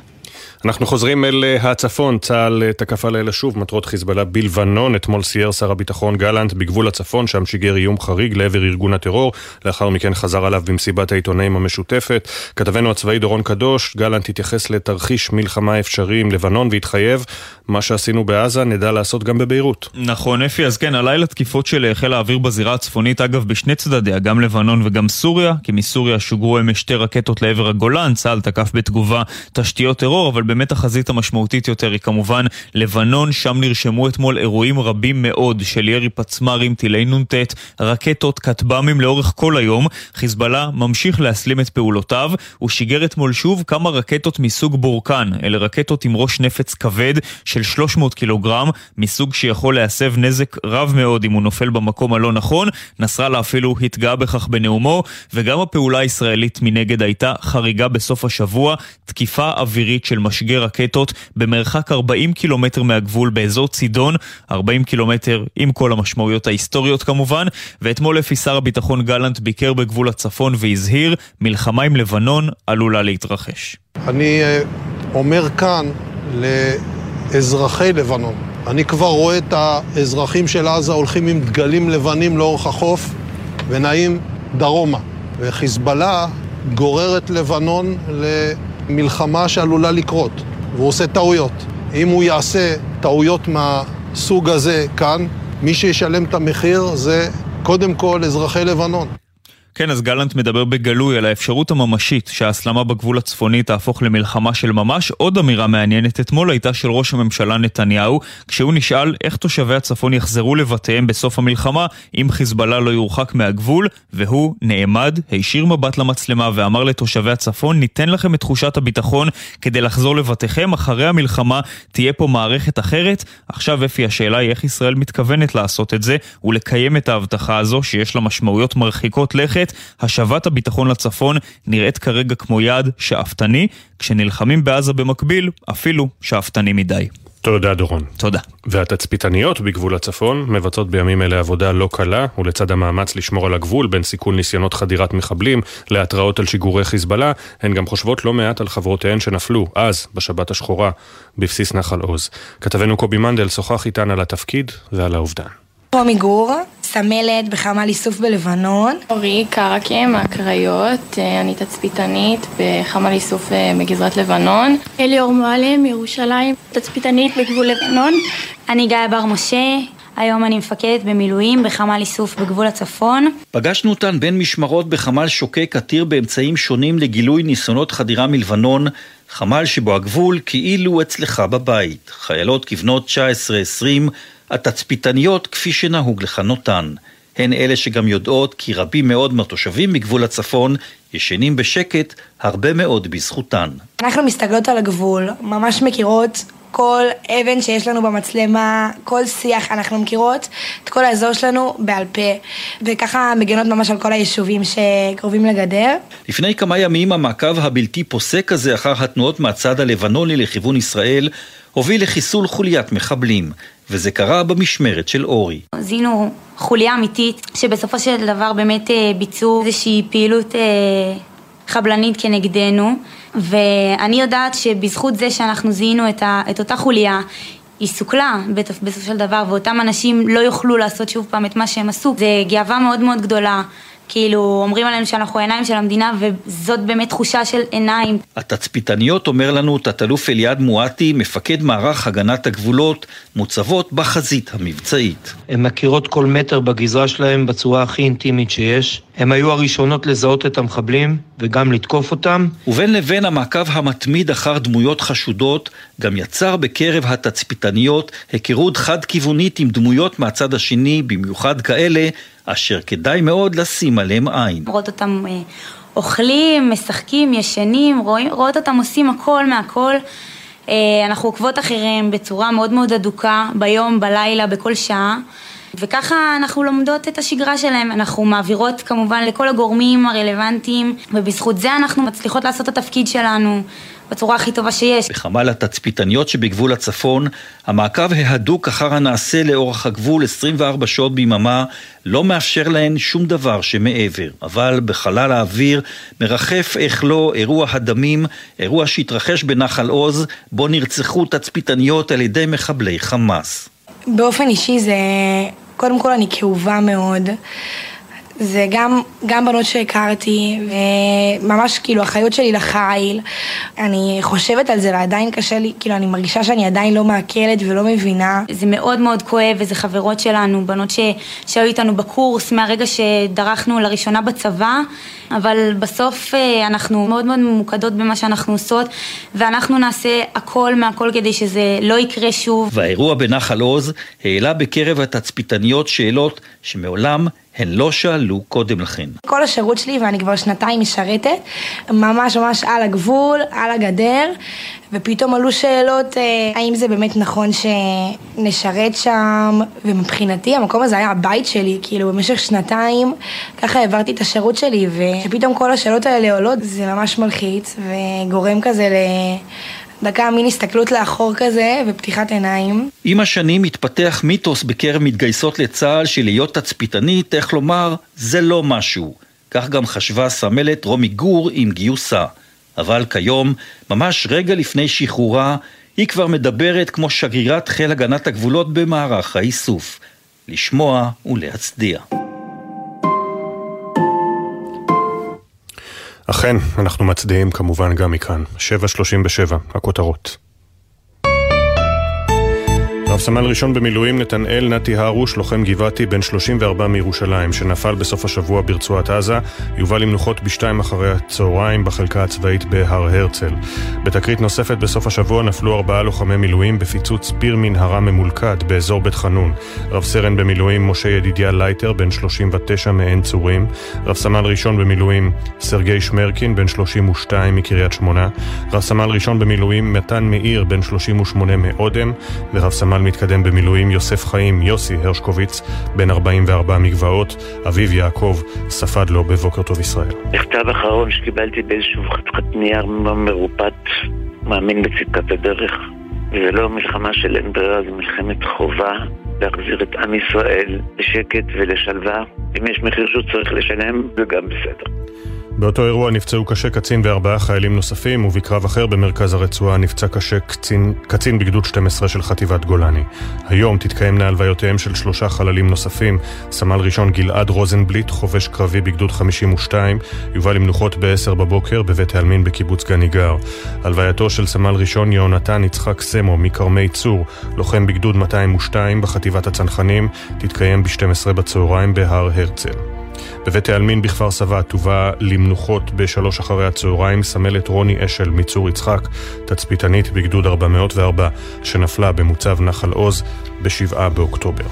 אנחנו חוזרים אל אה, הצפון, צה"ל אה, תקף הלילה שוב מטרות חיזבאללה בלבנון. אתמול סייר שר הביטחון גלנט בגבול הצפון, שם שיגר איום חריג לעבר ארגון הטרור. לאחר מכן חזר עליו במסיבת העיתונאים המשותפת. כתבנו הצבאי דורון קדוש, גלנט התייחס לתרחיש מלחמה אפשרי עם לבנון והתחייב, מה שעשינו בעזה נדע לעשות גם בביירות. נכון, אפי, אז כן, הלילה תקיפות של חיל האוויר בזירה הצפונית, אגב, בשני צדדיה, גם לבנון וגם סוריה, כי מסוריה שוגרו רקטות לעבר הגולן, צה"ל תקף בתגובה תשתיות באמת החזית המשמעותית יותר היא כמובן לבנון, שם נרשמו אתמול אירועים רבים מאוד של ירי פצמ"רים, טילי נ"ט, רקטות, כטב"מים לאורך כל היום. חיזבאללה ממשיך להסלים את פעולותיו, הוא שיגר אתמול שוב כמה רקטות מסוג בורקן, אלה רקטות עם ראש נפץ כבד של 300 קילוגרם, מסוג שיכול להסב נזק רב מאוד אם הוא נופל במקום הלא נכון. נסראללה אפילו התגאה בכך בנאומו, וגם הפעולה הישראלית מנגד הייתה חריגה בסוף השבוע, תקיפה אווירית של משגי רקטות במרחק 40 קילומטר מהגבול באזור צידון, 40 קילומטר עם כל המשמעויות ההיסטוריות כמובן, ואתמול לפי שר הביטחון גלנט ביקר בגבול הצפון והזהיר, מלחמה עם לבנון עלולה להתרחש. אני אה, אומר כאן לאזרחי לבנון, אני כבר רואה את האזרחים של עזה הולכים עם דגלים לבנים לאורך החוף ונעים דרומה. וחיזבאללה גורר את לבנון למלחמה שעלולה לקרות, והוא עושה טעויות. אם הוא יעשה טעויות מהסוג הזה כאן, מי שישלם את המחיר זה קודם כל אזרחי לבנון. כן, אז גלנט מדבר בגלוי על האפשרות הממשית שההסלמה בגבול הצפוני תהפוך למלחמה של ממש. עוד אמירה מעניינת אתמול הייתה של ראש הממשלה נתניהו, כשהוא נשאל איך תושבי הצפון יחזרו לבתיהם בסוף המלחמה אם חיזבאללה לא יורחק מהגבול, והוא נעמד, הישיר מבט למצלמה ואמר לתושבי הצפון, ניתן לכם את תחושת הביטחון כדי לחזור לבתיכם, אחרי המלחמה תהיה פה מערכת אחרת. עכשיו אפי, השאלה היא איך ישראל מתכוונת לעשות את זה ולקיים את ההבטחה הזו שיש לה משמעויות מרחיקות לכת. נמשכת, השבת הביטחון לצפון נראית כרגע כמו יעד שאפתני, כשנלחמים בעזה במקביל, אפילו שאפתני מדי. תודה דורון. תודה. והתצפיתניות בגבול הצפון מבצעות בימים אלה עבודה לא קלה, ולצד המאמץ לשמור על הגבול בין סיכון ניסיונות חדירת מחבלים להתראות על שיגורי חיזבאללה, הן גם חושבות לא מעט על חברותיהן שנפלו אז, בשבת השחורה, בבסיס נחל עוז. כתבנו קובי מנדל שוחח איתן על התפקיד ועל האובדן. רומי גור, סמלת בחמ"ל איסוף בלבנון. אורי קרקה מהקריות, אה, אני תצפיתנית בחמ"ל איסוף אה, בגזרת לבנון. אליאור מועלם מירושלים, תצפיתנית בגבול לבנון. אני גיא בר משה, היום אני מפקדת במילואים בחמ"ל איסוף בגבול הצפון. פגשנו אותן בין משמרות בחמ"ל שוקק עתיר באמצעים שונים לגילוי ניסיונות חדירה מלבנון, חמ"ל שבו הגבול כאילו אצלך בבית. חיילות כבנות 19-20 התצפיתניות כפי שנהוג לכנותן. הן אלה שגם יודעות כי רבים מאוד מהתושבים מגבול הצפון ישנים בשקט הרבה מאוד בזכותן. אנחנו מסתכלות על הגבול, ממש מכירות כל אבן שיש לנו במצלמה, כל שיח, אנחנו מכירות את כל האזור שלנו בעל פה, וככה מגנות ממש על כל היישובים שקרובים לגדר. לפני כמה ימים המעקב הבלתי פוסק הזה אחר התנועות מהצד הלבנוני לכיוון ישראל הוביל לחיסול חוליית מחבלים. וזה קרה במשמרת של אורי. זיהינו חוליה אמיתית, שבסופו של דבר באמת אה, ביצעו איזושהי פעילות אה, חבלנית כנגדנו, ואני יודעת שבזכות זה שאנחנו זיהינו את, ה, את אותה חוליה, היא סוכלה בסופו של דבר, ואותם אנשים לא יוכלו לעשות שוב פעם את מה שהם עשו. זה גאווה מאוד מאוד גדולה. כאילו אומרים עלינו שאנחנו עיניים של המדינה וזאת באמת תחושה של עיניים. התצפיתניות, אומר לנו תת-אלוף אליעד מואטי, מפקד מערך הגנת הגבולות, מוצבות בחזית המבצעית. הן מכירות כל מטר בגזרה שלהם בצורה הכי אינטימית שיש. הן היו הראשונות לזהות את המחבלים וגם לתקוף אותם. ובין לבין המעקב המתמיד אחר דמויות חשודות גם יצר בקרב התצפיתניות היכרות חד-כיוונית עם דמויות מהצד השני, במיוחד כאלה אשר כדאי מאוד לשים עליהם עין. רואות אותם אה, אוכלים, משחקים, ישנים, רואות אותם עושים הכל מהכל. אה, אנחנו עוקבות אחריהם בצורה מאוד מאוד אדוקה, ביום, בלילה, בכל שעה. וככה אנחנו לומדות את השגרה שלהם, אנחנו מעבירות כמובן לכל הגורמים הרלוונטיים ובזכות זה אנחנו מצליחות לעשות את התפקיד שלנו בצורה הכי טובה שיש. בחמ"ל התצפיתניות שבגבול הצפון, המעקב ההדוק אחר הנעשה לאורך הגבול 24 שעות ביממה לא מאפשר להן שום דבר שמעבר. אבל בחלל האוויר מרחף איך לא אירוע הדמים, אירוע שהתרחש בנחל עוז, בו נרצחו תצפיתניות על ידי מחבלי חמאס. באופן אישי זה, קודם כל אני כאובה מאוד. זה גם, גם בנות שהכרתי, וממש כאילו החיות שלי לחיל. אני חושבת על זה ועדיין קשה לי, כאילו אני מרגישה שאני עדיין לא מעכלת ולא מבינה. זה מאוד מאוד כואב, וזה חברות שלנו, בנות ש, שהיו איתנו בקורס מהרגע שדרכנו לראשונה בצבא, אבל בסוף אה, אנחנו מאוד מאוד ממוקדות במה שאנחנו עושות, ואנחנו נעשה הכל מהכל כדי שזה לא יקרה שוב. והאירוע בנחל עוז העלה בקרב התצפיתניות שאלות שמעולם הן לא שאלו קודם לכן. כל השירות שלי, ואני כבר שנתיים משרתת, ממש ממש על הגבול, על הגדר, ופתאום עלו שאלות אה, האם זה באמת נכון שנשרת שם, ומבחינתי המקום הזה היה הבית שלי, כאילו במשך שנתיים ככה העברתי את השירות שלי, ופתאום כל השאלות האלה עולות, זה ממש מלחיץ, וגורם כזה ל... דקה מין הסתכלות לאחור כזה ופתיחת עיניים. עם השנים התפתח מיתוס בקרב מתגייסות לצה"ל שלהיות תצפיתנית, איך לומר, זה לא משהו. כך גם חשבה סמלת רומי גור עם גיוסה. אבל כיום, ממש רגע לפני שחרורה, היא כבר מדברת כמו שגרירת חיל הגנת הגבולות במערך האיסוף. לשמוע ולהצדיע. אכן, אנחנו מצדיעים כמובן גם מכאן. 7.37, הכותרות. רב סמל ראשון במילואים נתנאל נתי הרוש, לוחם גבעתי בן 34 מירושלים, שנפל בסוף השבוע ברצועת עזה, יובא למנוחות בשתיים אחרי הצהריים בחלקה הצבאית בהר הרצל. בתקרית נוספת בסוף השבוע נפלו ארבעה לוחמי מילואים בפיצוץ פיר מנהרה ממולכד באזור בית חנון. רב סרן במילואים משה ידידיה לייטר, בן 39 מעין צורים. רב סמל ראשון במילואים סרגי שמרקין, בן 32 מקריית שמונה. רב סמל ראשון במילואים מתן מאיר, בן 38 מאודם. ורב סמל חייל מתקדם במילואים יוסף חיים יוסי הרשקוביץ, בן 44 מגבעות, אביו יעקב ספד לו בבוקר טוב ישראל. מכתב אחרון שקיבלתי באיזשהו חתיכת נייר מרופט, מאמין בצדקת הדרך. זה לא מלחמה של אין ברירה, זה מלחמת חובה להחזיר את עם ישראל לשקט ולשלווה. אם יש מחיר שהוא צריך לשלם, זה גם בסדר. באותו אירוע נפצעו קשה קצין וארבעה חיילים נוספים, ובקרב אחר במרכז הרצועה נפצע קשה קצין, קצין בגדוד 12 של חטיבת גולני. היום תתקיימנה הלוויותיהם של שלושה חללים נוספים. סמל ראשון גלעד רוזנבליט, חובש קרבי בגדוד 52, יובא למנוחות ב-10 בבוקר בבית העלמין בקיבוץ גניגר. הלווייתו של סמל ראשון יהונתן יצחק סמו מכרמי צור, לוחם בגדוד 202 בחטיבת הצנחנים, תתקיים ב-12 בצהריים בהר הרצל. בבית העלמין בכפר סבא תובא למנוחות בשלוש אחרי הצהריים סמלת רוני אשל מצור יצחק, תצפיתנית בגדוד 404 שנפלה במוצב נחל עוז ב-7 באוקטובר.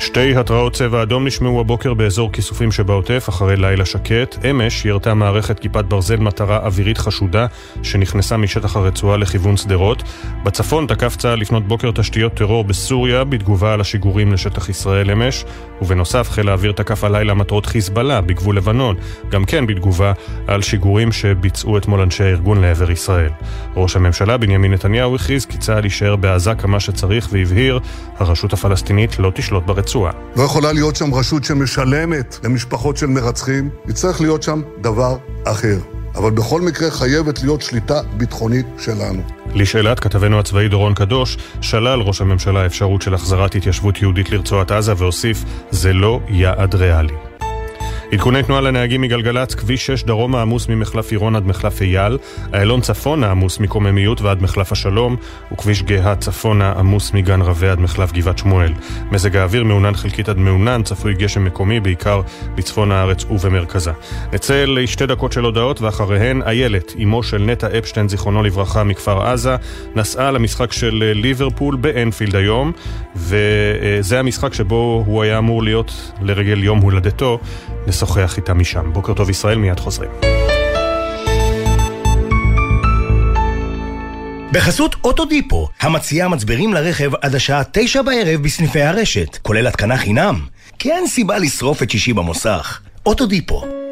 שתי התרעות צבע אדום נשמעו הבוקר באזור כיסופים שבעוטף אחרי לילה שקט. אמש ירתה מערכת כיפת ברזל מטרה אווירית חשודה שנכנסה משטח הרצועה לכיוון שדרות. בצפון תקף צה"ל לפנות בוקר תשתיות טרור בסוריה בתגובה על השיגורים לשטח ישראל אמש, ובנוסף חיל האוויר תקף הלילה מטרות חיזבאללה בגבול לבנון, גם כן בתגובה על שיגורים שביצעו אתמול אנשי הארגון לעבר ישראל. ראש הממשלה בנימין נתניהו הכריז כי צה"ל יישאר בעזה כמה שצריך והבהיר, הרשות הפלסטינית לא תשלוט. הרצועה. לא יכולה להיות שם רשות שמשלמת למשפחות של מרצחים, יצטרך להיות שם דבר אחר. אבל בכל מקרה חייבת להיות שליטה ביטחונית שלנו. לשאלת כתבנו הצבאי דורון קדוש, שלל ראש הממשלה אפשרות של החזרת התיישבות יהודית לרצועת עזה והוסיף, זה לא יעד ריאלי. עדכוני תנועה לנהגים מגלגלצ, כביש 6 דרומה עמוס ממחלף עירון עד מחלף אייל, איילון צפונה עמוס מקוממיות ועד מחלף השלום, וכביש גאה צפונה עמוס מגן רווה עד מחלף גבעת שמואל. מזג האוויר מעונן חלקית עד מעונן, צפוי גשם מקומי, בעיקר בצפון הארץ ובמרכזה. נצא לשתי דקות של הודעות, ואחריהן איילת, אמו של נטע אפשטיין, זיכרונו לברכה, מכפר עזה, נסעה למשחק של ליברפול באנפילד היום, וזה המשחק שבו הוא היה אמור להיות לרגל יום הולדתו. נשוחח איתה משם. בוקר טוב ישראל, מיד חוזרים. בחסות אוטודיפו, המציעה מצברים לרכב עד השעה תשע בערב בסניפי הרשת, כולל התקנה חינם. כי אין סיבה לשרוף את שישי במוסך. אוטודיפו.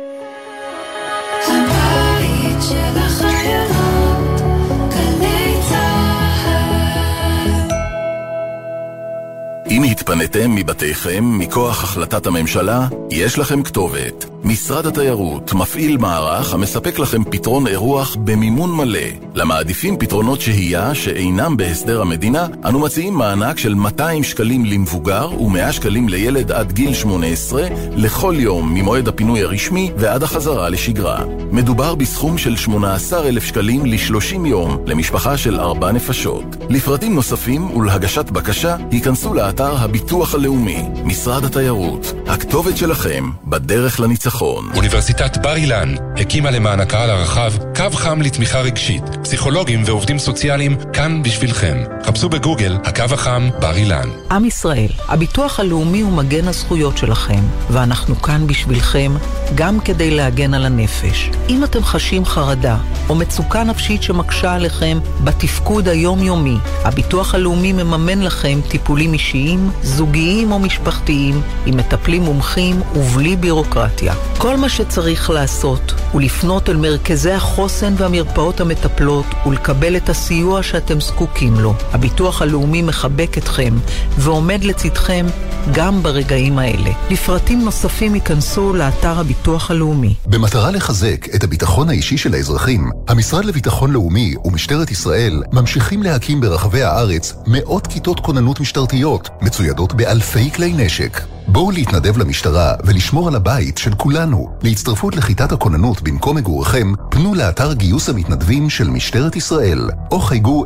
אם התפניתם מבתיכם מכוח החלטת הממשלה, יש לכם כתובת. משרד התיירות מפעיל מערך המספק לכם פתרון אירוח במימון מלא. למעדיפים פתרונות שהייה שאינם בהסדר המדינה, אנו מציעים מענק של 200 שקלים למבוגר ו-100 שקלים לילד עד גיל 18 לכל יום ממועד הפינוי הרשמי ועד החזרה לשגרה. מדובר בסכום של 18,000 שקלים ל-30 יום למשפחה של 4 נפשות. לפרטים נוספים ולהגשת בקשה, היכנסו לאתר אתר הביטוח הלאומי, משרד התיירות, הכתובת שלכם בדרך לניצחון. אוניברסיטת בר אילן הקימה למען הקהל הרחב קו חם לתמיכה רגשית. פסיכולוגים ועובדים סוציאליים כאן בשבילכם. חפשו בגוגל הקו החם בר אילן. עם ישראל, הביטוח הלאומי הוא מגן הזכויות שלכם, ואנחנו כאן בשבילכם גם כדי להגן על הנפש. אם אתם חשים חרדה או מצוקה נפשית שמקשה עליכם בתפקוד היומיומי, הביטוח הלאומי מממן לכם טיפולים אישיים אישיים, זוגיים או משפחתיים, עם מטפלים מומחים ובלי בירוקרטיה. כל מה שצריך לעשות הוא לפנות אל מרכזי החוסן והמרפאות המטפלות ולקבל את הסיוע שאתם זקוקים לו. הביטוח הלאומי מחבק אתכם ועומד לצדכם גם ברגעים האלה. לפרטים נוספים ייכנסו לאתר הביטוח הלאומי. במטרה לחזק את הביטחון האישי של האזרחים, המשרד לביטחון לאומי ומשטרת ישראל ממשיכים להקים ברחבי הארץ מאות כיתות כוננות משטרתיות מצוידות באלפי כלי נשק. בואו להתנדב למשטרה ולשמור על הבית של כולנו. להצטרפות לכיתת הכוננות במקום מגוריכם, פנו לאתר גיוס המתנדבים של משטרת ישראל, או חייגו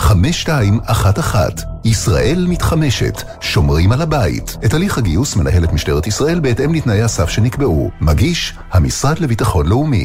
076-811-5211. ישראל מתחמשת, שומרים על הבית. את הליך הגיוס מנהלת משטרת ישראל בהתאם לתנאי הסף שנקבעו. מגיש, המשרד לביטחון לאומי.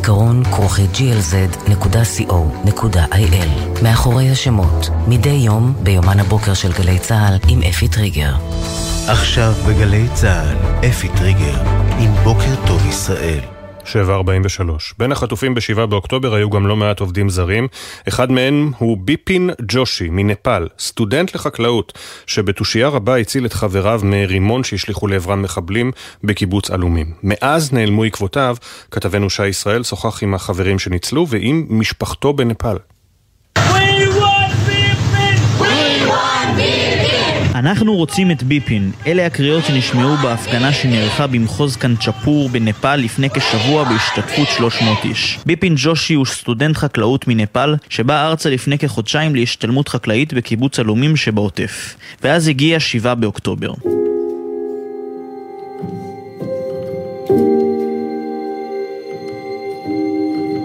זיכרון כרוכית glz.co.il מאחורי השמות, מדי יום ביומן הבוקר של גלי צה"ל עם אפי טריגר. עכשיו בגלי צה"ל, אפי טריגר, עם בוקר טוב ישראל. 7.43. בין החטופים ב-7 באוקטובר היו גם לא מעט עובדים זרים. אחד מהם הוא ביפין ג'ושי מנפאל, סטודנט לחקלאות, שבתושייה רבה הציל את חבריו מרימון שהשליכו לעברם מחבלים בקיבוץ עלומים. מאז נעלמו עקבותיו, כתבנו שי ישראל שוחח עם החברים שניצלו ועם משפחתו בנפאל. אנחנו רוצים את ביפין. אלה הקריאות שנשמעו בהפגנה שנערכה במחוז קנצ'פור בנפאל לפני כשבוע בהשתתפות 300 איש. ביפין ג'ושי הוא סטודנט חקלאות מנפאל, שבא ארצה לפני כחודשיים להשתלמות חקלאית בקיבוץ עלומים שבעוטף. ואז הגיע 7 באוקטובר.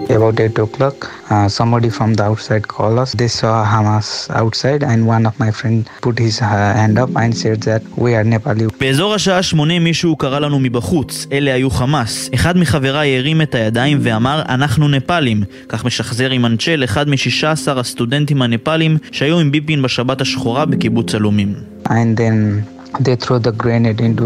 About 8 o'clock, uh, somebody from the outside called us. They saw Hamas outside, and one of my friend put his uh, hand up and said that we are Nepali. באזור השעה שמונה מישהו קרא לנו מבחוץ, אלה היו חמאס. אחד מחבריי הרים את הידיים ואמר, אנחנו נפאלים. כך משחזר עם אנצ'ל, אחד מ-16 הסטודנטים הנפאלים שהיו עם ביפין בשבת השחורה בקיבוץ עלומים. And then they throw the grenade into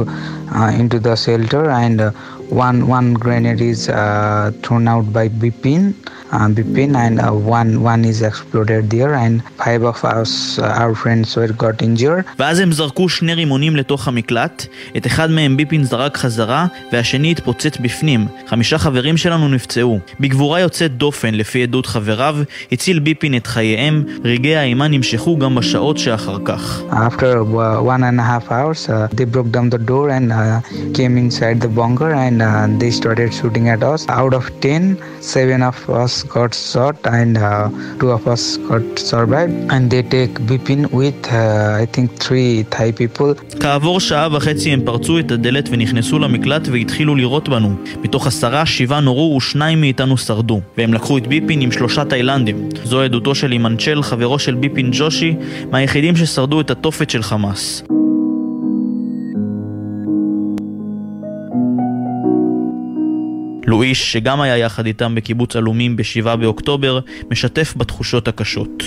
uh, into the shelter and uh, one one grenade is uh, thrown out by Bipin Bipin and uh, one one is exploded there and five of us uh, our friends were got injured ואז הם זרקו שני רימונים לתוך המקלט, את אחד מהם ביפין זרק חזרה, והשני התפוצץ בפנים. חמישה חברים שלנו נפצעו. בגבורה יוצאת דופן, לפי עדות חבריו, הציל ביפין את חייהם, רגעי האימה נמשכו גם בשעות שאחר כך. after uh, one and a half hours uh, they broke down the door and uh, came inside the bunker and uh, they started shooting at us out of 10 seven of us got shot and uh, two of us got survived and they take Bipin with uh, I think three Thai people כעבור שעה וחצי הם פרצו את הדלת ונכנסו למקלט והתחילו לירות בנו. מתוך עשרה, שבעה נורו ושניים מאיתנו שרדו. והם לקחו את ביפין עם שלושה תאילנדים. זו עדותו של אימנצ'ל, חברו של ביפין ג'ושי, מהיחידים ששרדו את התופת של חמאס. לואיש, שגם היה יחד איתם בקיבוץ עלומים ב-7 באוקטובר, משתף בתחושות הקשות.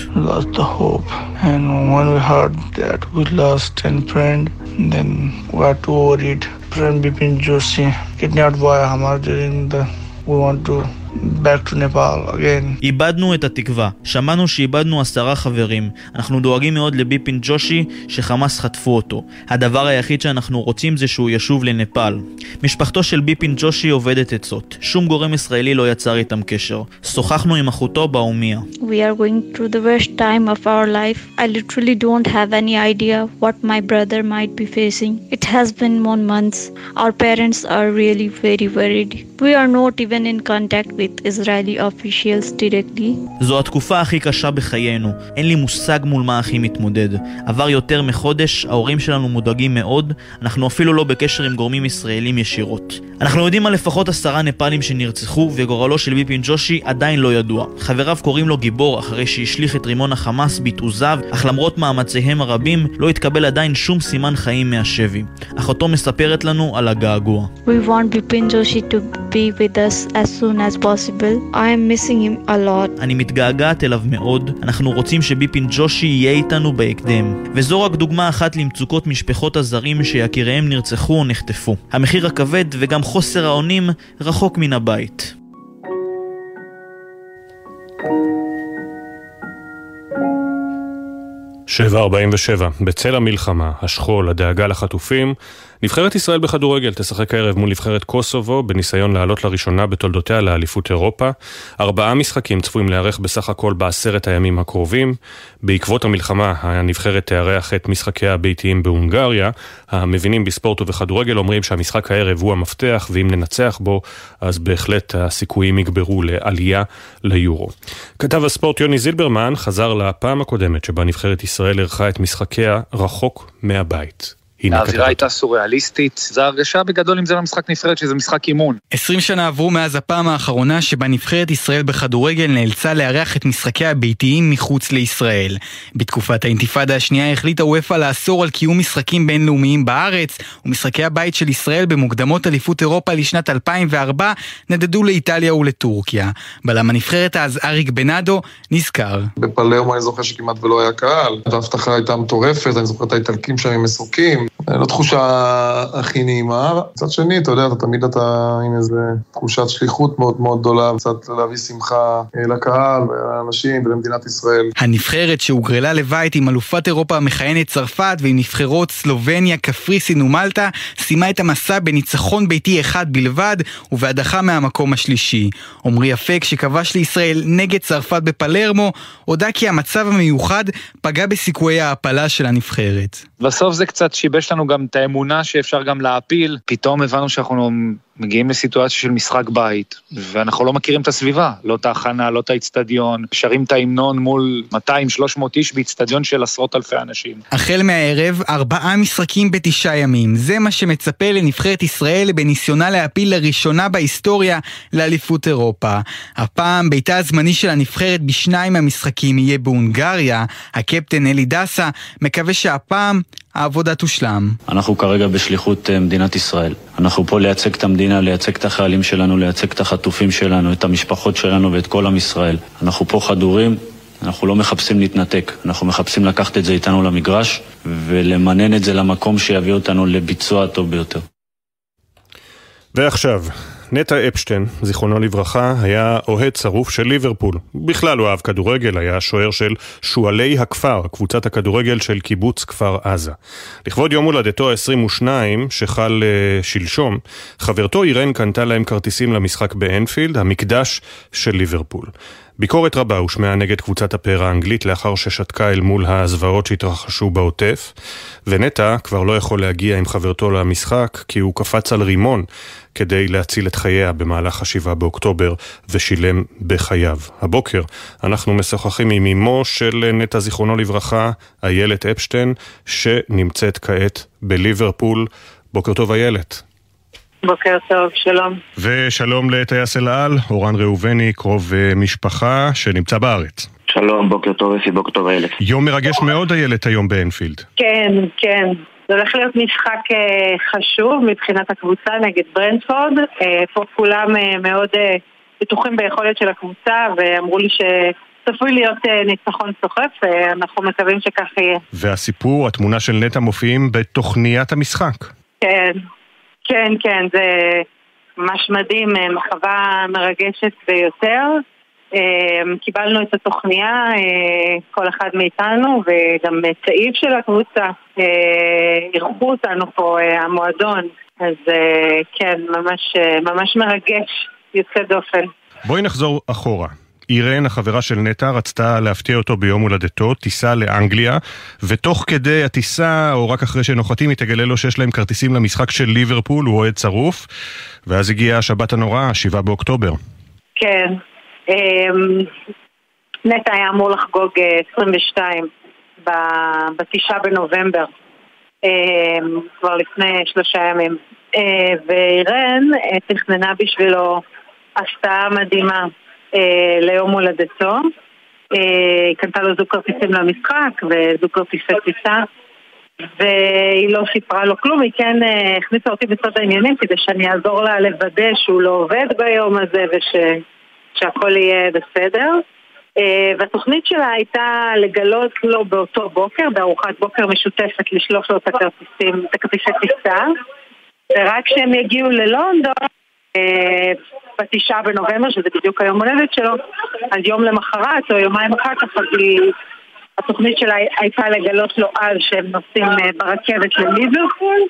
We want to back to Nepal again. איבדנו את התקווה. שמענו שאיבדנו עשרה חברים. אנחנו דואגים מאוד לביפין ג'ושי, שחמאס חטפו אותו. הדבר היחיד שאנחנו רוצים זה שהוא ישוב לנפאל. משפחתו של ביפין ג'ושי עובדת עצות. שום גורם ישראלי לא יצר איתם קשר. שוחחנו עם אחותו באומיה. We are going through the worst time of our life. I literally don't have any idea what my brother might be facing. It has been one month. Our parents are really very worried. We are not even in contact with Israeli officials directly. זו התקופה הכי קשה בחיינו. אין לי מושג מול מה הכי מתמודד. עבר יותר מחודש, ההורים שלנו מודאגים מאוד, אנחנו אפילו לא בקשר עם גורמים ישראלים ישירות. אנחנו יודעים על לפחות עשרה נפאלים שנרצחו, וגורלו של ביפין ג'ושי עדיין לא ידוע. חבריו קוראים לו גיבור אחרי שהשליך את רימון החמאס בתעוזה, אך למרות מאמציהם הרבים, לא התקבל עדיין שום סימן חיים מהשבי. אחותו מספרת לנו על הגעגוע. We want Bipin Joshi to be with us as soon as possible. I am missing him a lot. אני מתגעגעת אליו מאוד, אנחנו רוצים שביפין ג'ושי יהיה איתנו בהקדם. וזו רק דוגמה אחת למצוקות משפחות הזרים שיקיריהם נרצחו או נחטפו. המחיר הכבד וגם חוסר האונים רחוק מן הבית. 747, בצל המלחמה, השכול, הדאגה לחטופים, נבחרת ישראל בכדורגל תשחק הערב מול נבחרת קוסובו בניסיון לעלות לראשונה בתולדותיה לאליפות אירופה. ארבעה משחקים צפויים להיערך בסך הכל בעשרת הימים הקרובים. בעקבות המלחמה הנבחרת תארח את משחקיה הביתיים בהונגריה. המבינים בספורט ובכדורגל אומרים שהמשחק הערב הוא המפתח ואם ננצח בו אז בהחלט הסיכויים יגברו לעלייה ליורו. כתב הספורט יוני זילברמן חזר לפעם הקודמת שבה נבחרת ישראל אירחה את משחקיה רחוק מהבית. האווירה הייתה סוריאליסטית, זו הרגשה בגדול אם זה לא משחק נפרד שזה משחק אימון. 20 שנה עברו מאז הפעם האחרונה שבה נבחרת ישראל בכדורגל נאלצה לארח את משחקיה הביתיים מחוץ לישראל. בתקופת האינתיפאדה השנייה החליטה וופא לאסור על קיום משחקים בינלאומיים בארץ, ומשחקי הבית של ישראל במוקדמות אליפות אירופה לשנת 2004 נדדו לאיטליה ולטורקיה. בלם הנבחרת אז אריק בנאדו נזכר. בפלרמו אני זוכר שכמעט ולא היה קהל, ההבטחה הייתה מטורפת, אני זוכר את האיטלקים שם עם מסוקים. לא תחושה הכי נעימה. מצד שני, אתה יודע, אתה תמיד אתה עם איזה תחושת שליחות מאוד מאוד גדולה, קצת להביא שמחה אה, לקהל ולאנשים ולמדינת ישראל. הנבחרת שהוגרלה לבית עם אלופת אירופה המכהנת צרפת ועם נבחרות סלובניה, קפריסין ומלטה, סיימה את המסע בניצחון ביתי אחד בלבד ובהדחה מהמקום השלישי. עמרי אפק שכבש לישראל נגד צרפת בפלרמו, הודה כי המצב המיוחד פגע בסיכויי ההעפלה של הנבחרת. בסוף זה קצת שיבש לנו גם את האמונה שאפשר גם להעפיל. פתאום הבנו שאנחנו מגיעים לסיטואציה של משחק בית, ואנחנו לא מכירים את הסביבה, לא את ההכנה, לא את האיצטדיון, שרים את ההמנון מול 200-300 איש באיצטדיון של עשרות אלפי אנשים. החל מהערב, ארבעה משחקים בתשעה ימים. זה מה שמצפה לנבחרת ישראל בניסיונה להעפיל לראשונה בהיסטוריה לאליפות אירופה. הפעם ביתה הזמני של הנבחרת בשניים מהמשחקים יהיה בהונגריה. הקפטן אלי דסה מקווה שהפעם העבודה תושלם. אנחנו כרגע בשליחות אה, מדינת ישראל. אנחנו פה לייצג את המדינה, לייצג את החיילים שלנו, לייצג את החטופים שלנו, את המשפחות שלנו ואת כל עם ישראל. אנחנו פה חדורים, אנחנו לא מחפשים להתנתק, אנחנו מחפשים לקחת את זה איתנו למגרש ולמנן את זה למקום שיביא אותנו לביצוע הטוב ביותר. ועכשיו, נטע אפשטיין, זיכרונו לברכה, היה אוהד שרוף של ליברפול. בכלל הוא אהב כדורגל, היה שוער של שועלי הכפר, קבוצת הכדורגל של קיבוץ כפר עזה. לכבוד יום הולדתו ה-22, שחל uh, שלשום, חברתו אירן קנתה להם כרטיסים למשחק באנפילד, המקדש של ליברפול. ביקורת רבה הושמעה נגד קבוצת הפאר האנגלית לאחר ששתקה אל מול הזוועות שהתרחשו בעוטף, ונטע כבר לא יכול להגיע עם חברתו למשחק כי הוא קפץ על רימון כדי להציל את חייה במהלך השבעה באוקטובר ושילם בחייו. הבוקר אנחנו משוחחים עם אמו של נטע זיכרונו לברכה, איילת אפשטיין, שנמצאת כעת בליברפול. בוקר טוב איילת. בוקר טוב, שלום. ושלום לטייס אל על, אורן ראובני, קרוב אה, משפחה שנמצא בארץ. שלום, בוקר טוב אפי, בוקר טוב איילת. יום מרגש מאוד איילת היום באנפילד. כן, כן. זה הולך להיות משחק אה, חשוב מבחינת הקבוצה נגד ברנדפורד. אה, פה כולם מאוד בטוחים ביכולת של הקבוצה ואמרו לי ש... צפוי להיות ניצחון סוחף, אנחנו מקווים שכך יהיה. והסיפור, התמונה של נטע מופיעים בתוכניית המשחק. כן, כן, כן, זה ממש מדהים, מחווה מרגשת ביותר. אמ, קיבלנו את התוכניה, אה, כל אחד מאיתנו, וגם צעיף של הקבוצה. אה, אירחו אותנו פה, אה, המועדון. אז כן, ממש, ממש מרגש, יוצא דופן. בואי נחזור אחורה. אירן, החברה של נטע, רצתה להפתיע אותו ביום הולדתו, טיסה לאנגליה, ותוך כדי הטיסה, או רק אחרי שנוחתים, היא תגלה לו שיש להם כרטיסים למשחק של ליברפול, הוא אוהד שרוף, ואז הגיעה השבת הנוראה, 7 באוקטובר. כן. אמ, נטע היה אמור לחגוג 22 אה, בתשעה בנובמבר, אמ, כבר לפני שלושה ימים. אה, ואירן אה, תכננה בשבילו הפתעה מדהימה. אה, ליום הולדתו. אה, היא קנתה לו זוג כרטיסים למשחק וזוג כרטיסי טיסה והיא לא סיפרה לו כלום, היא כן אה, הכניסה אותי בצד העניינים כדי שאני אעזור לה לוודא שהוא לא עובד ביום הזה ושהכל יהיה בסדר. והתוכנית שלה הייתה לגלות לו באותו בוקר, בארוחת בוקר משותפת, לשלוח לו את הכרטיסים, את הכרטיסי טיסה ורק כשהם יגיעו ללונדון בתשעה בנובמבר, שזה בדיוק היום הולדת שלו, אז יום למחרת או יומיים אחר כך, אז היא התוכנית שלה הייתה לגלות לו אז שהם נוסעים אה, ברכבת לליברפול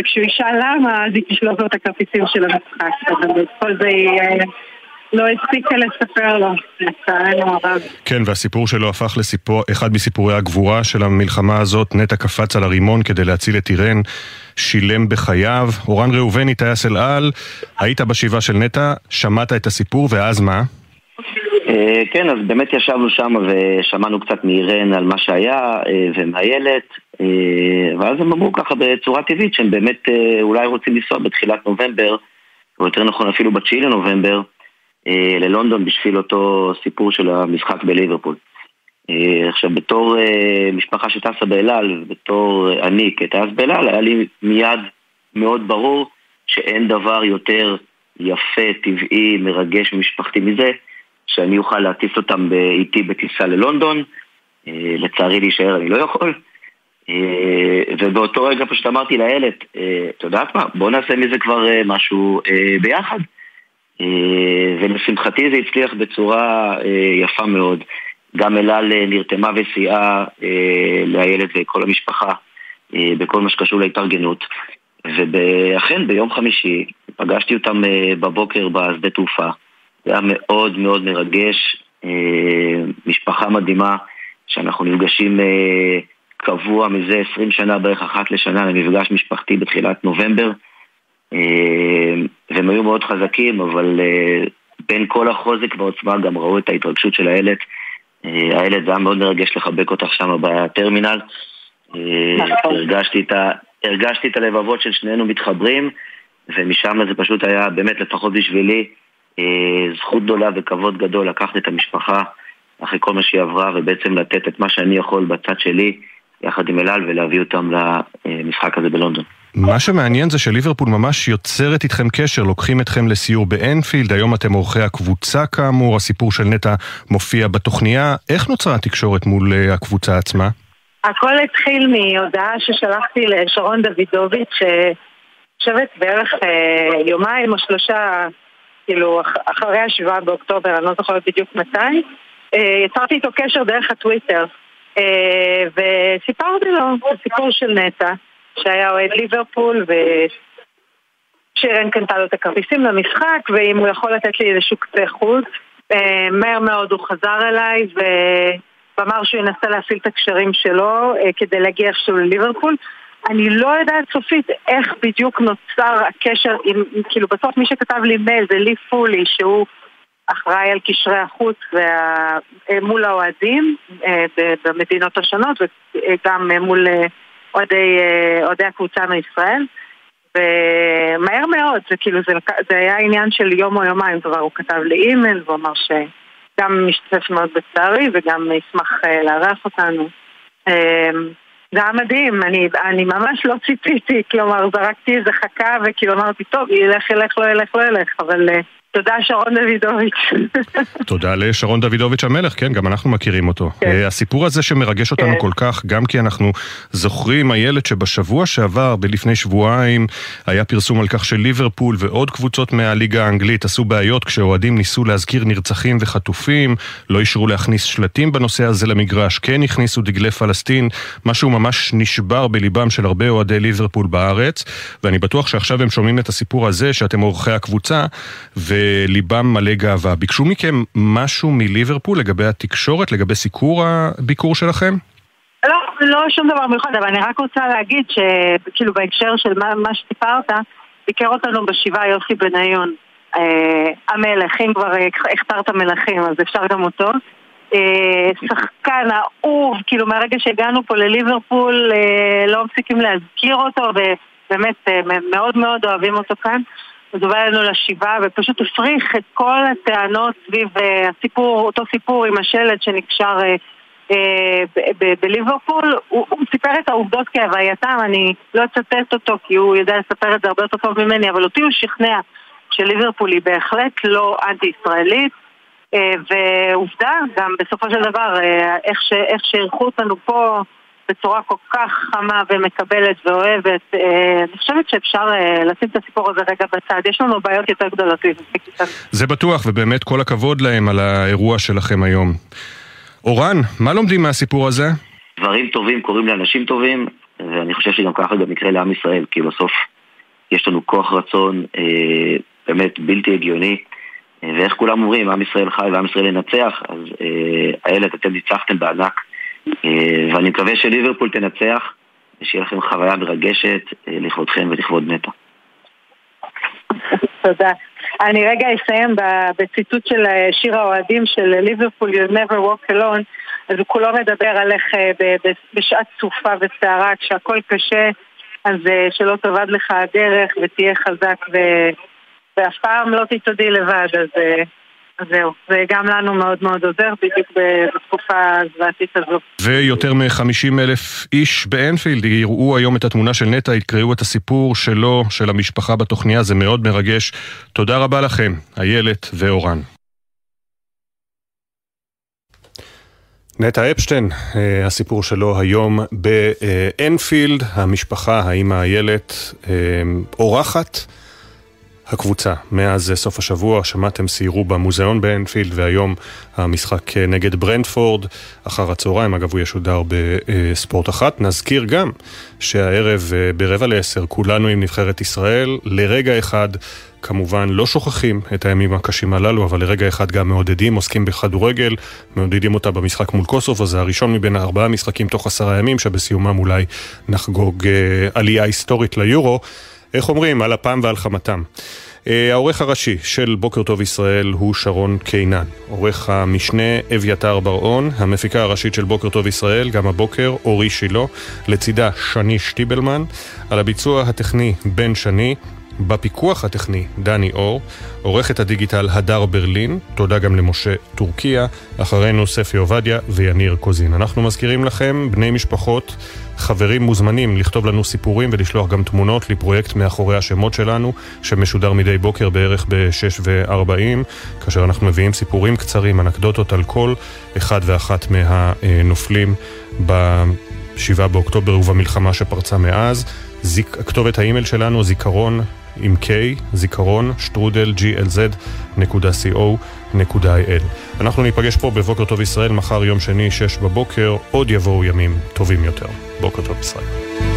וכשהוא ישאל למה, אז היא תשלוף לו את הכרטיסים של המשחק. אז כל זה לא הספיקה לספר לו, לצערנו הרב. כן, והסיפור שלו הפך לסיפור, אחד מסיפורי הגבורה של המלחמה הזאת. נטע קפץ על הרימון כדי להציל את אירן, שילם בחייו. אורן ראובני, טייס אל על, היית בשבעה של נטע, שמעת את הסיפור, ואז מה? אה, כן, אז באמת ישבנו שם ושמענו קצת מאירן על מה שהיה אה, ומהילד אה, ואז הם אמרו ככה בצורה טבעית שהם באמת אולי רוצים לנסוע בתחילת נובמבר או יותר נכון אפילו בתשיעי לנובמבר ללונדון בשביל אותו סיפור של המשחק בליברפול. עכשיו בתור משפחה שטסה באלעל, בתור אני כטייס באלעל, היה לי מיד מאוד ברור שאין דבר יותר יפה, טבעי, מרגש ומשפחתי מזה שאני אוכל להטיס אותם איתי בטיסה ללונדון. אה, לצערי להישאר אני לא יכול. אה, ובאותו רגע פשוט אמרתי אה, את יודעת מה, בוא נעשה מזה כבר משהו ביחד. ולשמחתי זה הצליח בצורה יפה מאוד. גם אלעל נרתמה וסייעה לילד וכל המשפחה בכל מה שקשור להתארגנות. ואכן ביום חמישי פגשתי אותם בבוקר בשדה תעופה. זה היה מאוד מאוד מרגש, אה, משפחה מדהימה, שאנחנו נפגשים אה, קבוע מזה 20 שנה בערך אחת לשנה למפגש משפחתי בתחילת נובמבר. אה, והם היו מאוד חזקים, אבל בין כל החוזק והעוצמה גם ראו את ההתרגשות של הילד. הילד זה היה מאוד מרגש לחבק אותך שם בטרמינל. נכון. הרגשתי את, ה, הרגשתי את הלבבות של שנינו מתחברים, ומשם זה פשוט היה, באמת, לפחות בשבילי, אה, זכות גדולה וכבוד גדול לקחת את המשפחה אחרי כל מה שהיא עברה ובעצם לתת את מה שאני יכול בצד שלי יחד עם אלעל ולהביא אותם למשחק הזה בלונדון. מה שמעניין זה שליברפול ממש יוצרת איתכם קשר, לוקחים אתכם לסיור באנפילד, היום אתם אורחי הקבוצה כאמור, הסיפור של נטע מופיע בתוכניה. איך נוצרה התקשורת מול אה, הקבוצה עצמה? הכל התחיל מהודעה ששלחתי לשרון דוידוביץ', שחושבת בערך אה, יומיים או שלושה כאילו אחרי השבעה באוקטובר, אני לא זוכרת בדיוק מתי, אה, יצרתי איתו קשר דרך הטוויטר אה, וסיפרתי לו את הסיפור של נטע, שהיה אוהד ליברפול ושירן קנתה לו את הכרטיסים למשחק ואם הוא יכול לתת לי איזשהו קצה חוץ. אה, מהר מאוד הוא חזר אליי ואמר שהוא ינסה להפעיל את הקשרים שלו כדי להגיע איכשהו לליברפול. אני לא יודעת סופית איך בדיוק נוצר הקשר עם, כאילו בסוף מי שכתב לי מייל זה לי פולי שהוא אחראי על קשרי החוץ וה, אה, מול האוהדים אה, במדינות השונות וגם מול אה, אוהדי, אוהדי הקבוצה מישראל ומהר מאוד, זה כאילו זה, זה היה עניין של יום או יומיים כבר, הוא כתב לי אימייל והוא אמר שגם משתתף מאוד בצערי וגם ישמח לארח אותנו. זה היה מדהים, אני, אני ממש לא ציפיתי, כלומר זרקתי איזה חכה וכאילו אמרתי, טוב, ילך, ילך, לא ילך, לא ילך, אבל uh, תודה שרון דוידוביץ'. תודה לשרון דוידוביץ' המלך, כן, גם אנחנו מכירים אותו. כן. Uh, הסיפור הזה שמרגש אותנו כן. כל כך, גם כי אנחנו זוכרים, הילד שבשבוע שעבר, בלפני שבועיים, היה פרסום על כך שליברפול ועוד קבוצות מהליגה האנגלית עשו בעיות כשאוהדים ניסו להזכיר נרצחים וחטופים, לא אישרו להכניס שלטים בנושא הזה למגרש, כן הכניסו דגלי פלסטין, משהו ממש נשבר בליבם של הרבה אוהדי ליברפול בארץ, ואני בטוח שעכשיו הם שומעים את הסיפור הזה, שאתם אורחי הקבוצה, ו... וליבם מלא גאווה. ביקשו מכם משהו מליברפול לגבי התקשורת, לגבי סיקור הביקור שלכם? לא, לא שום דבר מיוחד, אבל אני רק רוצה להגיד שכאילו בהקשר של מה, מה שסיפרת, ביקר אותנו בשבעה יוסי בניון, אה, המלך, אם כבר הכתרת מלכים אז אפשר גם אותו. אה, שחקן אהוב, כאילו מהרגע שהגענו פה לליברפול אה, לא מפסיקים להזכיר אותו ובאמת אה, מאוד מאוד אוהבים אותו כאן. אז הוא בא אלינו לשבעה ופשוט הפריך את כל הטענות סביב uh, הסיפור, אותו סיפור עם השלט שנקשר uh, uh, בליברפול. הוא, הוא סיפר את העובדות כהווייתם, אני לא אצטט אותו כי הוא יודע לספר את זה הרבה יותר טוב ממני, אבל אותי הוא שכנע שליברפול היא בהחלט לא אנטי-ישראלית. ועובדה, גם בסופו של דבר, איך שאירחו אותנו פה בצורה כל כך חמה ומקבלת ואוהבת. אה, אני חושבת שאפשר אה, לשים את הסיפור הזה רגע בצד. יש לנו בעיות יותר גדולות זה בטוח, ובאמת כל הכבוד להם על האירוע שלכם היום. אורן, מה לומדים מהסיפור הזה? דברים טובים קורים לאנשים טובים, ואני חושב שגם ככה גם יקרה לעם ישראל, כי בסוף יש לנו כוח רצון אה, באמת בלתי הגיוני, אה, ואיך כולם אומרים, עם ישראל חי ועם ישראל ינצח, אז אה, איילת, אתם ניצחתם בענק, ואני מקווה שליברפול תנצח, ושיהיה לכם חוויה מרגשת אה, לכבודכם ולכבוד נטע. תודה. אני רגע אסיים בציטוט של אה, שיר האוהדים של ליברפול, You never walk alone, אז הוא כולו מדבר על איך אה, בשעת סופה וסערה, כשהכול קשה, אז אה, שלא תאבד לך הדרך ותהיה חזק ו... ואף פעם לא תתעודי לבד, אז, אז זהו. זה גם לנו מאוד מאוד עוזר, בדיוק בתקופה הזוועתית הזו. ויותר מ-50 אלף איש באנפילד יראו היום את התמונה של נטע, יקראו את הסיפור שלו, של המשפחה בתוכניה, זה מאוד מרגש. תודה רבה לכם, איילת ואורן. נטע אפשטיין, אה, הסיפור שלו היום באנפילד, המשפחה, האמא איילת, אה, אורחת. הקבוצה. מאז סוף השבוע שמעתם סיירו במוזיאון באנפילד והיום המשחק נגד ברנדפורד אחר הצהריים, אגב הוא ישודר בספורט אחת. נזכיר גם שהערב ברבע לעשר כולנו עם נבחרת ישראל, לרגע אחד כמובן לא שוכחים את הימים הקשים הללו, אבל לרגע אחד גם מעודדים, עוסקים בכדורגל, מעודדים אותה במשחק מול קוסובו, זה הראשון מבין ארבעה משחקים תוך עשרה ימים, שבסיומם אולי נחגוג אה, עלייה היסטורית ליורו. איך אומרים? על אפם ועל חמתם. אה, העורך הראשי של בוקר טוב ישראל הוא שרון קינן. עורך המשנה אביתר בר-און, המפיקה הראשית של בוקר טוב ישראל, גם הבוקר אורי שילה, לצידה שני שטיבלמן, על הביצוע הטכני בן שני, בפיקוח הטכני דני אור, עורכת הדיגיטל הדר ברלין, תודה גם למשה טורקיה, אחרינו ספי עובדיה ויניר קוזין. אנחנו מזכירים לכם, בני משפחות, חברים מוזמנים לכתוב לנו סיפורים ולשלוח גם תמונות לפרויקט מאחורי השמות שלנו, שמשודר מדי בוקר בערך ב-6 ו-40, כאשר אנחנו מביאים סיפורים קצרים, אנקדוטות על כל אחד ואחת מהנופלים ב-7 באוקטובר ובמלחמה שפרצה מאז. זיק, כתובת האימייל שלנו, זיכרון עם K, זיכרון, שטרודל, glz.co.il. אנחנו ניפגש פה בבוקר טוב ישראל, מחר יום שני, שש בבוקר, עוד יבואו ימים טובים יותר. בוקר טוב ישראל.